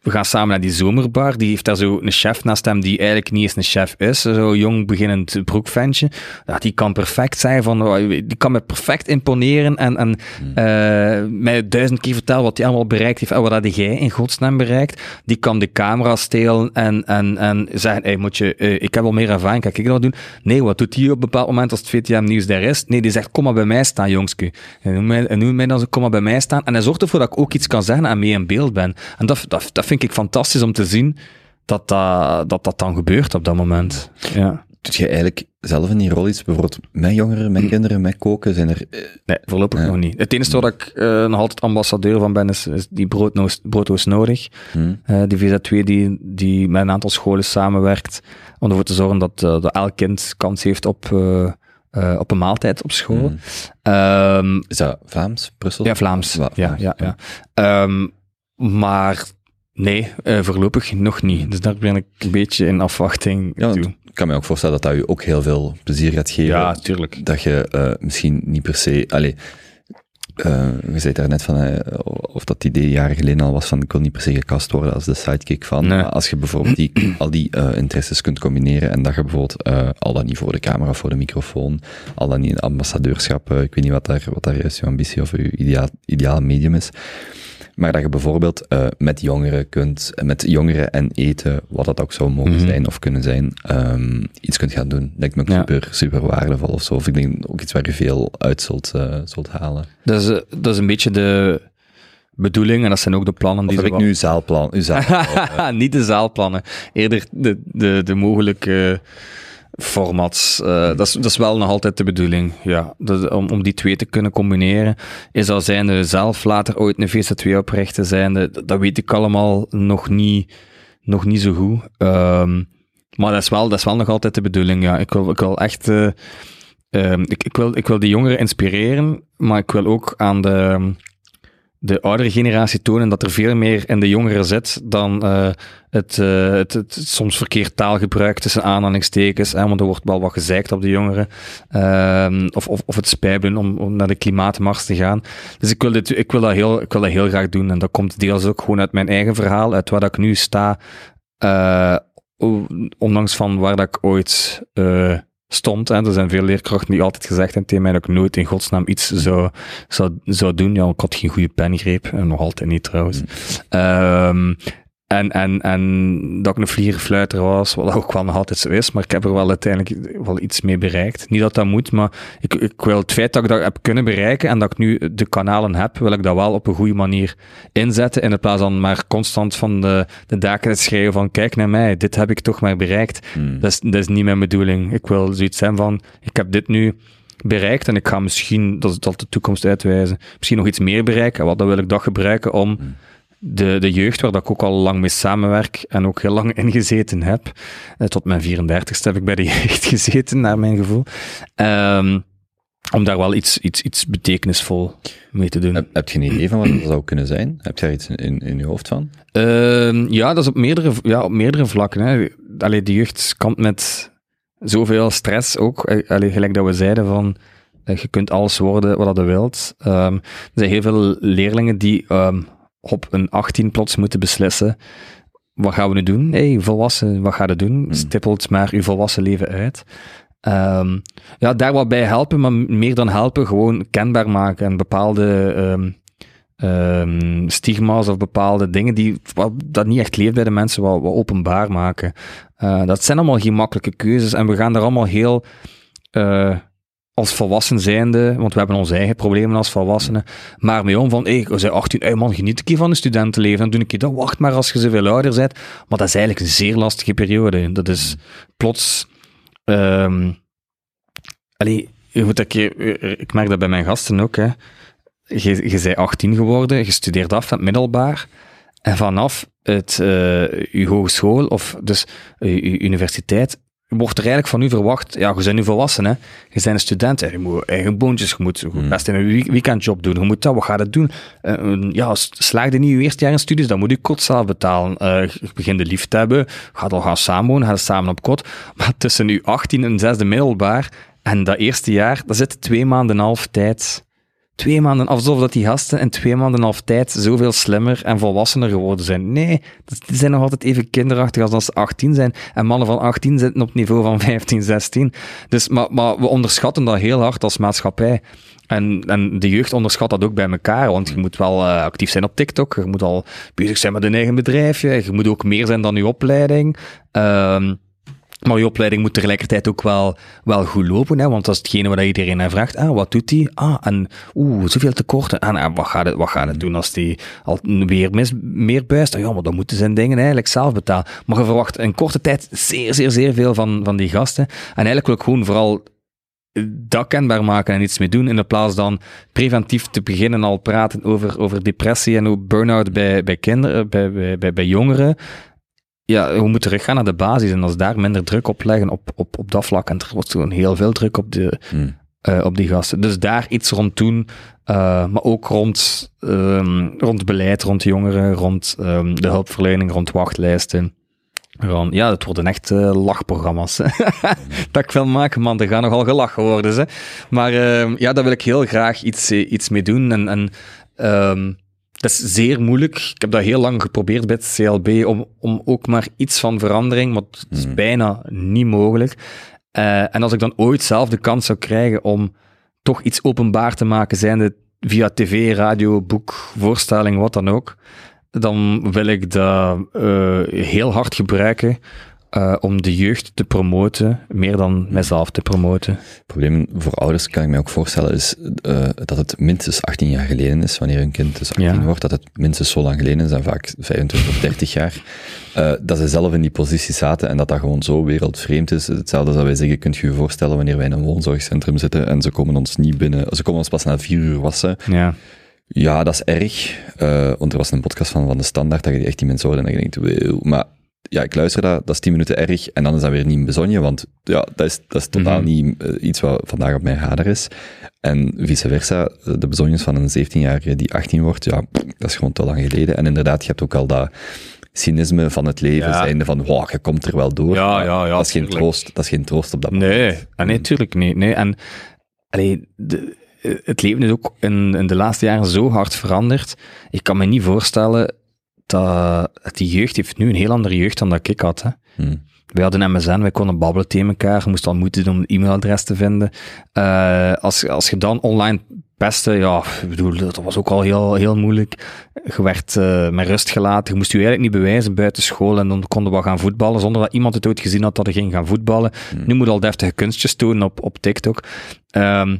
we gaan samen naar die zomerbar. Die heeft daar zo een chef naast hem die eigenlijk niet eens een chef is. Zo jong beginnend broekventje. Ja, die kan perfect zijn van, oh, die kan me perfect imponeren en, en eh, mij duizend keer vertellen wat hij allemaal bereikt heeft en wat had jij in godsnaam bereikt. Die kan de camera stelen en, en, en zeggen, hey, moet je, eh, ik heb al meer ervaring, kan ik dat doen? Nee, wat doet hij op een bepaald moment als het VTM-nieuws daar is? Nee, die zegt, kom maar bij mij staan, jongske. En noem mij, en noem mij dan zo, kom maar bij mij staan. En hij zorgt ervoor dat ik ook iets kan zeggen en mee in beeld ben. En dat, dat, dat vind ik fantastisch om te zien dat dat, dat, dat dan gebeurt op dat moment. Ja. Doet je eigenlijk zelf in die rol iets, bijvoorbeeld met jongeren, met kinderen, met koken? Zijn er... eh, Nee, voorlopig Ja. nog niet. Het enige waar ik eh, nog altijd ambassadeur van ben, is, is die broodnoos, broodnoos nodig. hm? Eh, die VZ2 die, die met een aantal scholen samenwerkt om ervoor te zorgen dat, eh, dat elk kind kans heeft op, op een maaltijd op school. Hm. Ehm, Is dat Vlaams, Brussel? ja, Vlaams. Vla- ja, Vlaams, ja, ja. Ehm, maar nee, eh, voorlopig nog niet. Dus daar ben ik een beetje in afwachting Ja, toe. ik kan me ook voorstellen dat dat je ook heel veel plezier gaat geven. Ja, tuurlijk. Dat je eh, misschien niet per se... Allee, eh, je zei daar net van, of dat idee jaren geleden al was van, ik wil niet per se gecast worden als de sidekick van. Nee. Maar als je bijvoorbeeld die, [CLEARS THROAT] al die interesses kunt combineren en dat je bijvoorbeeld, al dan niet voor de camera of voor de microfoon, al dan niet ambassadeurschap, ik weet niet wat daar, wat daar juist je ambitie of je ideaal, ideale medium is, maar dat je bijvoorbeeld eh, met jongeren kunt, met jongeren en eten, wat dat ook zou mogen Mhm. zijn of kunnen zijn, ehm, iets kunt gaan doen. Lijkt me ook Ja. super, super waardevol of zo. Of ik denk ook iets waar je veel uit zult, eh, zult halen. Dat is, eh, dat is een beetje de bedoeling en dat zijn ook de plannen Of die heb ik nu zaalplan? Uw zaalplan [LAUGHS] Niet de zaalplannen. Eerder de, de, de mogelijke formats. Eh, dat, is, dat is wel nog altijd de bedoeling. Ja. Om, om die twee te kunnen combineren. Is al zijnde zelf later ooit een VZ2 oprichten zijnde. Dat, dat weet ik allemaal nog niet, nog niet zo goed. Ehm, maar dat is, wel, dat is wel nog altijd de bedoeling. Ja. Ik, wil, echt. ehm, ik, ik, wil, ik wil die jongeren inspireren, maar ik wil ook aan de de oudere generatie tonen dat er veel meer in de jongeren zit dan eh, het, eh, het, het soms verkeerd taalgebruik tussen aanhalingstekens, hè, want er wordt wel wat gezeikt op de jongeren, Ehm, of, of, of het spijbelen om, om naar de klimaatmars te gaan. Dus ik wil, dit, ik, wil dat heel, ik wil dat heel graag doen en dat komt deels ook gewoon uit mijn eigen verhaal, uit waar dat ik nu sta, eh, ondanks van waar dat ik ooit stond. Hè. Er zijn veel leerkrachten die altijd gezegd hebben tegen mij dat ik nooit in godsnaam iets zou, zou, zou doen. Ja, ik had geen goede pengreep, en nog altijd niet trouwens. Ehm, en, en, en dat ik een vlierenfluiter was, wat ook wel nog altijd zo is, maar ik heb er wel uiteindelijk wel iets mee bereikt. Niet dat dat moet, maar ik, ik wil het feit dat ik dat heb kunnen bereiken en dat ik nu de kanalen heb, wil ik dat wel op een goede manier inzetten, in plaats van maar constant van de, de daken te schreeuwen van kijk naar mij, dit heb ik toch maar bereikt. Hmm. Dat is, dat is niet mijn bedoeling. Ik wil zoiets zijn van, ik heb dit nu bereikt en ik ga misschien, dat zal de toekomst uitwijzen, misschien nog iets meer bereiken. Wat dan wil ik dat gebruiken om de, de jeugd, waar dat ik ook al lang mee samenwerk en ook heel lang ingezeten heb. Eh, tot mijn 34ste heb ik bij de [LAUGHS] jeugd gezeten, naar mijn gevoel. Ehm, om daar wel iets, iets, iets betekenisvol mee te doen. Heb, heb je een idee van wat dat zou kunnen zijn? Heb je daar iets in, in, in je hoofd van? Ehm, ja, dat is op meerdere, ja, op meerdere vlakken. Hè. Allee, de jeugd kampt met zoveel stress ook. Eh, Allee, gelijk dat we zeiden van, eh, je kunt alles worden wat je wilt. Ehm, er zijn heel veel leerlingen die op een 18 plots moeten beslissen. Wat gaan we nu doen? hey, volwassen, wat ga je doen? Stippelt maar uw volwassen leven uit. Ehm, ja, daar wat bij helpen, maar meer dan helpen, gewoon kenbaar maken en bepaalde ehm, ehm, stigma's of bepaalde dingen die wat, dat niet echt leeft bij de mensen, wat, wat openbaar maken. Eh, dat zijn allemaal geen makkelijke keuzes en we gaan daar allemaal heel eh, als volwassen zijnde, want we hebben onze eigen problemen als volwassenen, maar mee om van, hey, we zijn 18, hey man, geniet een keer van een studentenleven, dan doe ik je dat, wacht maar als je zoveel ouder bent. Maar dat is eigenlijk een zeer lastige periode. Dat is plots... ehm allee, je moet dat keer, ik merk dat bij mijn gasten ook, hè. Je, je bent 18 geworden, je studeert af van het middelbaar, en vanaf het, eh, je hogeschool, of dus eh, je universiteit, wordt er eigenlijk van u verwacht, ja, je bent nu volwassen, hè. Je bent een student, hè. je moet eigen boontjes, je moet moet best een week- weekendjob doen, je moet dat, wat gaat het doen? Eh, ja, slaag je niet je eerste jaar in studies, dan moet je kot zelf betalen. Eh, je begint de lief te hebben, gaat al gaan samenwonen, gaat samen op kot, [LAUGHS] maar tussen je 18 en zesde middelbaar en dat eerste jaar, daar zit twee maanden en een half tijd twee maanden, alsof dat die gasten in twee maanden half tijd zoveel slimmer en volwassener geworden zijn. Nee, die zijn nog altijd even kinderachtig als dat ze 18 zijn. En mannen van 18 zitten op niveau van 15, 16. Dus, maar, maar we onderschatten dat heel hard als maatschappij. En, en de jeugd onderschat dat ook bij elkaar, want je moet wel eh, actief zijn op TikTok, je moet al bezig zijn met een eigen bedrijfje, je moet ook meer zijn dan je opleiding. Ehm maar je opleiding moet tegelijkertijd ook wel, wel goed lopen, hè, want dat is hetgene wat iedereen naar vraagt. Ah, wat doet hij? Ah, en oeh, zoveel tekorten. En, en wat, gaat het, wat gaat het doen als hij al weer meer buist? Ah, ja, maar dan moeten zijn dingen eigenlijk zelf betalen. Maar je verwacht in korte tijd zeer, zeer, zeer veel van, van die gasten. En eigenlijk wil ik gewoon vooral dat kenbaar maken en iets mee doen, in de plaats dan preventief te beginnen al praten over, over depressie en ook burn-out bij, bij kinderen, bij, bij, bij jongeren ja, we moeten teruggaan naar de basis en als daar minder druk op leggen op, op, op dat vlak. En er wordt gewoon heel veel druk op, de, Hmm. eh, op die gasten. Dus daar iets rond doen, eh, maar ook rond, ehm, rond beleid, rond jongeren, rond ehm, de hulpverlening, rond wachtlijsten. Rond, ja, het worden echt eh, lachprogramma's. [LAUGHS] dat ik wil maken, man, er gaat nogal gelachen worden. Hè. Maar ehm, ja, daar wil ik heel graag iets, iets mee doen. En, en dat is zeer moeilijk. Ik heb dat heel lang geprobeerd bij het CLB om, om ook maar iets van verandering, maar het is Hmm. bijna niet mogelijk. Eh, en als ik dan ooit zelf de kans zou krijgen om toch iets openbaar te maken, zijnde via tv, radio, boek, voorstelling, wat dan ook, dan wil ik dat eh, heel hard gebruiken eh, om de jeugd te promoten, meer dan mijzelf te promoten. Het probleem voor ouders, kan ik mij ook voorstellen, is eh, dat het minstens 18 jaar geleden is, wanneer een kind dus 18 Ja. wordt, dat het minstens zo lang geleden is, en vaak 25 of 30 jaar, eh, dat ze zelf in die positie zaten en dat dat gewoon zo wereldvreemd is. Hetzelfde als dat wij zeggen, kunt je je voorstellen wanneer wij in een woonzorgcentrum zitten en ze komen ons niet binnen, ze komen ons pas na vier uur wassen. Ja. Ja, dat is erg, eh, want er was een podcast van, van De Standaard, dat je echt die mensen hoorde en dat je denkt, maar ja, ik luister dat, dat is 10 minuten erg, en dan is dat weer niet een bezonje, want ja, dat is, dat is totaal Mhm. niet eh, iets wat vandaag op mijn radar is. En vice versa, eh, de bezonjes van een 17-jarige die 18 wordt, ja, dat is gewoon te lang geleden. En inderdaad, je hebt ook al dat cynisme van het leven, Ja. zijnde van, wow, je komt er wel door. Ja, ja, ja, dat is geen troost, dat is geen troost op dat moment. Nee, ah, nee, tuurlijk niet. Nee. En allee, de, eh, het leven is ook in, in de laatste jaren zo hard veranderd. Ik kan me niet voorstellen dat, die jeugd heeft nu een heel andere jeugd dan dat ik had. Hè. Hmm. Wij hadden MSN, wij konden babbelen tegen elkaar. Je moest al moeite doen om een e-mailadres te vinden. Eh, als, als je dan online pestte, ja, ik bedoel, dat was ook al heel, heel moeilijk. Je werd eh, met rust gelaten. Je moest je eigenlijk niet bewijzen buiten school. En dan konden we gaan voetballen zonder dat iemand het ooit gezien had dat er ging gaan voetballen. Nu moet al deftige kunstjes tonen op, op TikTok. Ehm,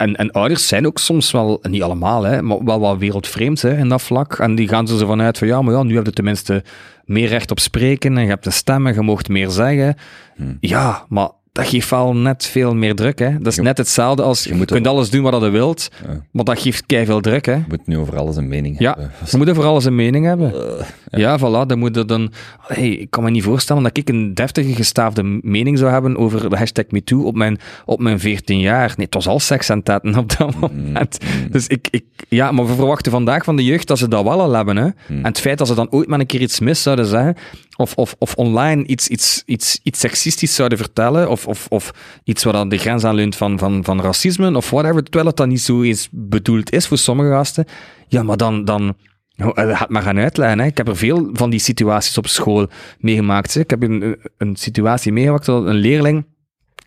en, en ouders zijn ook soms wel, niet allemaal, hè, maar wel wat wereldvreemd hè, in dat vlak. En die gaan er zo vanuit van, ja, maar ja, nu heb je tenminste meer recht op spreken en je hebt een stem en je mocht meer zeggen. Hmm. Ja, maar dat geeft wel net veel meer druk. Hè? Dat is Je- net hetzelfde als je, kunt alles doen wat je wilt, Ja. maar dat geeft veel druk. Hè? Je moet nu over alles een mening Ja, hebben. je moet over alles een mening hebben. Eh, Ja, voilà, dan moet je dan... Hey, ik kan me niet voorstellen dat ik een deftige, gestaafde mening zou hebben over de hashtag MeToo op mijn, op mijn 14 jaar. Nee, het was al seks aan tetten op dat moment. Dus ik, ik... Ja, maar we verwachten vandaag van de jeugd dat ze dat wel al hebben, hè. En het feit dat ze dan ooit maar een keer iets mis zouden zeggen, of, of, of online iets, iets, iets, iets seksistisch zouden vertellen, of, of, of iets wat aan de grens aanleunt van, van, van racisme, of whatever, terwijl het dan niet zo eens bedoeld is voor sommige gasten, ja, maar dan... dan nou, eh, Ga het maar gaan uitleggen. Hè. Ik heb er veel van die situaties op school meegemaakt. Hè. Ik heb een, een situatie meegemaakt dat een leerling,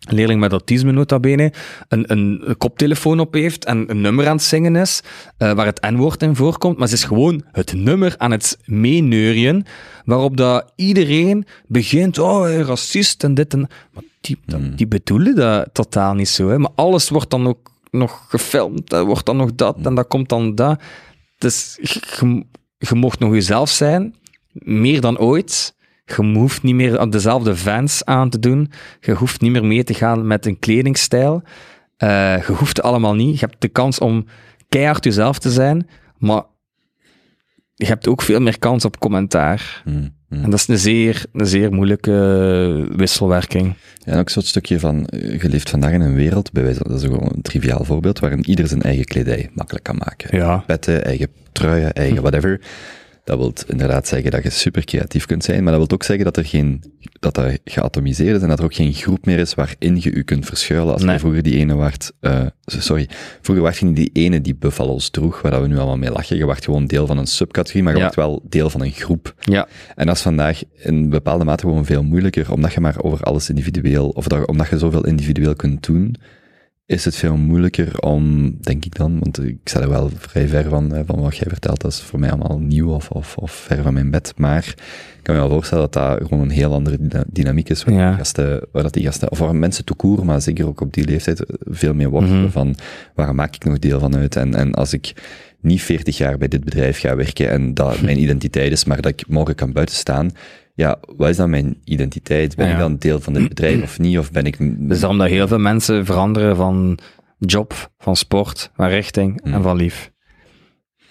een leerling met autisme nota bene, een, een, koptelefoon op heeft en een nummer aan het zingen is, eh, waar het N-woord in voorkomt, maar ze is gewoon het nummer aan het meeneurien, waarop dat iedereen begint, oh, racist en dit en... Maar die, dat- die bedoelen dat totaal niet zo. Hè. Maar alles wordt dan ook nog gefilmd, er wordt dan nog dat en dat komt dan dat. Dus je, je, je mocht nog jezelf zijn, meer dan ooit. Je hoeft niet meer dezelfde fans aan te doen. Je hoeft niet meer mee te gaan met een kledingstijl. Eh, je hoeft allemaal niet. Je hebt de kans om keihard jezelf te zijn, maar je hebt ook veel meer kans op commentaar. mm, mm. En dat is een zeer, een zeer moeilijke wisselwerking. Ja, en ook zo'n stukje van, eh, je leeft vandaag in een wereld, bij wijze dat is gewoon een triviaal voorbeeld, waarin ieder zijn eigen kledij makkelijk kan maken. Ja. Petten, eigen truien, eigen whatever. Dat wil inderdaad zeggen dat je super creatief kunt zijn, maar dat wil ook zeggen dat er geen, dat dat geatomiseerd is en dat er ook geen groep meer is waarin je je kunt verschuilen. Als Nee. je vroeger die ene waart, eh, sorry, vroeger was je niet die ene die buffalo's droeg, waar dat we nu allemaal mee lachen. Je werd gewoon deel van een subcategorie, maar je Ja. werd wel deel van een groep. Ja, En dat is vandaag in bepaalde mate gewoon veel moeilijker, omdat je maar over alles individueel, of dat, omdat je zoveel individueel kunt doen, is het veel moeilijker om, denk ik dan, want ik sta er wel vrij ver van, van wat jij vertelt, dat is voor mij allemaal nieuw of, of, of ver van mijn bed, maar ik kan me wel voorstellen dat dat gewoon een heel andere dyna- dynamiek is, waar, Ja. die gasten, waar dat die gasten, of waar mensen toekoer, maar zeker ook op die leeftijd, veel meer worstelen Mhm. van, waar maak ik nog deel van uit? En, en als ik niet 40 jaar bij dit bedrijf ga werken en dat mijn [LAUGHS] identiteit is, maar dat ik morgen kan buiten staan, ja, wat is dan mijn identiteit? Ben Ja. ik dan deel van dit bedrijf of niet? Of ben ik... dus daarom dat heel veel mensen veranderen van job, van sport, van richting en Mm. van lief.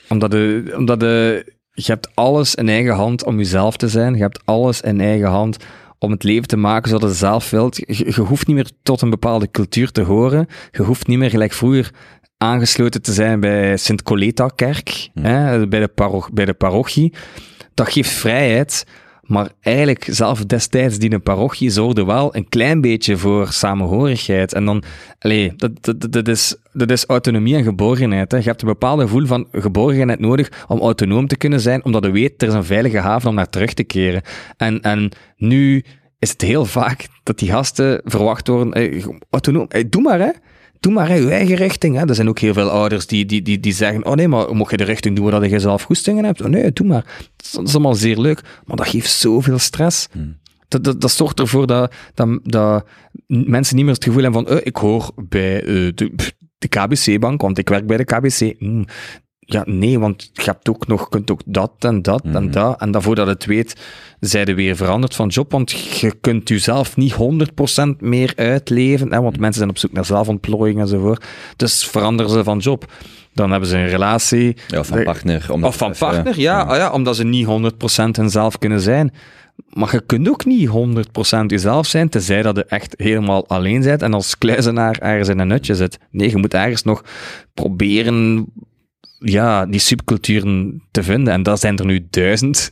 Omdat, de, omdat de, je hebt alles in eigen hand om jezelf te zijn. Je hebt alles in eigen hand om het leven te maken zoals je zelf wilt. Je, je hoeft niet meer tot een bepaalde cultuur te horen. Je hoeft niet meer gelijk vroeger aangesloten te zijn bij Sint-Coleta-kerk, hè, bij, de paro- bij de parochie. Dat geeft vrijheid, maar eigenlijk zelf destijds die parochie zorgde wel een klein beetje voor samenhorigheid. En dan, allee, dat, dat, dat, is, dat is autonomie en geborgenheid. Hè. Je hebt een bepaald gevoel van geborgenheid nodig om autonoom te kunnen zijn, omdat je weet, er is een veilige haven om naar terug te keren. En, en nu is het heel vaak dat die gasten verwacht worden, eh, autonoom, eh, doe maar hè. Doe maar hè, je eigen richting. Hè. Er zijn ook heel veel ouders die, die, die, die zeggen, oh nee, maar mocht je de richting doen waar je zelf goestingen hebt? Oh nee, doe maar. Dat is allemaal zeer leuk, maar dat geeft zoveel stress. Dat, dat, dat zorgt ervoor dat, dat, dat mensen niet meer het gevoel hebben van, eh, ik hoor bij eh, de, de KBC-bank, want ik werk bij de KBC. Mm, ja, nee, want je hebt ook nog, kunt ook dat en dat en dat. En dan voordat het weet, zijn er weer veranderd van job, want je kunt jezelf niet 100% meer uitleven, hè, want mensen zijn op zoek naar zelfontplooiing enzovoort. Dus veranderen ze van job. Dan hebben ze een relatie. Ja, of van partner. omdat- Of van even- partner, ja, ah ja, omdat ze niet 100% hunzelf kunnen zijn. Maar je kunt ook niet 100% jezelf zijn, tenzij dat je echt helemaal alleen bent en als kluizenaar ergens in een nutje zit. Nee, je moet ergens nog proberen ja, die subculturen te vinden. En daar zijn er nu duizend.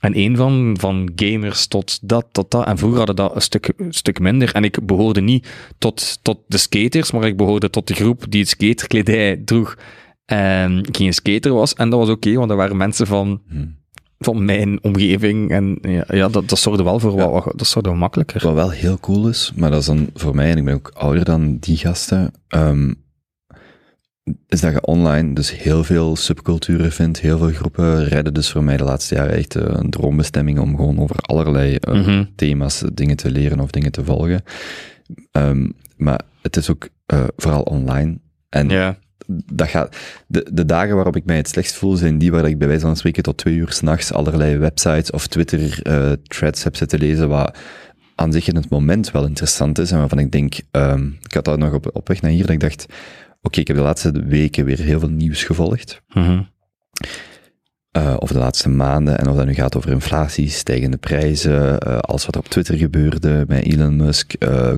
En één van, van gamers tot dat, tot dat. En vroeger hadden dat een stuk, een stuk minder. En ik behoorde niet tot, tot de skaters, maar ik behoorde tot de groep die het skaterkledij droeg en geen skater was. En dat was oké, want er waren mensen van, van mijn omgeving. En ja, ja dat, dat zorgde wel voor wat, wat- dat zorgde makkelijker. Wat wel heel cool is, maar dat is dan voor mij, en ik ben ook ouder dan die gasten, ehm, is dat je online dus heel veel subculturen vindt, heel veel groepen redden dus voor mij de laatste jaren echt eh, een droombestemming om gewoon over allerlei eh, Mhm. thema's eh, dingen te leren of dingen te volgen. Ehm, maar het is ook vooral online. En Ja. dat gaat, de, de dagen waarop ik mij het slechtst voel, zijn die waar ik bij wijze van spreken tot twee uur s'nachts allerlei websites of Twitter-threads heb zitten lezen, wat aan zich in het moment wel interessant is en waarvan ik denk, ehm, ik had dat nog op, op weg naar hier, dat ik dacht, oké, ik heb de laatste weken weer heel veel nieuws gevolgd. Mhm. eh, of de laatste maanden, en of dat nu gaat over inflatie, stijgende prijzen, eh, alles wat op Twitter gebeurde met Elon Musk, eh eh,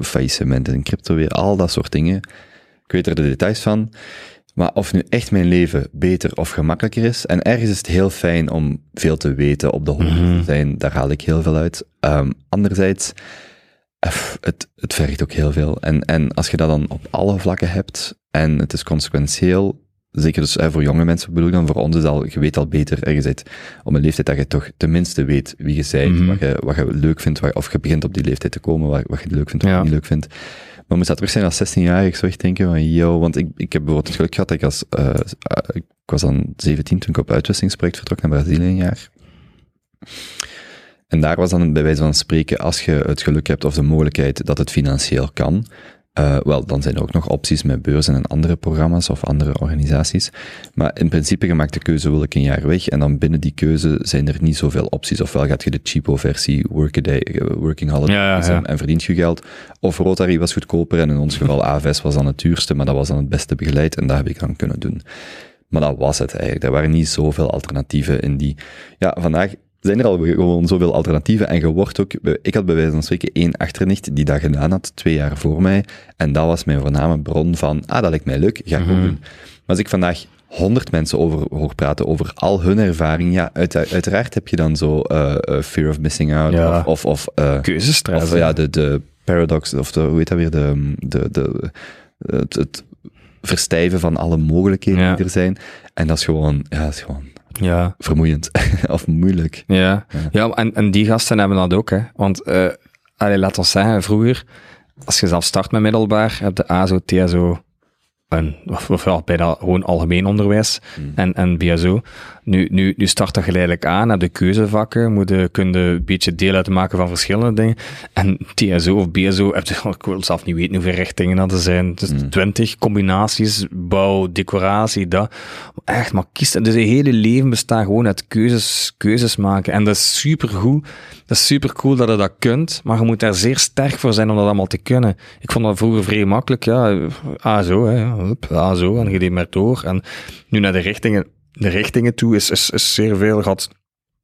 faillissementen in crypto weer, al dat soort dingen. Ik weet er de details van. Maar of nu echt mijn leven beter of gemakkelijker is, en ergens is het heel fijn om veel te weten, op de hoogte te zijn, daar haal ik heel veel uit. Ehm, anderzijds, het, het vergt ook heel veel. En, en als je dat dan op alle vlakken hebt, en het is consequentieel, zeker dus voor jonge mensen bedoel ik dan, voor ons is al, je weet al beter, ergens uit, op een leeftijd dat je toch tenminste weet wie je bent, Mhm. wat, je, wat je leuk vindt, wat, of je begint op die leeftijd te komen, wat, wat je leuk vindt of Ja. niet leuk vindt. Maar moest dat terug zijn als 16-jarig, zou ik denken van, yo, want ik, ik heb bijvoorbeeld het geluk gehad dat ik als, eh, eh, ik was dan 17 toen ik op uitwisselingsproject vertrok naar Brazilië een jaar. En daar was dan bij wijze van spreken, als je het geluk hebt of de mogelijkheid dat het financieel kan, eh, wel, dan zijn er ook nog opties met beurzen en andere programma's of andere organisaties. Maar in principe, je maakt de keuze, wil ik een jaar weg? En dan binnen die keuze zijn er niet zoveel opties. Ofwel gaat je de cheapo-versie, eh, working holiday, Ja, ja, visum, ja. en verdient je geld. Of Rotary was goedkoper en in ons geval [LAUGHS] AVS was dan het duurste, maar dat was dan het beste begeleid en dat heb ik dan kunnen doen. Maar dat was het eigenlijk. Er waren niet zoveel alternatieven in die... Ja, vandaag zijn er al gewoon zoveel alternatieven en je wordt ook... Ik had bij wijze van spreken één achternicht die dat gedaan had, twee jaar voor mij. En dat was mijn voorname bron van, ah, dat lijkt mij leuk, ga ik ook doen. Maar als ik vandaag honderd mensen over hoor praten, over al hun ervaring, ja, uit, uiteraard heb je dan zo eh, eh, fear of missing out, Ja. of, of, of eh, Keuzestress. of ja, de, de paradox, of de, hoe heet dat weer, de, de, de, het, het verstijven van alle mogelijkheden Ja. die er zijn. En dat is gewoon, ja, dat is gewoon ja. vermoeiend. [LAUGHS] of moeilijk. Ja, ja en, en die gasten hebben dat ook, hè. Want, allee, laat ons zeggen, vroeger, als je zelf start met middelbaar, heb je ASO, TSO, en, of, of ja, bijna gewoon algemeen onderwijs en, en BSO. Nu, nu, nu start dat geleidelijk aan, heb de keuzevakken, moet je, kun je een beetje deel uitmaken van verschillende dingen. En TSO of BSO, heb je, [LAUGHS] ik wil zelf niet weten hoeveel richtingen dat er zijn. Dus twintig combinaties, bouw, decoratie, dat. Echt, maar kies, dus je hele leven bestaat gewoon uit keuzes, keuzes maken. En dat is supergoed. Dat is super cool dat je dat kunt, maar je moet daar zeer sterk voor zijn om dat allemaal te kunnen. Ik vond dat vroeger vrij makkelijk, ja, ah zo, hè, zo, en je deed maar door. En nu naar de richtingen, de richtingen toe is, is, is zeer veel gehad.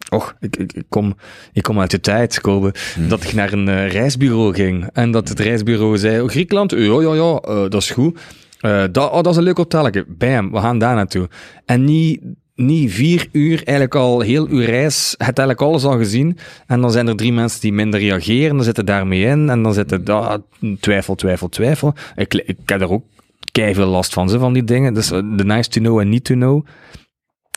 Och, ik, ik, ik kom, ik kom uit de tijd, Kobe, dat ik naar een eh, reisbureau ging. En dat het reisbureau zei, oh, Griekenland, ja, ja, ja, eh, dat is goed. Eh, dat, oh, dat is een leuk hotelletje. Bam, we gaan daar naartoe. En niet, niet vier uur, eigenlijk al heel uw reis, het eigenlijk alles al gezien. En dan zijn er drie mensen die minder reageren, dan zitten daarmee in. En dan zitten daar twijfel, twijfel, twijfel. Ik, ik heb er ook veel last van, ze, van die dingen. Dus eh, de nice to know en need to know.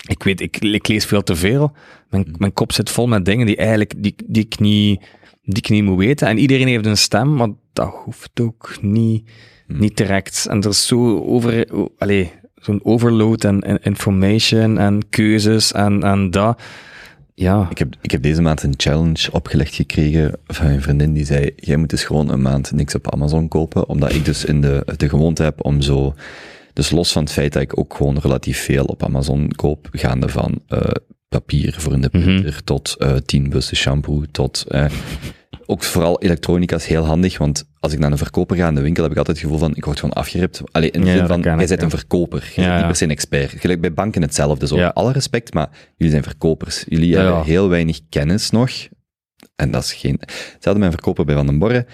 Ik weet, ik, ik lees veel te veel. Mijn, mijn kop zit vol met dingen die eigenlijk, die, die, ik niet, die ik niet moet weten. En iedereen heeft een stem, maar dat hoeft ook niet, niet direct. En er is zo over, allee, zo'n overload en, en information en keuzes en, en dat. Ja. Ik heb, ik heb deze maand een challenge opgelegd gekregen van mijn vriendin die zei, jij moet dus gewoon een maand niks op Amazon kopen, omdat ik dus in de, de gewoonte heb om zo, dus los van het feit dat ik ook gewoon relatief veel op Amazon koop, gaande van eh, papier voor in de printer tot eh tien bussen shampoo, tot eh, [LAUGHS] ook vooral elektronica is heel handig, want als ik naar een verkoper ga in de winkel, heb ik altijd het gevoel van, ik word gewoon afgeript. Allee, in de Ja, zin van, jij bent een verkoper, je Ja, bent niet per se een expert. Gelijk bij banken hetzelfde, zo. Ja. Alle respect, maar jullie zijn verkopers. Jullie hebben heel weinig kennis nog. En dat is geen... Hetzelfde met een verkoper bij Van den Borre.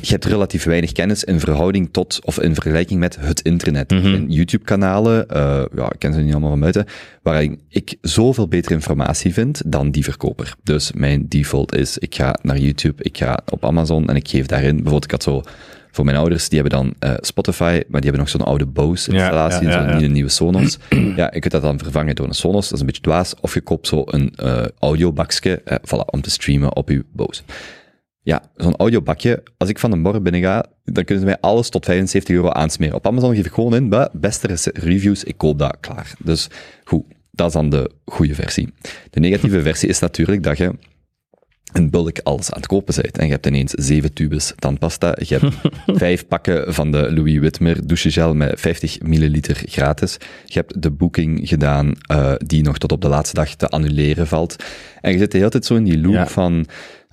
Je hebt relatief weinig kennis in verhouding tot, of in vergelijking met het internet. Mhm. YouTube-kanalen, eh, ja, ik ken ze niet allemaal van buiten, waarin ik zoveel betere informatie vind dan die verkoper. Dus mijn default is, ik ga naar YouTube, ik ga op Amazon en ik geef daarin, bijvoorbeeld ik had zo, voor mijn ouders, die hebben dan eh, Spotify, maar die hebben nog zo'n oude Bose-installatie, Ja, ja, ja, nieuwe Sonos. ja, je kunt dat dan vervangen door een Sonos, dat is een beetje dwaas, of je koopt zo een eh audiobakje, voilà, om te streamen op je Bose. Ja, zo'n audiobakje, als ik van de morgen binnen ga, dan kunnen ze mij alles tot 75 euro aansmeren. Op Amazon geef ik gewoon in, bah, beste reviews, ik koop dat, klaar. Dus goed, dat is dan de goede versie. De negatieve [LAUGHS] versie is natuurlijk dat je een bulk alles aan het kopen bent. En je hebt ineens zeven tubes tandpasta. Je hebt [LAUGHS] vijf pakken van de Louis Whitmer douchegel met 50 milliliter gratis. Je hebt de boeking gedaan eh, die nog tot op de laatste dag te annuleren valt. En je zit de hele tijd zo in die loop Ja. van...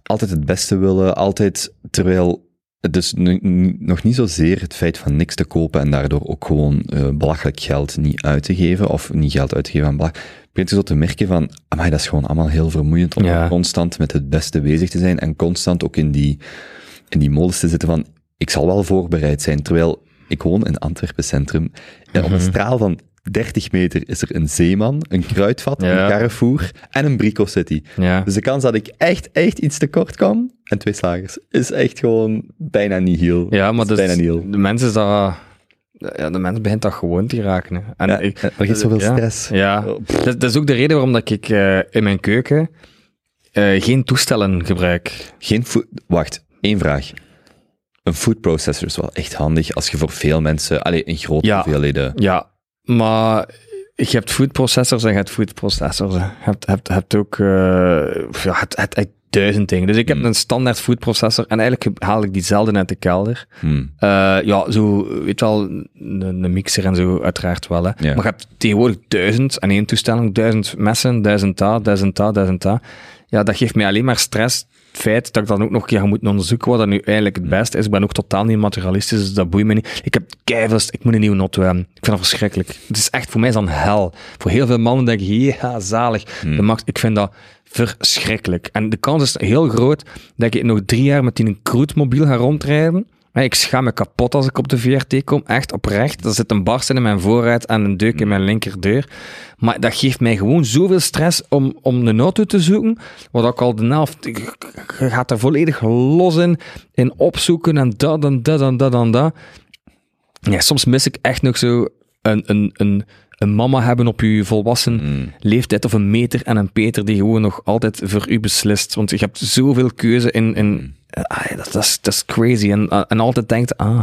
altijd het beste willen, altijd, terwijl het dus nu- nu- nog niet zozeer het feit van niks te kopen en daardoor ook gewoon eh, belachelijk geld niet uit te geven, of niet geld uit te geven aan belachelijk, begint je zo te merken van, amai, dat is gewoon allemaal heel vermoeiend om Ja. constant met het beste bezig te zijn en constant ook in die, in die modus te zitten van, ik zal wel voorbereid zijn, terwijl ik woon in Antwerpen Centrum en op een Mhm. straal van 30 meter is er een zeeman, een kruidvat, Ja. een Carrefour en een Brico City. Ja. Dus de kans dat ik echt, echt iets tekort kom, en twee slagers, is echt gewoon bijna niet heel. Ja, maar dus, bijna de mensen dat... Ja, de mens begint dat gewoon te raken. Hè. En Ja, ik, er is zoveel stress. Ja, dat, dat is ook de reden waarom dat ik eh, in mijn keuken eh, geen toestellen gebruik. Geen. Wacht, één vraag. Een food processor is wel echt handig als je voor veel mensen, alleen in grote Ja. hoeveelheden. Ja, maar je hebt food processors en je hebt food processors. hè. Je hebt, hebt, hebt ook eh, ja, het, duizend dingen. Dus ik heb Hmm. een standaard food processor en eigenlijk haal ik die zelden uit de kelder. Hmm. Eh, ja, zo, weet je wel, een, een mixer en zo uiteraard wel. Hè. Maar je hebt tegenwoordig duizend en één toestelling, duizend messen, duizend dat, duizend dat, duizend dat. Ja, dat geeft mij alleen maar stress. Feit dat ik dan ook nog een keer moet onderzoeken wat dat nu eigenlijk het beste is. Ik ben ook totaal niet materialistisch, dus dat boeit me niet. Ik heb keivels, ik moet een nieuwe auto hebben. Ik vind dat verschrikkelijk. Het is echt, voor mij is dat een hel. Voor heel veel mannen denk ik, ja, zalig. De max, ik vind dat verschrikkelijk. En de kans is heel groot dat ik nog drie jaar met die een cruise-mobiel ga rondrijden. Ik schaam me kapot als ik op de VRT kom. Echt oprecht. Er zit een barst in mijn voorruit en een deuk in mijn linkerdeur. Maar dat geeft mij gewoon zoveel stress om, om een auto te zoeken. Wat ik al de helft... Je gaat er volledig los in. In opzoeken en dat en dat en dat. Ja, soms mis ik echt nog zo een, een, een, een mama hebben op je volwassen Hmm. leeftijd of een meter en een peter die gewoon nog altijd voor u beslist. Want je hebt zoveel keuze in... in ah, ja, dat, dat, is, dat is crazy. En, en altijd denkt, ah,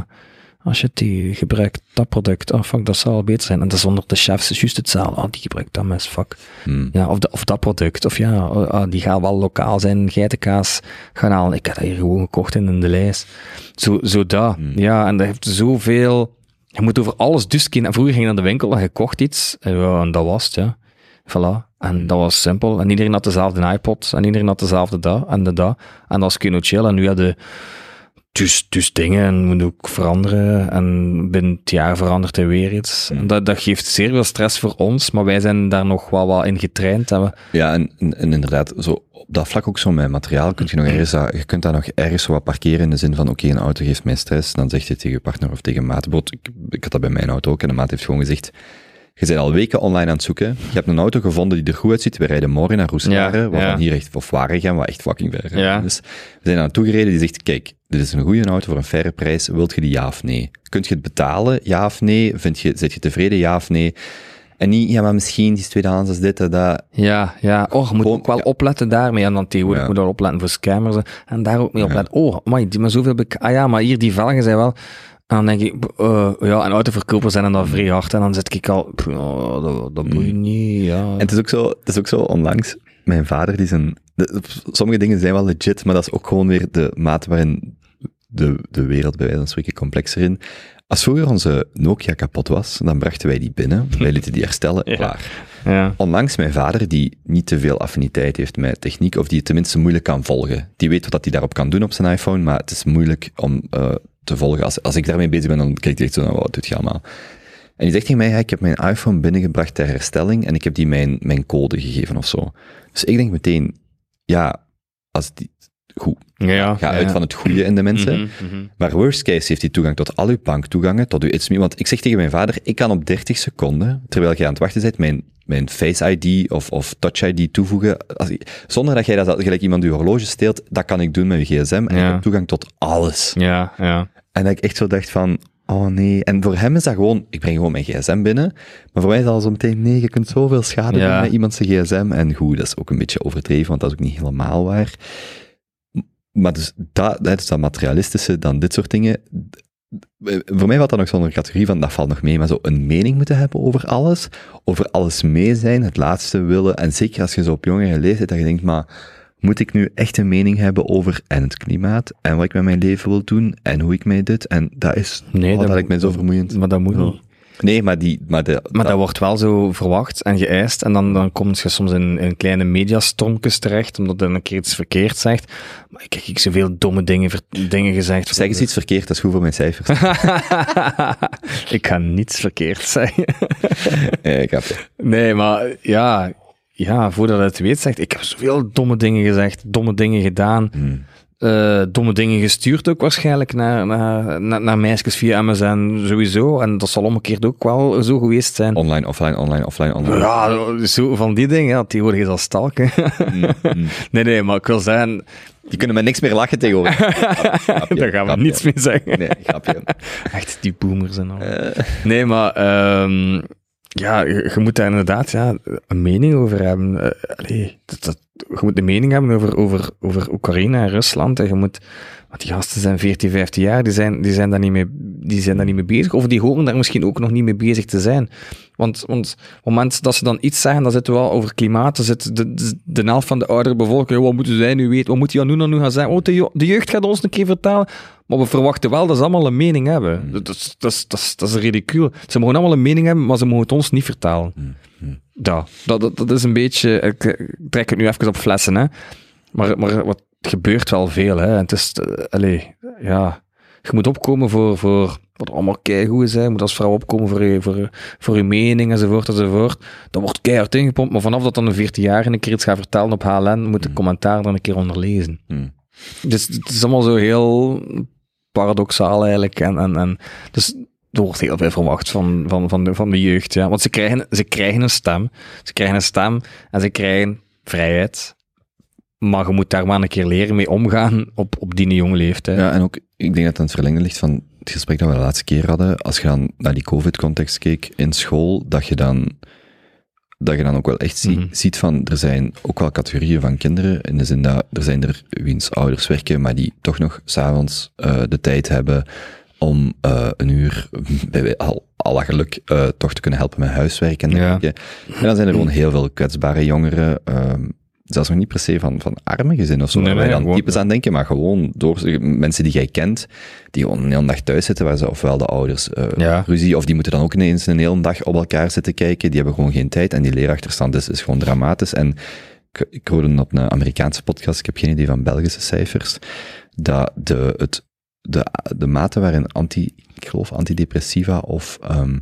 als je die gebruikt, dat product, oh fuck, dat zal beter zijn. En dat is onder de chefs is juist hetzelfde. Ah, die gebruikt dat mes, fuck. Hmm. Ja, of, de, of dat product. Of ja, oh, ah, die gaat wel lokaal zijn, geitenkaas gaan halen. Ik heb dat hier gewoon gekocht in, in de lijst. Zo, zo dat. Ja, en dat heeft zoveel... Je moet over alles dus kennen. Vroeger ging je naar de winkel en je kocht iets. En, ja, en dat was het, ja. Voilà. En dat was simpel. En iedereen had dezelfde iPod. En iedereen had dezelfde dat en de dat. En dat is kunnen chill. En nu had je dus, dus dingen en moet ook veranderen. En binnen het jaar verandert er weer iets. En dat, dat geeft zeer veel stress voor ons. Maar wij zijn daar nog wel wat in getraind. En we, Ja, en, en, en inderdaad, zo, op dat vlak ook zo met materiaal, kun je nog ergens, dat- je kunt daar nog ergens zo wat parkeren in de zin van, oké, een auto geeft mij stress, dan zeg je tegen je partner of tegen maat, ik, ik had dat bij mijn auto ook, en de maat heeft gewoon gezegd, je bent al weken online aan het zoeken, je hebt een auto gevonden die er goed uitziet, we rijden morgen naar Roeselare, Ja, waarvan ja. hier echt, of Waren gaan, wat echt fucking ver Ja. is. We zijn aan naartoe gereden, die zegt, kijk, dit is een goede auto voor een faire prijs, wilt je die ja of nee? Kunt je het betalen, ja of nee? Vind je, zit je tevreden, ja of nee? En niet, ja, maar misschien, die is tweedehands, is dit en dat. ja, ja. Oh, je moet Gewoon, ook wel ja. opletten daarmee. En dan tegenwoordig Ja. moet je wel opletten voor scammers. En daar ook mee opletten. Oh, maar die maar zoveel... Ah ja, maar hier, die velgen zijn wel... En dan denk ik, eh, ja, en autoverkopers zijn dan vrij hard. En dan zit ik al, oh, dat, dat boeit niet, ja. En het is ook zo, het is ook zo onlangs, mijn vader die zijn, de- sommige dingen zijn wel legit, maar dat is ook gewoon weer de mate waarin de, de wereld bij wijze van spreken complexer in. Als vroeger onze Nokia kapot was, dan brachten wij die binnen, [LAUGHS] wij lieten die herstellen, Ja. klaar. ja. Onlangs mijn vader, die niet te veel affiniteit heeft met techniek, of die het tenminste moeilijk kan volgen. Die weet wat dat hij daarop kan doen op zijn iPhone, maar het is moeilijk om eh, te volgen. Als, als ik daarmee bezig ben, dan kijkt hij echt zo naar, wat doet je allemaal? En die zegt tegen mij, ja, ik heb mijn iPhone binnengebracht ter herstelling en ik heb die mijn, mijn code gegeven of zo. Dus ik denk meteen, ja, als die, goed, ja, ga ja. uit van het goede in de mensen. Mhm, mhm. Maar worst case heeft hij toegang tot al uw banktoegangen, tot uw ITSME. Want ik zeg tegen mijn vader, ik kan op 30 seconden, terwijl jij aan het wachten bent, mijn, mijn Face ID of, of Touch ID toevoegen. Als zonder dat jij dat, gelijk iemand uw horloge steelt, dat kan ik doen met je gsm. En Ja. ik heb toegang tot alles. Ja, ja. En dat ik echt zo dacht van, oh nee. En voor hem is dat gewoon, ik breng gewoon mijn gsm binnen. Maar voor mij is dat al zo meteen, nee, je kunt zoveel schade Ja. doen met iemands gsm. En goed, dat is ook een beetje overdreven, want dat is ook niet helemaal waar. Maar dus dat, dat is dat materialistische, dan dit soort dingen. Voor mij valt dat nog zo'n categorie van, dat valt nog mee, maar zo een mening moeten hebben over alles, over alles mee zijn, het laatste willen, en zeker als je zo op jongere leeftijd, dat je denkt, maar moet ik nu echt een mening hebben over en het klimaat, en wat ik met mijn leven wil doen, en hoe ik mij dit, en dat is, Nee, oh, dat dat lijkt mij zo vermoeiend. Maar dat moet niet. Nee, maar, die, maar, de, Maar dat wordt wel zo verwacht en geëist. En dan, dan kom je soms in, in kleine mediastormpjes terecht, omdat er een keer iets verkeerd zegt. Maar ik heb ik zoveel domme dingen, ver- dingen gezegd. Zeg eens iets verkeerd, dat is goed voor mijn cijfers. [LAUGHS] ik ga niets verkeerd zeggen. [LAUGHS] Eh, ik heb het. Nee, maar ja, ja, voordat je het weet zegt, ik heb zoveel domme dingen gezegd, domme dingen gedaan, Hmm. Eh, domme dingen gestuurd ook waarschijnlijk naar, naar, naar, naar meisjes via MSN sowieso. En dat zal omgekeerd ook wel zo geweest zijn. Online, offline, online, offline, online. Ja, zo van die dingen, ja, tegenwoordig is dat stalken. Mm, mm. [LAUGHS] nee, nee, maar ik wil zeggen, Die kunnen met niks meer lachen tegenwoordig. [LAUGHS] Grapje, daar gaan we grapje. niets mee zeggen. Nee, grapje. [LAUGHS] Echt die boomers en al. Eh, Nee, maar ehm, ja, je, je moet daar inderdaad ja, een mening over hebben. Allee, dat, dat, je moet een mening hebben over, over, over Oekraïne en Rusland. En je moet, want die gasten zijn 14, 15 jaar, die zijn, die, zijn daar niet mee, die zijn daar niet mee bezig. Of die horen daar misschien ook nog niet mee bezig te zijn. Want, want op het moment dat ze dan iets zeggen, dan zitten we wel over klimaat. Dan zit de, de, de helft van de oudere bevolking, "Ja, wat moeten zij nu weten? Wat moet die en nu gaan zeggen? Oh, de, de jeugd gaat ons een keer vertellen. Maar we verwachten wel dat ze allemaal een mening hebben. Dat, is, dat, is, dat, is, dat is ridicuul. Ze mogen allemaal een mening hebben, maar ze mogen het ons niet vertalen. Ja, dat, dat, dat is een beetje... Ik, ik trek het nu even op flessen, hè. Maar, maar wat gebeurt wel veel, hè. En het is... allee, ja... Je moet opkomen voor, voor wat allemaal keigoed is, hè. Je moet als vrouw opkomen voor je, voor, voor je mening, enzovoort, enzovoort. Dat wordt keihard ingepompt, maar vanaf dat dan een 14 jaar een keer iets gaat vertellen op HLN, moet de commentaar dan een keer onderlezen. Hmm. Dus het is allemaal zo heel paradoxaal eigenlijk. En, en, en, dus er wordt heel veel verwacht van, van, van, de, van de jeugd. Ja. Want ze krijgen, ze krijgen een stem. Ze krijgen een stem en ze krijgen vrijheid. Maar je moet daar maar een keer leren mee omgaan op, op die jonge leeftijd. Ja, en ook, ik denk dat het aan het verlengen ligt van het gesprek dat we de laatste keer hadden. Als je dan naar die COVID-context keek in school, dat je dan, dat je dan ook wel echt zie- Mhm. ziet van, er zijn ook wel categorieën van kinderen, in de zin dat er zijn er wiens ouders werken, maar die toch nog s'avonds eh de tijd hebben om eh, een uur, [LAUGHS] bij wij- al, alle geluk, eh, toch te kunnen helpen met huiswerk en Ja. dergelijke. En dan zijn er gewoon heel veel kwetsbare jongeren, ehm, zelfs nog niet per se van, van arme gezinnen of zo, Nee, waar wij nee, dan gewoon- types aan denken, maar gewoon door mensen die jij kent, die gewoon een hele dag thuis zitten, waar ze ofwel de ouders eh, Ja. ruzie, of die moeten dan ook ineens een hele dag op elkaar zitten kijken, die hebben gewoon geen tijd, en die leerachterstand is, is gewoon dramatisch. En ik, ik hoorde op een Amerikaanse podcast, ik heb geen idee van Belgische cijfers, dat de, het, de, de mate waarin anti, ik geloof antidepressiva of ehm,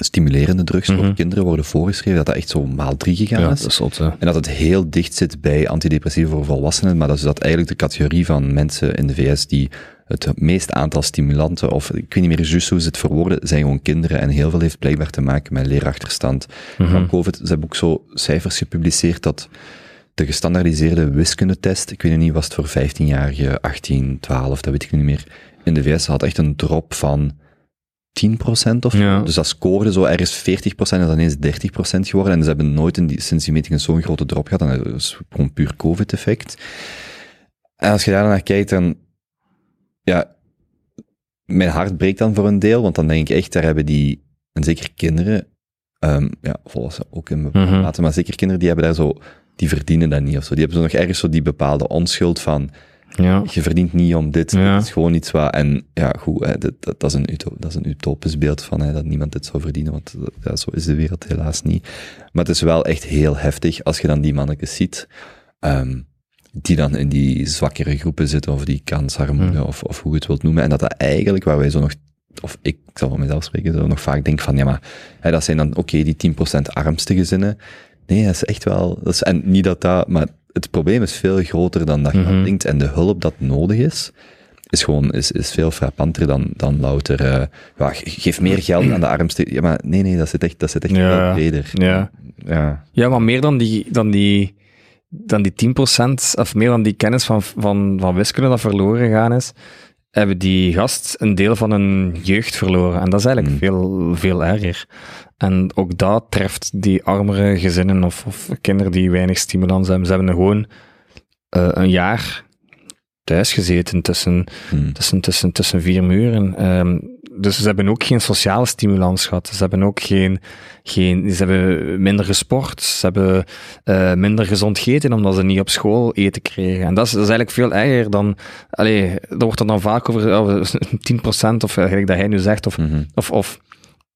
stimulerende drugs voor Mhm. kinderen worden voorgeschreven, dat dat echt zo maal drie gegaan Ja, is. dat is zot, hè. En dat het heel dicht zit bij antidepressiva voor volwassenen, maar dat is dat eigenlijk de categorie van mensen in de VS die het meest aantal stimulanten, of ik weet niet meer juist hoe ze het verwoorden, zijn gewoon kinderen en heel veel heeft blijkbaar te maken met leerachterstand Mhm. van COVID. Ze hebben ook zo cijfers gepubliceerd dat de gestandaardiseerde wiskundetest, ik weet niet, was het voor 15-jarigen, 18, 12, dat weet ik niet meer, in de VS had echt een drop van 10% of zo. Ja. Dus dat scoorde zo ergens 40% en dan ineens 30% geworden. En ze hebben nooit in die, sinds die metingen zo'n grote drop gehad. En dat is gewoon puur COVID-effect. En als je daar naar kijkt, dan, ja, mijn hart breekt dan voor een deel, want dan denk ik echt, daar hebben die, en zeker kinderen, ehm, ja, ook in bepaalde Mhm. mate, maar zeker kinderen, die hebben daar zo, die verdienen dat niet of zo. Die hebben zo nog ergens zo die bepaalde onschuld van, Ja. je verdient niet om dit, Ja. dit is gewoon iets wat, en ja, goed, hè, dat, dat, dat, is een uto- dat is een utopisch beeld van hè, dat niemand dit zou verdienen, want ja, zo is de wereld helaas niet. Maar het is wel echt heel heftig als je dan die mannetjes ziet, ehm, die dan in die zwakkere groepen zitten, of die kansarmoede, Hmm. of, of hoe je het wilt noemen, en dat dat eigenlijk, waar wij zo nog, of ik, ik zal van mezelf spreken, zo nog vaak denk van, ja maar, hè, dat zijn dan, oké, die 10% armste gezinnen, nee, dat is echt wel, dat is, en niet dat dat, maar het probleem is veel groter dan dat je Mhm. denkt, en de hulp dat nodig is, is gewoon, is, is veel frappanter dan, dan louter, eh, ja, ge- geef meer geld aan de armste, ja maar nee, nee, dat zit echt, dat zit echt Ja. veel breder. Ja. Ja. Ja, maar meer dan die, dan die, dan die 10%, of meer dan die kennis van, van, van wiskunde dat verloren gegaan is, hebben die gast een deel van hun jeugd verloren. En dat is eigenlijk Mm. veel, veel erger. En ook dat treft die armere gezinnen of, of kinderen die weinig stimulans hebben. Ze hebben gewoon eh, een jaar thuis gezeten tussen Hm. tussen, tussen, tussen vier muren. Ehm, dus ze hebben ook geen sociale stimulans gehad. Ze hebben ook geen, geen ze hebben minder gesport. Ze hebben eh, minder gezond gegeten omdat ze niet op school eten kregen. En dat is, dat is eigenlijk veel erger dan, allee, er wordt er dan vaak over oh, [LAUGHS] 10% of eigenlijk dat hij nu zegt, of, Mhm. of, of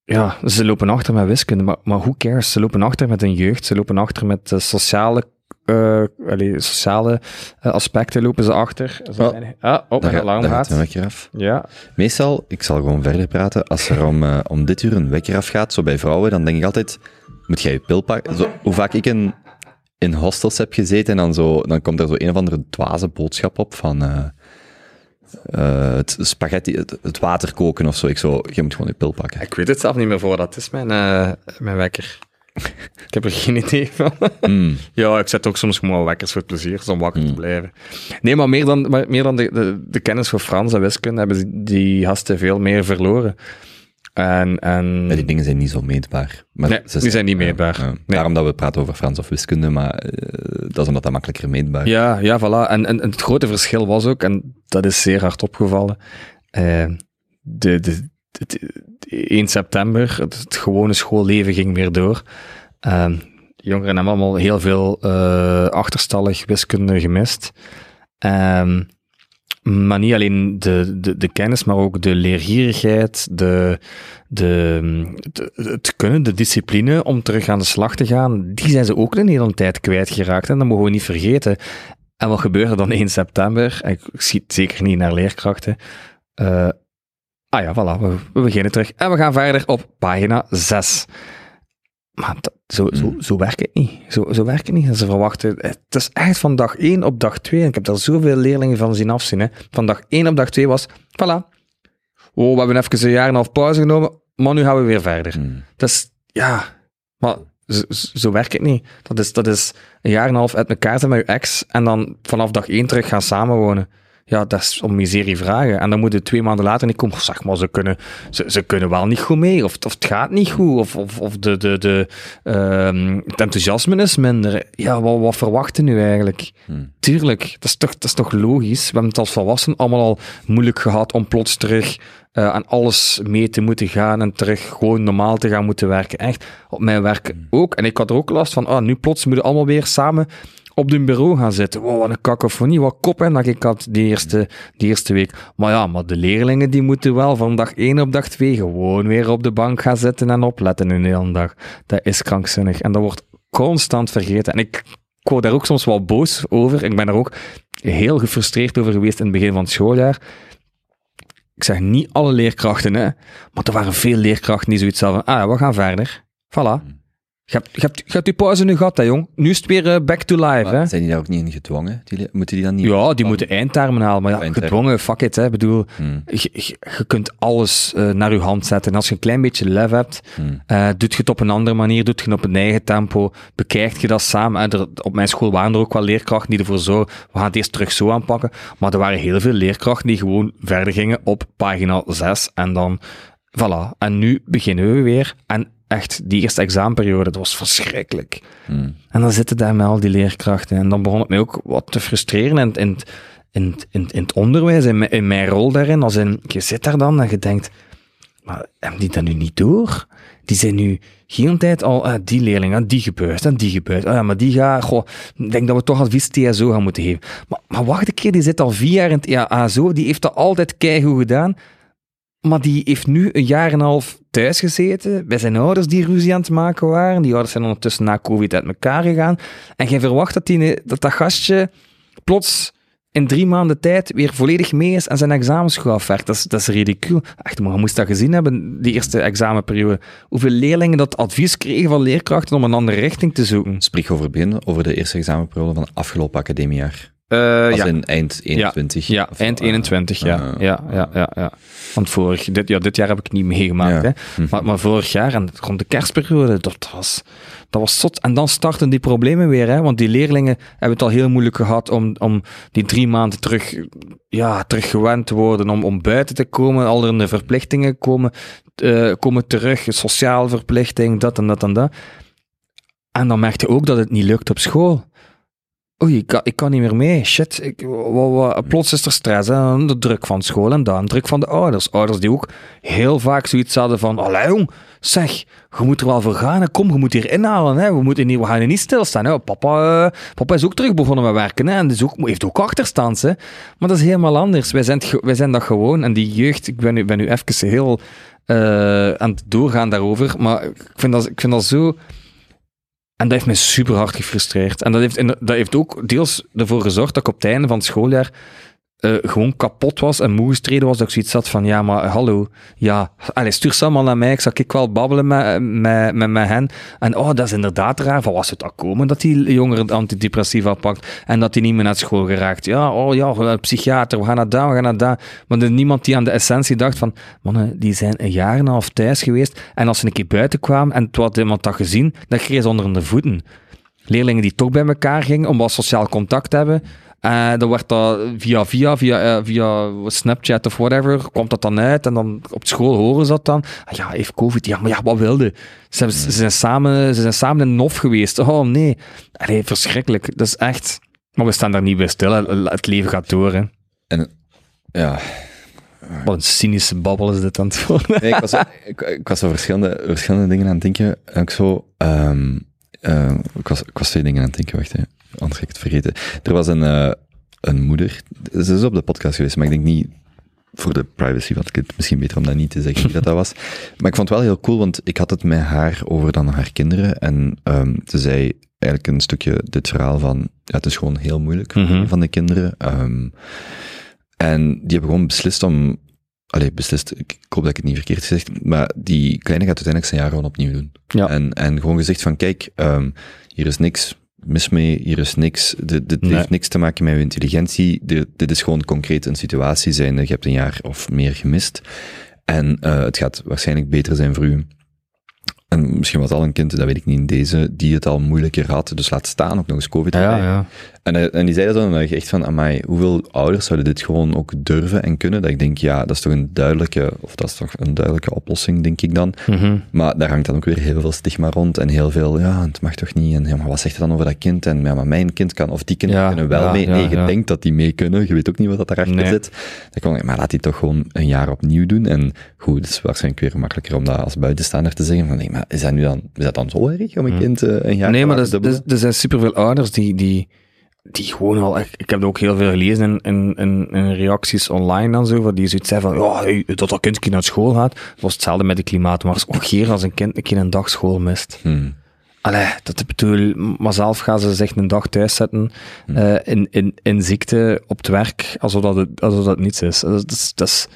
ja, ze lopen achter met wiskunde, maar, maar who cares? Ze lopen achter met hun jeugd, ze lopen achter met eh, sociale, eh, allee, sociale eh, aspecten lopen ze achter. Ze Oh. zijn- ah, mijn Daar, alarm gaat een wekker af. Ja, Meestal, ik zal gewoon verder praten, als er om, eh, om dit uur een wekker afgaat, zo bij vrouwen, dan denk ik altijd, moet jij je pil pakken? Zo, hoe vaak ik in, in hostels heb gezeten en dan, zo, dan komt er zo een of andere dwaze boodschap op van eh, eh, het spaghetti, het, het water koken of zo. Ik zo, je moet gewoon je pil pakken. ik weet het zelf niet meer voor dat is, mijn, eh, mijn wekker. [LAUGHS] ik heb er geen idee van. Mm. [LAUGHS] Ja, ik zet ook soms gewoon wel wekkers voor het plezier, om wakker te Hmm. blijven. Nee, maar meer dan, maar meer dan de, de, de kennis voor Frans en wiskunde hebben ze- die gasten veel meer verloren. En, en Ja, die dingen zijn niet zo meetbaar. Maar Nee, ze die zijn niet meetbaar. Nee. Daarom dat we praten over Frans of wiskunde, maar eh, dat is omdat dat makkelijker meetbaar is. Ja, ja, voilà. En, en, en het grote verschil was ook, en dat is zeer hard opgevallen, eh, de, de, het- 1 september, het, gewone schoolleven ging weer door. Ehm, jongeren hebben allemaal heel veel eh, achterstallig wiskunde gemist. Ehm, maar niet alleen de, de, de kennis, maar ook de leergierigheid, de, de, het kunnen, de discipline om terug aan de slag te gaan, die zijn ze ook een hele tijd kwijtgeraakt. En dat mogen we niet vergeten. En wat gebeurde dan 1 september? Ik, het zeker niet naar leerkrachten. Eh, ah ja, voilà, we, we beginnen terug. En we gaan verder op pagina 6. Maar dat- zo, zo, zo werkt het niet. Zo, zo werkt het niet. En ze verwachten... Het is echt van dag 1 op dag 2. En ik heb daar zoveel leerlingen van zien afzien. Hè. Van dag 1 op dag 2 was... Voilà. Oh, we hebben even een jaar en een half pauze genomen. Maar nu gaan we weer verder. Mm. Dat is... Ja... Maar zo, zo werkt het niet. Dat is, dat is een jaar en een half uit elkaar zijn met je ex. En dan vanaf dag 1 terug gaan samenwonen. Ja, dat is om miserie vragen. En dan moeten twee maanden later niet komen. Zeg maar, ze kunnen, ze, ze kunnen wel niet goed mee. Of, of het gaat niet goed. Of, of, of de, de, de, ehm, het enthousiasme is minder. Ja, wat, wat verwachten nu eigenlijk? Hmm. Tuurlijk, dat is, toch, dat is toch logisch. We hebben het als volwassenen allemaal al moeilijk gehad om plots terug eh, aan alles mee te moeten gaan en terug gewoon normaal te gaan moeten werken. Echt, op mijn werk ook. En ik had er ook last van, ah, nu plots moeten we allemaal weer samen op hun bureau gaan zitten. Wow, wat een kakofonie, wat kop hè, dat ik had die eerste, die eerste week. Maar ja, maar de leerlingen die moeten wel van dag 1 op dag 2 gewoon weer op de bank gaan zitten en opletten een hele dag. Dat is krankzinnig. En dat wordt constant vergeten. En ik, ik word daar ook soms wel boos over. Ik ben er ook heel gefrustreerd over geweest in het begin van het schooljaar. Ik zeg niet alle leerkrachten, hè, maar er waren veel leerkrachten die zoiets hadden van, ah, we gaan verder. Voilà. Je hebt, je, hebt, je hebt je pauze nu gehad, hè, jong. Nu is het weer eh, back to life, hè. Zijn die daar ook niet in gedwongen? Die, moeten die dan niet... Ja, die moeten eindtermen halen, maar ja, Eindtermen. gedwongen, fuck it, hè. Ik bedoel, Hmm, je, je, kunt alles eh, naar je hand zetten. En als je een klein beetje lef hebt, hmm. eh, doet je het op een andere manier, doet je het op een eigen tempo, bekijkt je dat samen. En er, op mijn school waren er ook wel leerkrachten die ervoor zo, we gaan het eerst terug zo aanpakken. Maar er waren heel veel leerkrachten die gewoon verder gingen op pagina 6 en dan, voilà. En nu beginnen we weer. En echt, die eerste examenperiode, dat was verschrikkelijk. Hmm. En dan zitten daar met al die leerkrachten. En dan begon het mij ook wat te frustreren in, in, in, in, in het onderwijs, in, mijn- in mijn rol daarin. Als in, je zit daar dan en je denkt, maar hebben die dat nu niet door? Die zijn nu geen tijd al, ah, die leerling, ah, die gebeurt en die gebeurt. Ah, ja, maar die gaat, goh, ik denk dat we toch advies TSO gaan moeten geven. Maar, maar wacht een keer, die zit al vier jaar in het ASO, die heeft dat altijd keigoed gedaan. Maar die heeft nu een jaar en een half thuis gezeten, bij zijn ouders die ruzie aan het maken waren. Die ouders zijn ondertussen na COVID uit elkaar gegaan. En jij verwacht dat, die, dat dat gastje plots in drie maanden tijd weer volledig mee is en zijn examens. Dat is, dat is ridicuul. Echt, maar je moest dat gezien hebben, die eerste examenperiode. Hoeveel leerlingen dat advies kregen van leerkrachten om een andere richting te zoeken. Spreek over begin, over de eerste examenperiode van het afgelopen academiejaar. Uh, Als in eind 21. Ja, eind eh, 21, ja. eh, ja, ja, ja, ja. Want vorig, dit, ja, dit jaar heb ik niet meegemaakt, Ja. hè. Maar, maar vorig jaar, en rond de kerstperiode, dat was, dat was zot. En dan starten die problemen weer, hè. Want die leerlingen hebben het al heel moeilijk gehad om, om die drie maanden terug, ja, terug gewend te worden, om, om buiten te komen. Al er verplichtingen komen, eh, komen terug, sociale verplichting, dat en dat en dat. En dan merkte je ook dat het niet lukt op school. Oei, ik kan, ik kan niet meer mee. Shit, ik, plots is er stress. Hè? De druk van school en dan druk van de ouders. Ouders die ook heel vaak zoiets hadden van: Allee, jong, zeg, je moet er wel voor gaan. Kom, je moet hier inhalen. Hè. We, moeten niet, we gaan hier niet stilstaan. Hè. Papa, eh, papa is ook terug begonnen met werken. Hè. En ook, heeft ook achterstand. Hè. Maar dat is helemaal anders. Wij zijn, zijn dat gewoon. En die jeugd, ik ben nu, ben nu even heel eh, aan het doorgaan daarover. Maar ik vind dat, ik vind dat zo... En dat heeft mij super hard gefrustreerd. En dat heeft, dat heeft ook deels ervoor gezorgd dat ik op het einde van het schooljaar eh, gewoon kapot was en moe gestreden was. Dat ik zoiets had van, ja, maar hallo, ja, allez, stuur ze allemaal naar mij. Ik zal ik wel babbelen met, met, met, met hen. En oh, dat is inderdaad raar. Van was het al komen dat die jongeren antidepressiva pakt en dat die niet meer naar school geraakt? Ja, oh ja, psychiater, we gaan naar daar, we gaan naar daar. Maar er is niemand die aan de essentie dacht van, mannen, die zijn een jaar en een half thuis geweest en als ze een keer buiten kwamen en het had iemand dat gezien, dan kreeg ze onder de voeten. Leerlingen die toch bij elkaar gingen om wat sociaal contact te hebben, en dan werd dat via, via, via, eh, via Snapchat of whatever, komt dat dan uit en dan op school horen ze dat dan. Ah, ja, heeft COVID, ja, maar ja, wat wilde? Ze, ze, zijn samen, ze zijn samen in een hof geweest. Oh nee, Allee, verschrikkelijk. Dat is echt... Maar we staan daar niet bij stil, hè. het leven gaat door. Hè. En ja, Wat een cynische babbel is dit aan het worden. Nee, ik, was, ik, ik was zo verschillende, verschillende dingen aan het denken. En ik zo, ehm, eh, ik, was, ik was twee dingen aan het denken, wacht hè. Anders ga ik het vergeten. Er was een, eh, een moeder, ze is op de podcast geweest, maar ik denk niet voor de privacy, want ik het misschien beter om dat niet te zeggen wie dat, dat was. Maar ik vond het wel heel cool, want ik had het met haar over dan haar kinderen. En ehm, ze zei eigenlijk een stukje dit verhaal van, ja, het is gewoon heel moeilijk Mhm. van de kinderen. Ehm, en die hebben gewoon beslist om, allee, beslist, ik, ik hoop dat ik het niet verkeerd zeg, maar die kleine gaat uiteindelijk zijn jaar gewoon opnieuw doen. Ja. En, en gewoon gezegd van, kijk, ehm, hier is niks mis mee, hier is niks, dit, dit Nee. heeft niks te maken met je intelligentie, dit, dit is gewoon concreet een situatie zijn, je hebt een jaar of meer gemist, en eh, het gaat waarschijnlijk beter zijn voor u. En misschien was al een kind, dat weet ik niet, in deze, die het al moeilijker had, dus laat staan, ook nog eens COVID Ja, ja. En, eh, en die dan dat ik echt van, amai, hoeveel ouders zouden dit gewoon ook durven en kunnen? Dat ik denk, ja, dat is toch een duidelijke, of dat is toch een duidelijke oplossing, denk ik dan. Mhm. Maar daar hangt dan ook weer heel veel stigma rond en heel veel, ja, het mag toch niet, en ja, maar wat zegt je dan over dat kind? En ja, maar mijn kind kan, of die kinderen Ja, kunnen wel ja, mee. nee, je denkt dat die mee kunnen, je weet ook niet wat dat daarachter Nee. zit. Dan kon ik, maar laat die toch gewoon een jaar opnieuw doen. En goed, het is waarschijnlijk weer makkelijker om dat als buitenstaander te zeggen, van nee, maar is dat nu dan, is dat dan zo erg om een kind eh, een jaar Nee, te maar dubbelen? er, er zijn superveel ouders die, die, die gewoon al... Ik, ik heb er ook heel veel gelezen in, in, in, in reacties online en zo, waar die zoiets zeggen van, ja, hey, dat dat kind een keer naar school gaat. Was hetzelfde met de klimaatmars. Och, geer als een kind een keer een dag school mist. Hmm. Allee, dat ik bedoel, maar zelf gaan ze zich een dag thuis zetten eh, in, in, in ziekte op het werk, alsof dat, het, alsof dat niets is. Dat, is- dat is...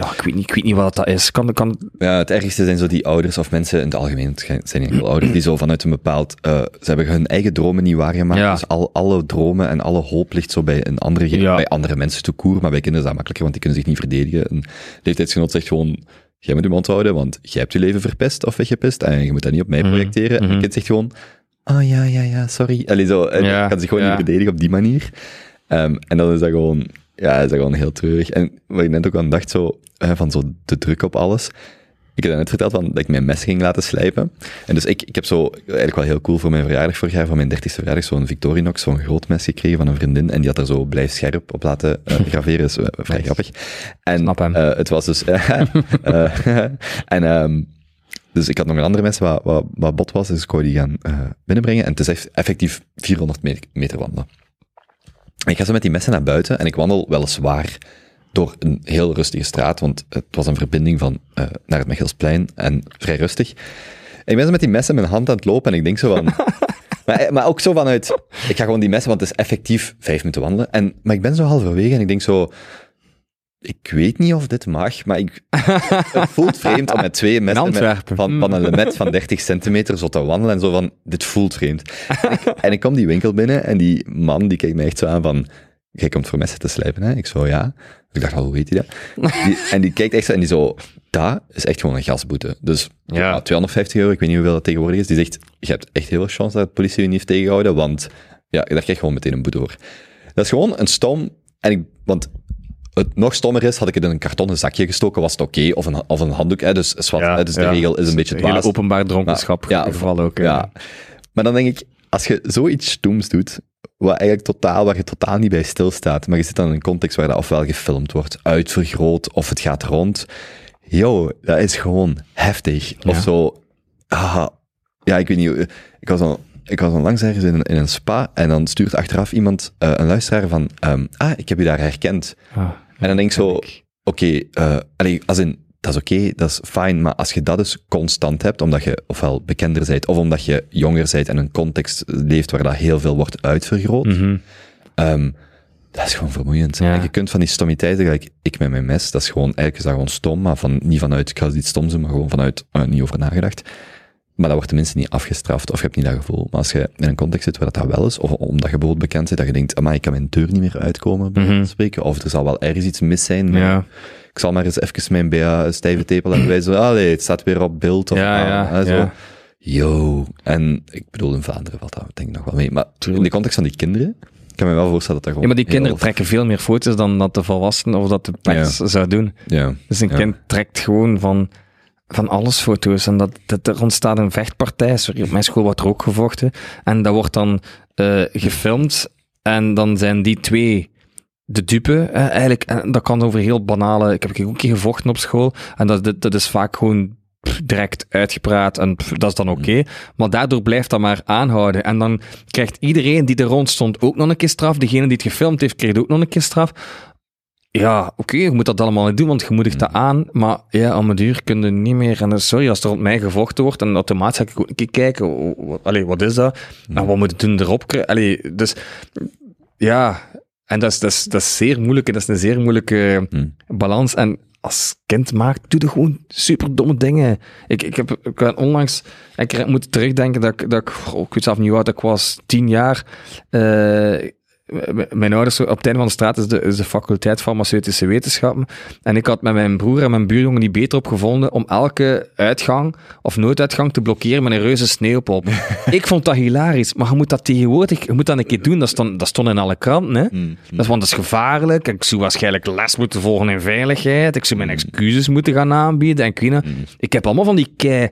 Ja, ik weet niet, ik weet niet wat dat is. Kan, kan, Ja, het ergste zijn zo die ouders of mensen in het algemeen, het zijn enkel ouders, die zo vanuit een bepaald, eh, ze hebben hun eigen dromen niet waargemaakt. Ja. Dus al, alle dromen en alle hoop ligt zo bij een andere, Ja. bij andere mensen te koer, maar bij kinderen is dat makkelijker, want die kunnen zich niet verdedigen. Een leeftijdsgenoot zegt gewoon, jij moet je mond houden, want jij hebt je leven verpest of weggepest en je moet dat niet op mij Mhm, projecteren. En mhm. het kind zegt gewoon, oh ja, ja, ja, sorry. Allee, zo, en Ja, kan zich gewoon niet verdedigen op die manier. Ehm, en dan is dat gewoon, ja, is dat gewoon heel treurig. En wat ik net ook aan dacht, zo, eh, van zo de druk op alles. Ik heb net verteld van, dat ik mijn mes ging laten slijpen. En dus ik, ik heb zo, eigenlijk wel heel cool voor mijn verjaardag vorig jaar, voor mijn dertigste verjaardag, zo'n Victorinox, zo'n groot mes gekregen van een vriendin. En die had er zo blijf scherp op laten eh, [LAUGHS] graveren. is eh, vrij grappig. En Snap hem. het was dus... [LAUGHS] en ehm, dus ik had nog een andere mes wat, wat, wat bot was, dus ik wou die gaan binnenbrengen. En het is effectief 400 me- meter wandelen. Ik ga zo met die messen naar buiten en ik wandel weliswaar door een heel rustige straat, want het was een verbinding van eh, naar het Mechelsplein en vrij rustig. En ik ben zo met die messen in mijn hand aan het lopen en ik denk zo van... [LAUGHS] maar, maar ook zo vanuit, ik ga gewoon die messen, want het is effectief vijf minuten wandelen. En, maar ik ben zo halverwege en ik denk zo, ik weet niet of dit mag, maar ik, het voelt vreemd om met twee messen met- van, van een lemmet van 30 centimeter zo te wandelen en zo van, dit voelt vreemd. En ik, en ik kom die winkel binnen en die man die kijkt mij echt zo aan van, jij komt voor messen te slijpen, hè? Ik zo, ja. Ik dacht al, hoe weet hij dat? Die, en die kijkt echt zo en die zo, dat is echt gewoon een gasboete. Dus Ja. ja. 250 euro, ik weet niet hoeveel dat tegenwoordig is. Die zegt, je hebt echt heel veel chance dat de politie je niet heeft tegengehouden, want ja, daar krijg je gewoon meteen een boete voor. Dat is gewoon een stom, en ik, want het nog stommer is, had ik het in een kartonnen zakje gestoken, was het oké, of, een, of een handdoek, hè, dus, zwart, hè, dus de regel is een beetje Hele dwaas. openbaar dronkenschap Maar- ja, geval ook. Ja. Maar dan denk ik, als je zoiets stoems doet, wat eigenlijk totaal, waar je totaal niet bij stilstaat, maar je zit dan in een context waar dat ofwel gefilmd wordt, uitvergroot, of het gaat rond. Yo, dat is gewoon heftig. Of zo, ah, ja, ik weet niet, eh, ik was al, ik was al langs ergens in, een- in een spa, en dan stuurt achteraf iemand, eh, een luisteraar van, ehm, ah, ik heb u daar herkend. Ah, En dan denk ik zo, oké, eh, allee, als in, dat is oké, dat is fijn, maar als je dat dus constant hebt, omdat je ofwel bekender bent, of omdat je jonger bent en een context leeft waar dat heel veel wordt uitvergroot, Mhm. ehm, dat is gewoon vermoeiend. Ja. En je kunt van die stommiteiten, gelijk ik met mijn mes, dat is gewoon, eigenlijk is dat gewoon stom, maar van, niet vanuit, ik ga iets stoms doen, maar gewoon vanuit, eh, niet over nagedacht. Maar dat wordt tenminste niet afgestraft, of je hebt niet dat gevoel. Maar als je in een context zit waar dat, dat wel is, of omdat je bijvoorbeeld bekend bent, dat je denkt, maar ik kan mijn deur niet meer uitkomen, bij Mhm. spreken, of er zal wel ergens iets mis zijn. Ja. Ik zal maar eens even mijn BA stijve tepel en wij zo, allee, het staat weer op beeld. Of, Ja, ja, zo. ja. Yo. En ik bedoel, in Vlaanderen valt dat denk ik nog wel mee. Maar in de context van die kinderen, ik kan me wel voorstellen dat dat Ja, gewoon... maar die kinderen trekken veel meer foto's dan dat de volwassenen of dat de pers zou doen. Ja. Dus een Ja. kind trekt gewoon van, van alles foto's. En dat, dat er ontstaat een vechtpartij. Sorry, op mijn school wordt er ook gevochten. En dat wordt dan eh, gefilmd. En dan zijn die twee de dupe. eh, eigenlijk, en dat kan over heel banale... Ik heb ook een keer gevochten op school. En dat, dat, dat is vaak gewoon pff, direct uitgepraat. En pff, dat is dan oké. Maar daardoor blijft dat maar aanhouden. En dan krijgt iedereen die er rond stond ook nog een keer straf. Degene die het gefilmd heeft, kreeg ook nog een keer straf. Ja, oké, je moet dat allemaal niet doen, want je moedigt dat aan. Maar ja, om een duur kun je niet meer. En eh, sorry, als er rond mij gevochten wordt, en automatisch ga ik ook een keer kijken. Allee, wat is dat? En wat moet ik doen erop? Allee, dus ja, en dat is, dat, is, dat is zeer moeilijk. en Dat is een zeer moeilijke Hmm. balans. En als kind maakt, doe je gewoon super domme dingen. Ik, ik heb ik heb onlangs, ik moet terugdenken dat ik, dat ik, oh, ik weet zelf niet oud ik was, tien jaar. eh, mijn ouders, op het einde van de straat is de, is de faculteit farmaceutische wetenschappen. En ik had met mijn broer en mijn buurjongen niet beter op gevonden om elke uitgang of nooduitgang te blokkeren met een reuze sneeuwpop. [LAUGHS] ik vond dat hilarisch, maar je moet dat tegenwoordig, je moet dat een keer doen. Dat stond, dat stond in alle kranten, hè. Mm. Dat is, want dat is gevaarlijk. Ik zou waarschijnlijk les moeten volgen in veiligheid. Ik zou mijn excuses moeten gaan aanbieden. En ik heb allemaal van die kei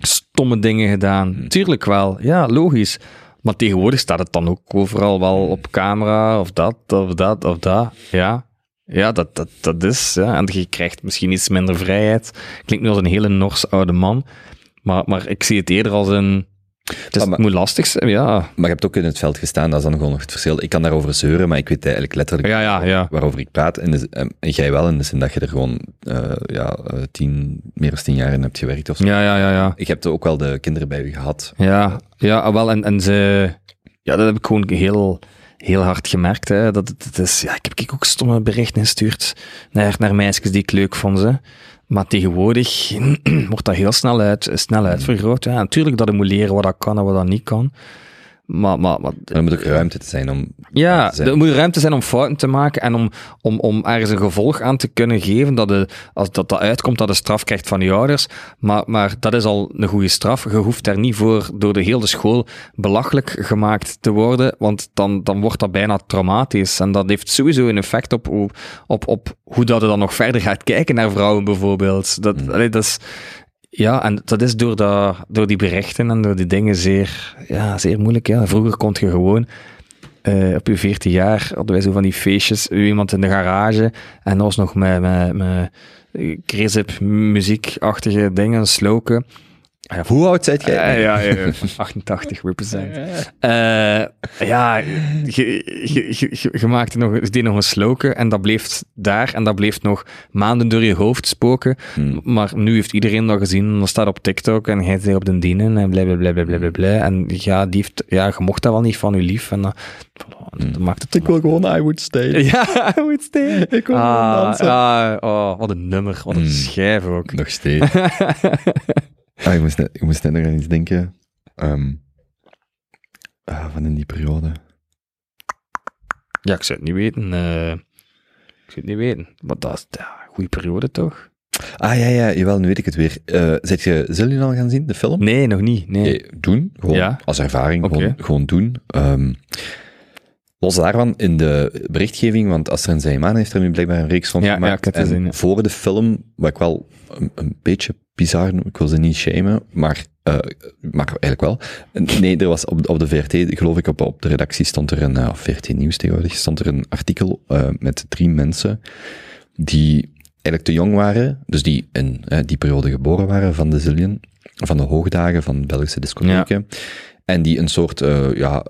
stomme dingen gedaan. Tuurlijk wel. Ja, logisch. Maar tegenwoordig staat het dan ook overal wel op camera, of dat, of dat, of dat. Ja, ja dat, dat, dat is. Ja. En je krijgt misschien iets minder vrijheid. Klinkt nu als een hele Norse oude man. Maar, maar ik zie het eerder als een... Het, is, maar- het moet lastig zijn, ja. Maar je hebt ook in het veld gestaan, dat is dan gewoon nog het verschil. Ik kan daarover zeuren, maar ik weet eigenlijk letterlijk Ja, ja, ja. waarover ik praat. En, de- en jij wel, in de zin dat je er gewoon eh, ja, eh, tien, meer dan tien jaar in hebt gewerkt of zo. Ja, ja, ja, ja. Ik heb ook wel de kinderen bij u gehad. Ja, ja ah, wel, en, en ze... Ja, dat heb ik gewoon heel, heel hard gemerkt. Hè. Dat, het, het is, ja, ik heb ook stomme berichten gestuurd naar, naar meisjes die ik leuk vond. Ze. Maar tegenwoordig [CLEARS THROAT] wordt dat heel snel, uit, snel uitvergroot. Ja. Natuurlijk dat je moet leren wat dat kan en wat dat niet kan. Maar, maar, maar er moet ook ruimte te zijn om... ja, zijn. er moet ruimte zijn om fouten te maken en om, om, om ergens een gevolg aan te kunnen geven dat, de, als dat, dat uitkomt dat de straf krijgt van je ouders. Maar, maar dat is al een goede straf. Je hoeft daar niet voor door de hele school belachelijk gemaakt te worden, want dan, dan wordt dat bijna traumatisch. En dat heeft sowieso een effect op, hoe- op, op hoe dat je dan nog verder gaat kijken naar vrouwen bijvoorbeeld. Dat, allee, dat is... Ja, en dat is door, dat, door die berichten en door die dingen zeer, ja, zeer moeilijk. Ja. Vroeger kon je gewoon eh, op je 14 jaar hadden wij zo van die feestjes, iemand in de garage en dat was nog met, met, met eh, muziekachtige dingen, sloken. Ja, Hoe oud zijt jij? ja, ja, ja, 88 represent. [LAUGHS] Eh, ja, je, je, je, je maakte nog, deed nog een sloken en dat bleef daar en dat bleef nog maanden door je hoofd spoken. Hmm. Maar nu heeft iedereen dat gezien en dat staat op TikTok en hij zit op de dienen en blablabla. Bla, bla, bla, bla, bla. En ja, die heeft, ja, je mocht dat wel niet van je lief en dat, dat maakt het Ik wil gewoon I Would Stay. [LAUGHS] ja, I would stay. Ik wil gewoon Ah, dansen. ah, oh, wat een nummer, wat een Mm. schijf ook. Nog steeds. [LAUGHS] ah, ik, moest net, ik moest net nog aan iets denken. Ehm, ah, van in die periode. Ja, ik zou het niet weten. eh, ik zou het niet weten. Maar dat is ja, een goede periode toch? Ah ja, ja, jawel, nu weet ik het weer. Zet je Zillion al gaan zien, de film? Nee, nog niet. Nee. Nee, doen. Gewoon Ja. als ervaring. Oké. Gewoon, gewoon doen. Ehm, los daarvan, in de berichtgeving, want Astrid Zijman heeft er nu blijkbaar een reeks van Ja, ja, gemaakt. ik heb het en gezien, ja. voor de film, wat ik wel een, een beetje bizar ik wil ze niet shamen, maar, eh, maar eigenlijk wel. Nee, er was op, op de VRT, geloof ik, op, op de redactie stond er een, uh, VRT Nieuws tegenwoordig, stond er een artikel uh, met drie mensen die eigenlijk te jong waren, dus die in uh, die periode geboren waren van de Zillion, van de hoogdagen van Belgische discotheken, en die een soort, uh, ja,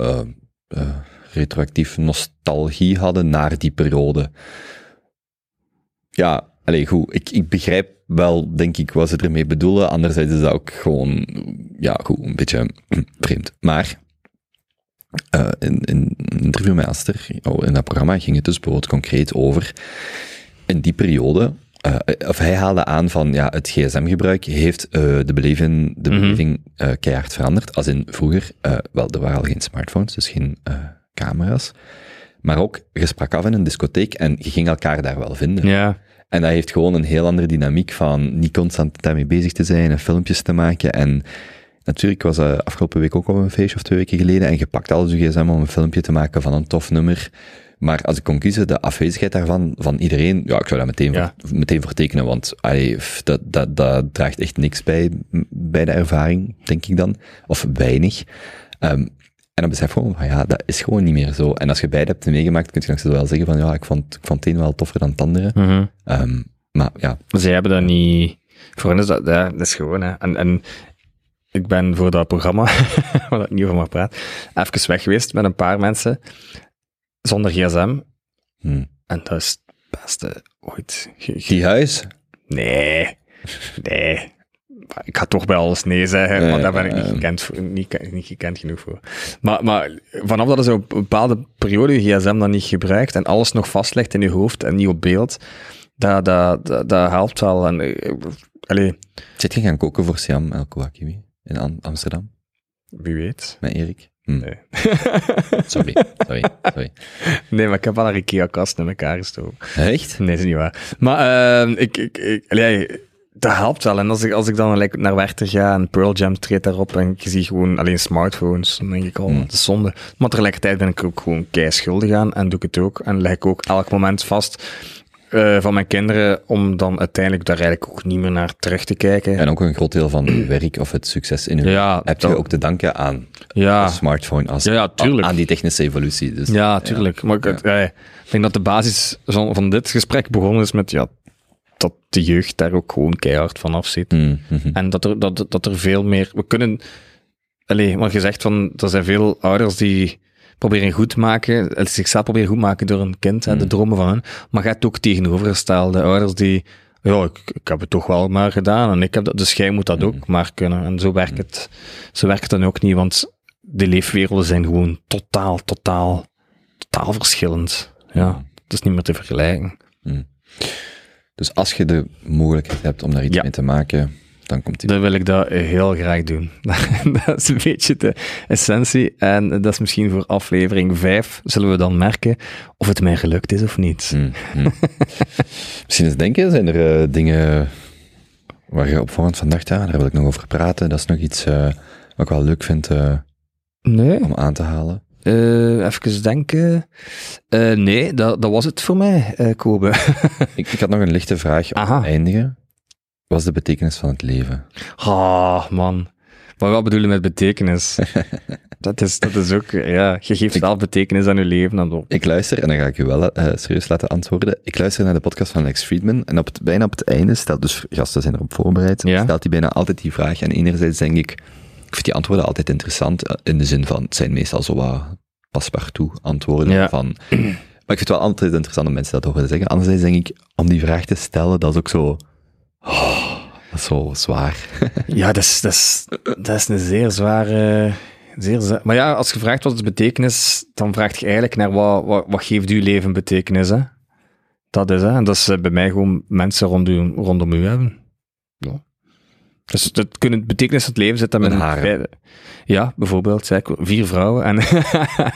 retroactief nostalgie hadden naar die periode. Ja, allee, goed, ik, ik begrijp wel, denk ik, wat ze ermee bedoelen. Anderzijds is dat ook gewoon, ja, goed, een beetje [CLEARS THROAT] vreemd. Maar, eh, in, in een interview met Aster, oh, in dat programma, ging het dus bijvoorbeeld concreet over, in die periode, eh, of hij haalde aan van, ja, het gsm-gebruik heeft eh, de beleving, de Mhm. beleving keihard veranderd. Als in vroeger, wel, er waren al geen smartphones, dus geen camera's. Maar ook, je sprak af in een discotheek en je ging elkaar daar wel vinden. Ja. En dat heeft gewoon een heel andere dynamiek van niet constant daarmee bezig te zijn en filmpjes te maken. En natuurlijk was dat afgelopen week ook op een feestje of twee weken geleden en je pakt alles je gsm om een filmpje te maken van een tof nummer. Maar als ik kon kiezen, de afwezigheid daarvan, van iedereen, ja, ik zou dat meteen, Ja. voor, meteen voor tekenen, want allee, dat, dat, dat draagt echt niks bij, bij de ervaring, denk ik dan. Of weinig. Ehm, en dan besef gewoon van, ja, dat is gewoon niet meer zo. En als je beide hebt meegemaakt, kun je nog zo wel zeggen van, ja, ik vond, ik vond het een wel toffer dan het andere. Mhm. Ehm, maar ja, Zij hebben dat niet... Voor hen is dat, ja, dat is gewoon, hè. En, en ik ben voor dat programma, [LAUGHS] waar ik niet over mag praten, even weg geweest met een paar mensen, zonder gsm. hm. En dat is het beste ooit. Die huis, Nee, nee. Ik ga toch bij alles nee zeggen, maar daar ben ik niet gekend, voor, niet, niet gekend genoeg voor. Maar, maar vanaf dat je zo een bepaalde periode je gsm dan niet gebruikt en alles nog vastlegt in je hoofd en niet op beeld, dat, dat, dat, dat helpt wel. En, eh, allee, zit je gaan koken voor Siam El Kouakiwi in Am- Amsterdam wie weet. met Erik? Hm. Nee. [LAUGHS] Sorry, sorry, sorry. nee, maar ik heb wel een IKEA-kast in elkaar gestoken. Echt? Nee, dat is niet waar. Maar uh, ik, ik, ik, allee, dat helpt wel. En als ik, als ik dan like, naar Werchter ga en Pearl Jam treedt daarop en je ziet gewoon alleen smartphones, dan denk ik al, Hmm. dat is zonde. Maar tegelijkertijd ben ik ook gewoon kei schuldig aan en doe ik het ook. En leg ik ook elk moment vast uh, van mijn kinderen om dan uiteindelijk daar eigenlijk ook niet meer naar terug te kijken. En ook een groot deel van uw [CLEARS THROAT] werk of het succes in uw Ja, heb je ook te danken aan ja, de smartphone, als, Ja, ja, tuurlijk. aan die technische evolutie. Dus, ja, tuurlijk. Maar ik, Ja. ja, ik denk dat de basis van, van dit gesprek begonnen is met ja, dat de jeugd daar ook gewoon keihard van af zit. Hm, hm, hm. En dat er, dat, dat er veel meer. We kunnen. Allee, maar je zegt van. Er zijn veel ouders die proberen goed te maken. eh, zichzelf proberen goed te maken door een kind. Hè, de Mm. dromen van hen. Maar hebt ook tegenovergestelde ouders die. Ja, ik, ik heb het toch wel maar gedaan. En ik heb dat, dus jij moet dat ook maar kunnen. En zo werkt het. Zo werkt het dan ook niet. Want de leefwerelden zijn gewoon totaal, totaal, totaal verschillend. Ja, het is niet meer te vergelijken. Dus als je de mogelijkheid hebt om daar iets Ja. mee te maken, dan komt die. Dan wil ik dat heel graag doen. [LAUGHS] dat is een beetje de essentie. En dat is misschien voor aflevering 5 zullen we dan merken of het mij gelukt is of niet. Hm. [LAUGHS] Misschien eens denken, zijn er eh, dingen waar je op voorhand van dacht, ja, daar wil ik nog over praten. Dat is nog iets eh, wat ik wel leuk vind eh, Nee, om aan te halen. Eh even denken. Eh, nee, dat, dat was het voor mij, eh Kobe. [LAUGHS] Ik, ik had nog een lichte vraag om Aha. te eindigen. Wat is de betekenis van het leven? Ah, man. Maar wat bedoel je met betekenis? [LAUGHS] dat, is, dat is ook, ja, je geeft zelf betekenis aan je leven. En dan, Ik luister, en dan ga ik u wel serieus laten antwoorden. Ik luister naar de podcast van Lex Friedman. En op het, bijna op het einde stelt, dus gasten zijn erop voorbereid, Ja. stelt hij bijna altijd die vraag. En enerzijds denk ik, ik vind die antwoorden altijd interessant. eh, In de zin van, het zijn meestal zo wat paspartout antwoorden. Ja. Van, [CLEARS THROAT] maar ik vind het wel altijd interessant om mensen dat horen zeggen. Anderzijds denk ik, om die vraag te stellen, dat is ook zo... oh, dat is zo zwaar. [LAUGHS] Ja, dat is, dat is, dat is een zeer zware... Zeer zwa- Maar ja, als je vraagt wat is betekenis, dan vraag je eigenlijk naar wat, wat, wat geeft uw leven betekenis, hè? Dat is, hè? En dat is eh, bij mij gewoon mensen rondom, rondom u hebben. Ja. Dus dat kunnen betekenis van het leven zitten met Een harem. feit- Ja, bijvoorbeeld, zei ik, vier vrouwen. En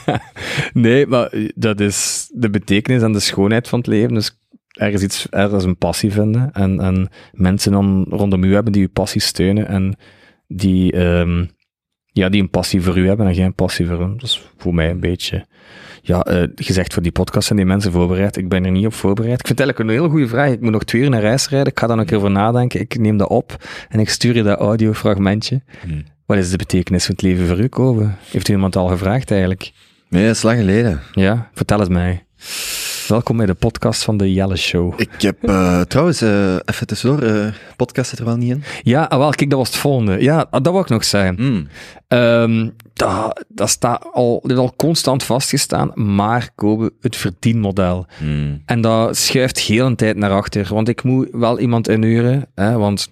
[LAUGHS] nee, maar dat is de betekenis en de schoonheid van het leven. Dus ergens iets, ergens een passie vinden en, en mensen dan rondom u hebben die uw passie steunen en die, ehm, ja, die een passie voor u hebben en geen passie voor hun. Dat is voor mij een beetje, ja, eh, gezegd voor die podcast zijn die mensen voorbereid. Ik ben er niet op voorbereid. Ik vind het eigenlijk een hele goede vraag. Ik moet nog twee uur naar reis rijden. Ik ga daar nog een keer over nadenken. Ik neem dat op en ik stuur je dat audiofragmentje. Hmm. Wat is de betekenis van het leven voor u, Kobe? Heeft u iemand al gevraagd eigenlijk? Nee, dat is lang geleden. Ja, vertel het mij. Welkom bij de podcast van de Jelle Show. Ik heb eh, trouwens, eh, even tussendoor, eh podcast zit er wel niet in. Ja, ah, wel, kijk, dat was het volgende. Ja, dat wou ik nog zeggen. Hmm. Ehm, dat, dat staat al, dat is al constant vastgestaan, maar Kobe, het verdienmodel. Hmm. En dat schuift heel een tijd naar achter, want ik moet wel iemand inhuren, hè, want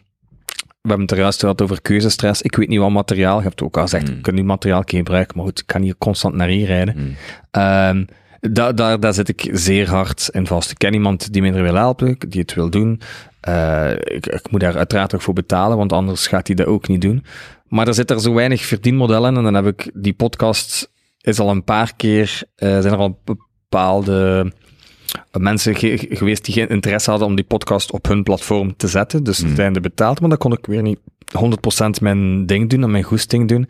we hebben het er juist gehad over keuzestress. Ik weet niet wat materiaal, je hebt ook al gezegd, Mm. we kunnen die materiaal geen gebruiken, maar goed, ik kan hier constant naar hier rijden. Mm. Daar, daar, daar zit ik zeer hard in vast. Ik ken iemand die me er wil helpen, die het wil doen. Eh, ik, ik moet daar uiteraard ook voor betalen, want anders gaat hij dat ook niet doen. Maar er zit er zo weinig verdienmodel in. En dan heb ik die podcast is al een paar keer, eh, zijn er al bepaalde mensen ge- geweest die geen interesse hadden om die podcast op hun platform te zetten. Dus Hmm. zijn er betaald, maar dan kon ik weer niet 100% mijn ding doen en mijn goesting doen.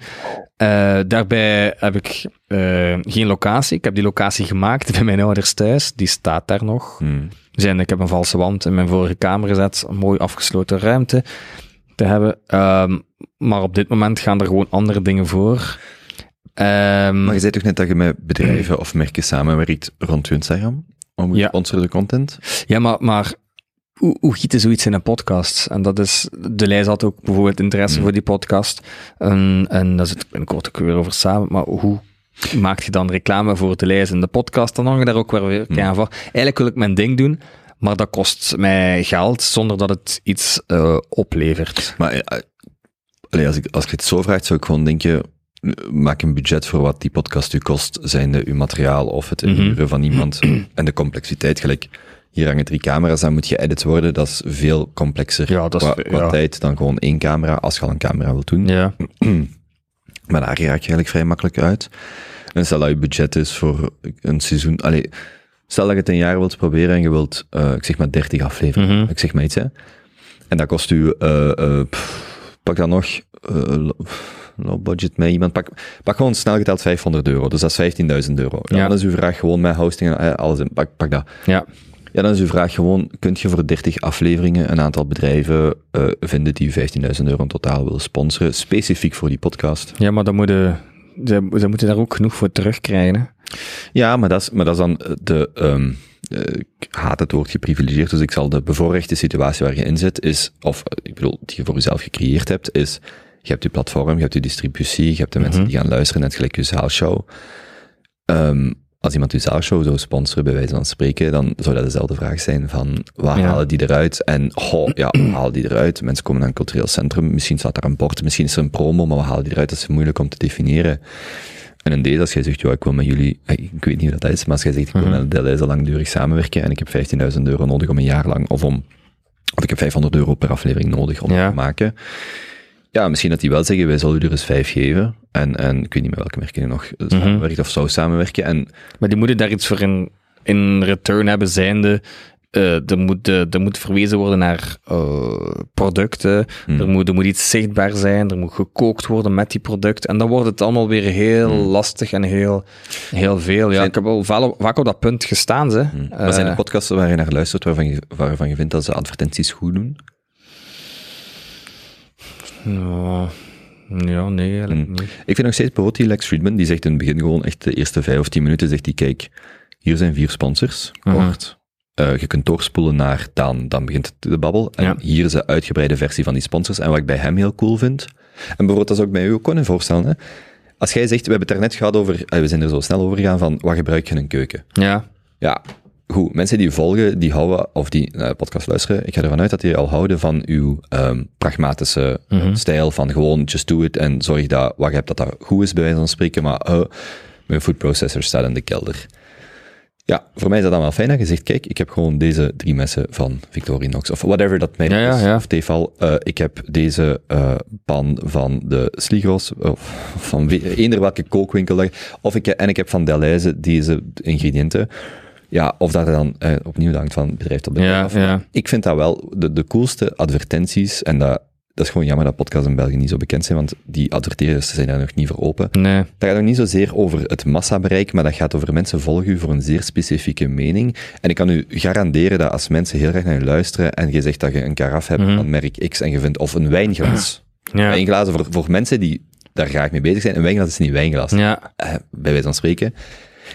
Eh, daarbij heb ik eh, geen locatie. Ik heb die locatie gemaakt [LAUGHS] bij mijn ouders thuis. Die staat daar nog. Hmm. Zijn, ik heb een valse wand in mijn vorige kamer gezet. Een mooi afgesloten ruimte te hebben. Ehm, maar op dit moment gaan er gewoon andere dingen voor. Ehm, Maar je zei toch net dat je met bedrijven [CLEARS THROAT] of merken samenwerkt rond je Instagram? Om Ja. gesponsorde content? Ja, maar, maar hoe, hoe giet je zoiets in een podcast? En dat is, de Leijs had ook bijvoorbeeld interesse Mm. voor die podcast. En, en daar zit binnenkort ook weer over samen. Maar hoe maak je dan reclame voor de Leijs in de podcast? Dan hang je daar ook weer weer Mm. aan van. Eigenlijk wil ik mijn ding doen, maar dat kost mij geld zonder dat het iets eh, oplevert. Maar eh, als, ik, als je het zo vraagt, zou ik gewoon denken, maak een budget voor wat die podcast u kost, zijnde uw materiaal of het Mhm. inhuren van iemand [CLEARS THROAT] en de complexiteit. Gelijk, hier hangen drie camera's aan, moet je edit worden, dat is veel complexer Ja, dat is qua, ve- qua ja. tijd dan gewoon één camera, als je al een camera wilt doen. Ja. [CLEARS THROAT] Maar daar raak je eigenlijk vrij makkelijk uit. En stel dat je budget is voor een seizoen, allee, stel dat je het een jaar wilt proberen en je wilt, eh, ik zeg maar 30 afleveringen, Mhm. ik zeg maar iets, hè. En dat kost u, eh, eh, pff, pak dan nog, eh, low- budget met iemand, pak, pak gewoon snel geteld 500 euro, dus dat is 15.000 euro. Ja, Ja. Dan is uw vraag gewoon met hosting en eh, alles in, pak, pak dat. Ja. Ja, dan is uw vraag gewoon, kunt je voor 30 afleveringen een aantal bedrijven eh, vinden die 15.000 euro in totaal willen sponsoren, specifiek voor die podcast? ja, maar dan moeten ze, ze moeten daar ook genoeg voor terugkrijgen. hè. Ja, maar dat is, maar dat is dan eh, de, eh, ik haat het woord geprivilegeerd, dus ik zal de bevoorrechte situatie waar je in zit, is, of ik bedoel, die je voor jezelf gecreëerd hebt, is, je hebt je platform, je hebt je distributie, je hebt de mensen Mhm. die gaan luisteren, net gelijk je zaalshow. Ehm, als iemand je zaalshow zou sponsoren, bij wijze van spreken, dan zou dat dezelfde vraag zijn van, waar Ja. halen die eruit? En, goh, ja, waar halen die eruit? Mensen komen naar een cultureel centrum, misschien staat daar een bord, misschien is er een promo, maar waar halen die eruit? Dat is moeilijk om te definiëren. En in deze, als jij zegt, ja, ik wil met jullie, [LAUGHS] ik weet niet hoe dat is, maar als jij zegt, ik wil Mhm. met Deleuze langdurig samenwerken en ik heb 15.000 euro nodig om een jaar lang, of om, of ik heb 500 euro per aflevering nodig om Ja. te maken. Ja, misschien dat die wel zeggen, wij zullen u er eens vijf geven. En, en ik weet niet met welke merken je nog eh, Mhm. samenwerkt of zou samenwerken. En Maar die moeten daar iets voor in, in return hebben, zijnde. eh er, moet, eh, er moet verwezen worden naar eh, producten. Hmm. Er, moet, er moet iets zichtbaar zijn. Er moet gekookt worden met die product. En dan wordt het allemaal weer heel Hmm. lastig en heel, heel veel. Ja, Zijn- ik heb wel vaak, op dat punt gestaan. Ze. Hmm. Wat zijn de podcasts waar je naar luistert waarvan je, waarvan je vindt dat ze advertenties goed doen? Ja, ja, nee, eigenlijk Hmm. niet. Ik vind nog steeds bijvoorbeeld die Lex Friedman, die zegt in het begin gewoon echt de eerste vijf of tien minuten, zegt hij, kijk, hier zijn vier sponsors, kort. Eh, je kunt doorspoelen naar dan, dan begint de babbel. En Ja. hier is een uitgebreide versie van die sponsors. En wat ik bij hem heel cool vind, en bijvoorbeeld dat zou ik bij u ook kunnen voorstellen, hè. Als jij zegt, we hebben het er net gehad over, eh, we zijn er zo snel over gegaan van, wat gebruik je in een keuken? Ja, Ja, goed. Mensen die u volgen, die houden, of die de podcast luisteren, ik ga ervan uit dat die al houden van uw ehm, pragmatische Mhm. stijl van gewoon just do it en zorg dat wat je hebt dat dat goed is, bij wijze van spreken, maar eh, mijn food processor staat in de kelder. Ja, voor mij is dat dan wel fijn dat je zegt, kijk, ik heb gewoon deze drie messen van Victorinox, of whatever dat mij Ja, is, ja. of Tefal. Eh, ik heb deze eh, pan van de Sligros, of van eender welke kookwinkel, of ik, en ik heb van Deleuze deze ingrediënten. Ja, of dat er dan eh, opnieuw hangt van bedrijf tot bedrijf. ja, ja. Ik vind dat wel de, de coolste advertenties, en dat, dat is gewoon jammer dat podcasts in België niet zo bekend zijn, want die adverteerders zijn daar nog niet voor open. Nee. Dat gaat nog niet zozeer over het massabereik, maar dat gaat over mensen volgen u voor een zeer specifieke mening. En ik kan u garanderen dat als mensen heel erg naar je luisteren en je zegt dat je een karaf hebt Mhm. van merk X en je vindt, of een wijnglas. [CLEARS THROAT] Ja. Wijnglazen voor, voor mensen die daar graag mee bezig zijn. Een wijnglas is niet wijnglas Ja. eh, bij wijze van spreken.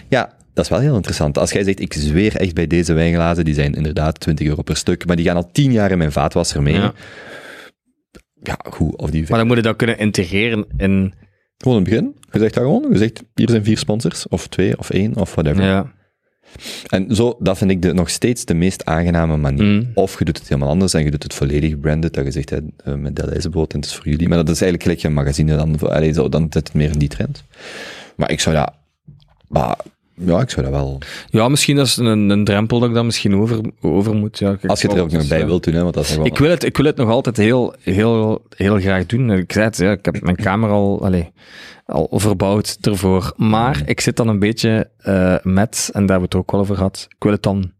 Ja, dat is wel heel interessant. Als jij zegt, ik zweer echt bij deze wijnglazen, die zijn inderdaad 20 euro per stuk, maar die gaan al 10 jaar in mijn vaatwasser mee. Ja. Ja, goed. Of die Maar dan moet je dat kunnen integreren in... Gewoon in het begin. Je zegt dat gewoon. Je zegt, hier zijn vier sponsors, of twee, of één, of whatever. Ja. En zo, dat vind ik de, nog steeds de meest aangename manier. Mm. Of je doet het helemaal anders en je doet het volledig branded, dat je zegt, hè, eh, met Deleuze-brood en het is voor jullie. Maar dat is eigenlijk gelijk een magazine, dan, voor- allee, zo, dan zit het meer in die trend. Maar ik zou dat... Maar, ja, ik zou dat wel... Ja, misschien dat is een, een drempel dat ik dan misschien over, over moet. Ja, Als je het er ook nog dus, bij wilt doen, hè, want dat is. Ik wil, het, ik wil het nog altijd heel, heel, heel graag doen. Ik zei het, ja, ik heb mijn kamer al, allee, al verbouwd ervoor. Maar ik zit dan een beetje eh, met, en daar hebben we het ook wel over gehad, ik wil het dan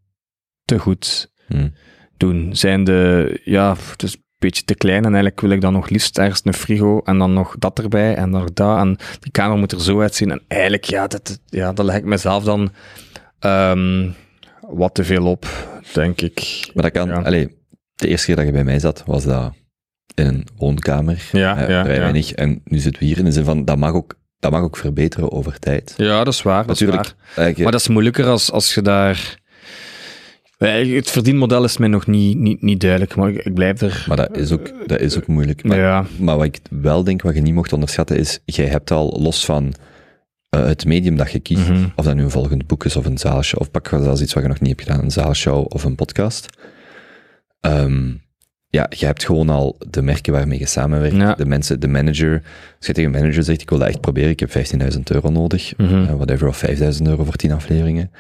te goed Hmm. doen. Zijn de, ja, het is een beetje te klein en eigenlijk wil ik dan nog liefst ergens een frigo en dan nog dat erbij en nog dat. En die kamer moet er zo uitzien. En eigenlijk, ja, dat, ja, dat leg ik mezelf dan ehm, wat te veel op, denk ik. Maar dat kan... Ja. De eerste keer dat je bij mij zat, was dat in een woonkamer. Ja, eh, ja, vrij ja. weinig. En nu zitten we hier in de zin van, dat mag ook, dat mag ook verbeteren over tijd. Ja, dat is waar. Dat is waar. Natuurlijk. eigenlijk, Maar dat is moeilijker als, als je daar... Eh, Het verdienmodel is mij nog niet, niet, niet duidelijk, maar ik, ik blijf er... Maar dat is ook, dat is ook moeilijk. Maar, ja, maar wat ik wel denk, wat je niet mocht onderschatten, is, jij hebt al los van eh, het medium dat je kiest, Mhm. of dat nu een volgend boek is, of een zaalshow, of pak zelfs iets wat je nog niet hebt gedaan, een zaalshow of een podcast. Ehm, ja, je hebt gewoon al de merken waarmee je samenwerkt, Ja. de mensen, de manager. Als je tegen een manager zegt, ik wil dat echt proberen, ik heb 15.000 euro nodig, Mhm. eh, whatever, of 5.000 euro voor 10 afleveringen.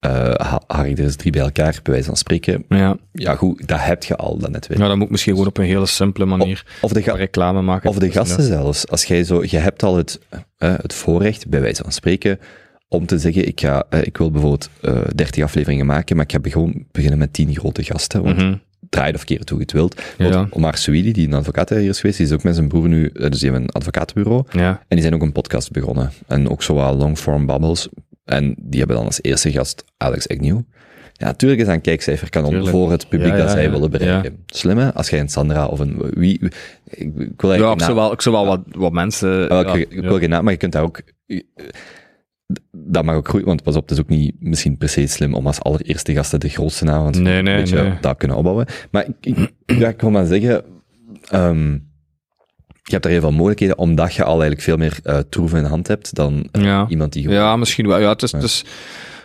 Ha- haal ik er eens drie bij elkaar, bij wijze van spreken. ja. Ja, goed, dat heb je al, dat netwerk. ja, dat moet ik misschien gewoon op een hele simpele manier Of de, reclame maken. of de gasten zelfs. Als jij zo, je hebt al het, eh, het voorrecht, bij wijze van spreken, om te zeggen, ik, ga, eh, ik wil bijvoorbeeld eh 30 afleveringen maken, maar ik ga gewoon beginnen met 10 grote gasten. Want Mhm. draai of keer het hoe je het wilt. Ja. Omar Souili, die een advocaat hier is geweest, die is ook met zijn broer nu, dus die hebben een advocatenbureau. Ja, En die zijn ook een podcast begonnen. En ook zo wat long-form babbels. En die hebben dan als eerste gast Alex Agnew. Ja, natuurlijk is dat een kijkcijferkanon Tuurlijk. voor het publiek Ja, dat ja, zij ja. willen bereiken. Slim hè? Als jij een Sandra of een... Wie, ik, ik wil ja ik zou wel, ik zou wel wat, wat mensen... ja, ja, ik, ik wil geen naam, maar je kunt daar ook... Dat mag ook groeien, want pas op, het is ook niet misschien per se slim om als allereerste gasten de grootste naam want Nee, nee, een beetje nee. dat kunnen opbouwen. Maar ik, ik, ja, ik wil maar zeggen, ehm, je hebt daar heel veel mogelijkheden, omdat je al eigenlijk veel meer eh troeven in hand hebt dan eh, Ja. iemand die gewoon... Ja, misschien wel. Ja, het is,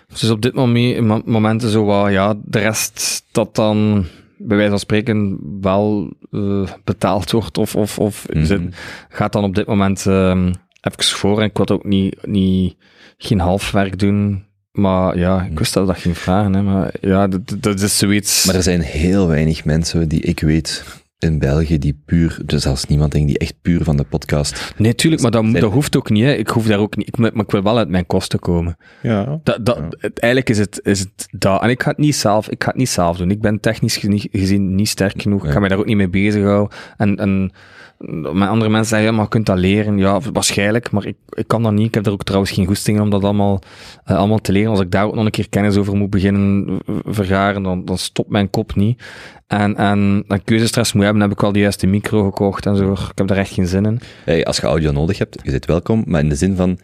het is op dit moment, mo- momenten zo wat, ja, de rest dat dan bij wijze van spreken wel eh, betaald wordt of, of, of Mhm. zit- gaat dan op dit moment ehm even voor. En ik wil ook niet, niet, geen halfwerk doen. Maar ja, ik wist dat dat ging vragen, hè, maar ja, dat, dat is zoiets. Maar er zijn heel weinig mensen die ik weet in België die puur, dus zelfs niemand denk die echt puur van de podcast. nee, tuurlijk, maar dat, dat hoeft ook niet. Hè. Ik hoef daar ook niet, ik, maar ik wil wel uit mijn kosten komen. Ja. Dat, dat, het- eigenlijk is het, is het dat. En ik ga het niet zelf, ik ga het niet zelf doen. Ik ben technisch gezien niet sterk genoeg. Ik ga mij daar ook niet mee bezighouden. En, en mijn andere mensen zeggen, maar je kunt dat leren. Ja, waarschijnlijk, maar ik, ik kan dat niet. Ik heb er ook trouwens geen goesting in om dat allemaal, eh, allemaal te leren. Als ik daar ook nog een keer kennis over moet beginnen eh, vergaren, dan, dan stopt mijn kop niet. En, en, en keuzestress moet hebben, heb ik al de juiste micro gekocht en zo. Ik heb daar echt geen zin in. Hey, als je audio nodig hebt, je bent welkom, maar in de zin van,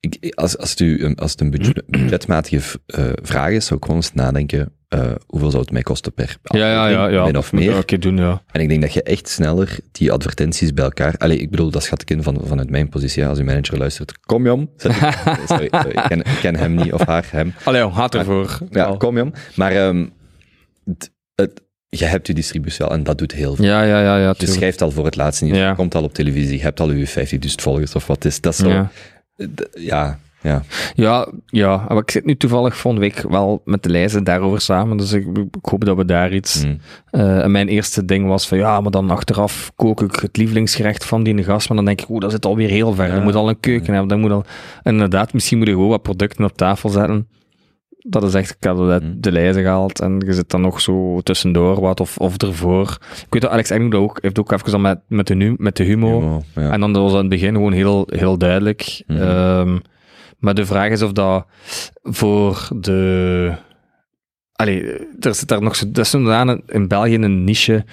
ik, als, als, het, u, als het een budget, [CLEARS THROAT] budgetmatige eh, vraag is, zou ik gewoon eens nadenken, eh, hoeveel zou het mij kosten per aflevering, min of meer. Ja, doen, ja. En ik denk dat je echt sneller die advertenties bij elkaar... Allee, ik bedoel, dat schat ik in van, vanuit mijn positie. Als uw manager luistert, kom ik- [LAUGHS] sorry, sorry, ik, ken, ik ken hem niet, of haar, hem. Allee, jong, gaat ervoor. Ja, Al. kom Jom. Maar ehm, het, het, je hebt je distributie al en dat doet heel veel. Ja, ja, ja, ja. Je schrijft al voor het laatste nieuws, Ja. je komt al op televisie, je hebt al je 50.000 volgers of wat is. Dat is zo... Ja. Ja, ja. Ja, ja, maar ik zit nu toevallig volgende week wel met de lijsten daarover samen, dus ik, ik hoop dat we daar iets... Mm. eh, en mijn eerste ding was van, ja, maar dan achteraf kook ik het lievelingsgerecht van die gast, maar dan denk ik, oeh, dat zit alweer heel ver. Je moet al een keuken hebben, dan moet al... En inderdaad, misschien moet je gewoon wat producten op tafel zetten. Dat is echt, ik heb Mm. de lijzen gehaald en je zit dan nog zo tussendoor wat, of, of ervoor. Ik weet dat Alex Engel ook, heeft ook even dan met, met, de, nu, met de ja. En dan dat was aan het begin gewoon heel, heel duidelijk. Mhm. Ehm, maar de vraag is of dat voor de... Allee, er zit daar nog zo... Dat is inderdaad in België een niche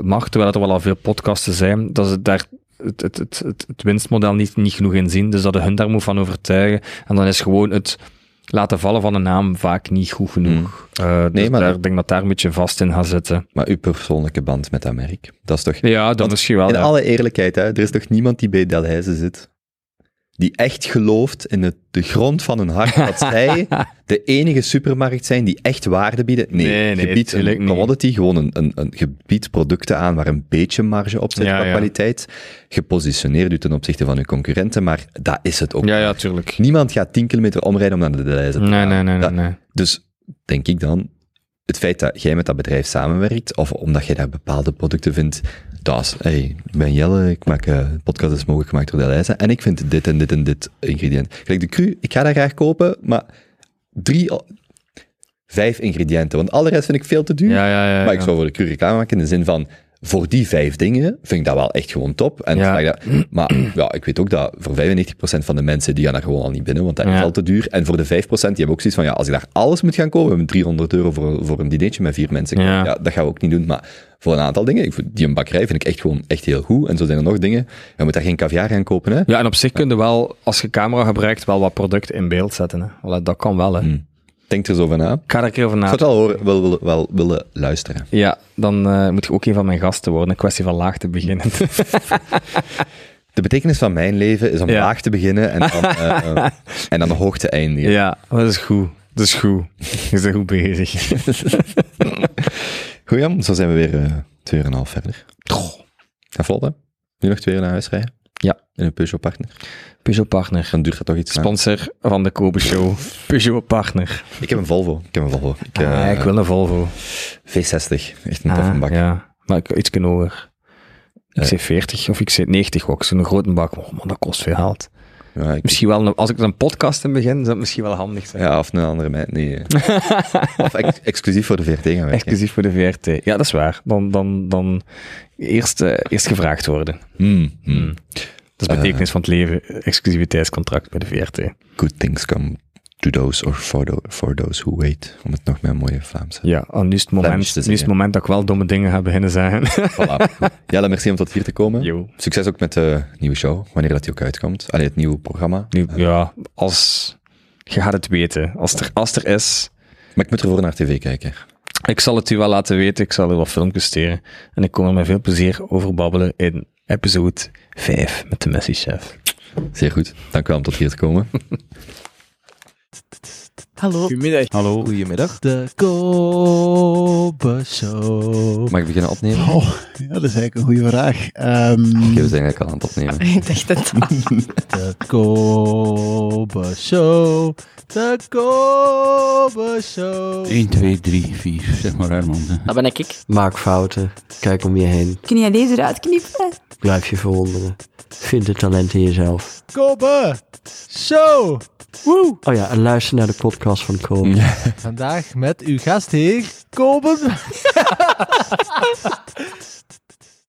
mag, terwijl er wel al veel podcasten zijn, dat ze daar het, het, het, het, winstmodel niet, niet genoeg in zien. Dus dat je hun daar moet van overtuigen. En dan is gewoon het laten vallen van een naam vaak niet goed genoeg. Eh, dus Nee, maar- daar, ik denk dat daar een beetje vast in gaat zitten. Maar uw persoonlijke band met dat merk, dat is toch... Ja, dat misschien wel. In ja. alle eerlijkheid, hè, er is toch niemand die bij Delhaize zit, die echt gelooft in het, de grond van hun hart dat [LAUGHS] zij de enige supermarkt zijn die echt waarde bieden. Nee, Nee, nee, je biedt tuurlijk een niet. commodity, gewoon een, een, een, je biedt producten aan waar een beetje marge op zit Ja, qua ja. kwaliteit. Je positioneert u ten opzichte van uw concurrenten, maar dat is het ook. Ja, ja, tuurlijk. Niemand gaat 10 kilometer omrijden om naar de Delhaize te gaan. nee, nee, nee. Dat- nee. dus denk ik dan, het feit dat jij met dat bedrijf samenwerkt, of omdat jij daar bepaalde producten vindt, dat is, hey, ik ben Jelle, ik maak eh podcast is mogelijk gemaakt door Delhaize, en ik vind dit en dit en dit ingrediënt. Gelijk de cru, ik ga dat graag kopen, maar drie, vijf ingrediënten, want alle rest vind ik veel te duur. Ja, ja, ja. maar ik zou voor de cru reclame maken in de zin van, voor die vijf dingen vind ik dat wel echt gewoon top. En Ja. dat, maar [CLEARS THROAT] ja, ik weet ook dat voor 95% van de mensen, die gaan daar gewoon al niet binnen, want dat is al te duur. En voor de 5%, die hebben ook zoiets van, ja, als ik daar alles moet gaan kopen, met 300 euro voor, voor een dinertje met vier mensen, Ja. ja. dat gaan we ook niet doen. Maar voor een aantal dingen, ik, die een bakkerij vind ik echt gewoon echt heel goed. En zo zijn er nog dingen, je moet daar geen caviar gaan kopen, hè. Ja, en op zich kun je wel, als je camera gebruikt, wel wat producten in beeld zetten. Hè. Dat kan wel, hè. Hmm. Denk er zo van na. Ik Ik ga er een keer over na. zou het wel, horen, wel, wel, wel willen luisteren. Ja, dan eh, moet je ook een van mijn gasten worden. Een kwestie van laag te beginnen. [LAUGHS] De betekenis van mijn leven is om Ja. laag te beginnen en dan, eh, eh, [LAUGHS] en dan hoog te eindigen. ja, dat is goed. Dat is goed. Je bent goed bezig. [LAUGHS] Goed, Jan, zo zijn we weer twee uur en een half verder. Vlot, hè? Nu nog twee uur naar huis rijden? Ja. In een Peugeot partner. Peugeot Partner. Dan duurt dat toch iets. Sponsor van de Kobe Show. Peugeot Partner. Ik heb een Volvo. Ik heb een Volvo. Ik, eh, Ah, ik wil een Volvo. V60. Echt een Ah, toffe bak. Ja, maar ik iets hoger. Ik Eh. zeg 40 of ik zeg 90 ook. Zo'n grote bak. Oh man, dat kost veel geld. Ja, ik- Misschien wel, een- als ik een podcast in begin, zou het misschien wel handig zijn. ja, of een andere meid. Nee. eh. [LAUGHS] of ex- exclusief voor de VRT gaan werken. Exclusief voor de VRT. Ja, dat is waar. Dan, dan, dan eerst, eh, eerst gevraagd worden. Hmm, hmm. Dat is de betekenis van het leven. Exclusiviteitscontract bij de VRT. Good things come to those or for, tho- for those who wait. Om het nog met een mooie Vlaamse. Ja, en nu is het moment, te nu is het moment dat ik wel domme dingen ga beginnen zeggen. Voilà. [LAUGHS] Goed. Jelle, merci om tot hier te komen. Succes ook met de nieuwe show, wanneer dat die ook uitkomt. Allee, het nieuwe programma. Nu, ja, als... Je gaat het weten. Als er, als er is... Maar ik moet ervoor naar tv kijken. Ik zal het u wel laten weten. Ik zal er wat filmpjes steren. En ik kom er met veel plezier over babbelen in episode 5 met de Messi Chef. Zeer goed. Dank u wel om tot hier te komen. Hallo. Goedemiddag. Hallo. Goedemiddag. De Kobe Show. Mag ik beginnen opnemen? Oh, ja, dat is eigenlijk een goede vraag. Ehm, Oké, we zijn eigenlijk al aan het opnemen. [LAUGHS] Ik dacht het al. [LAUGHS] De Kobe Show. De Kobe Show. 1, 2, 3, 4. Zeg maar Herman. Dat ben ik. ik. Maak fouten. Kijk om je heen. Kun jij deze eruit knippen? Blijf je verwonderen. Vind het talent in jezelf. Kobe Show. Woe. Oh ja, en luister naar de podcast van Kobe. Vandaag met uw gastheer Kobe. [LAUGHS]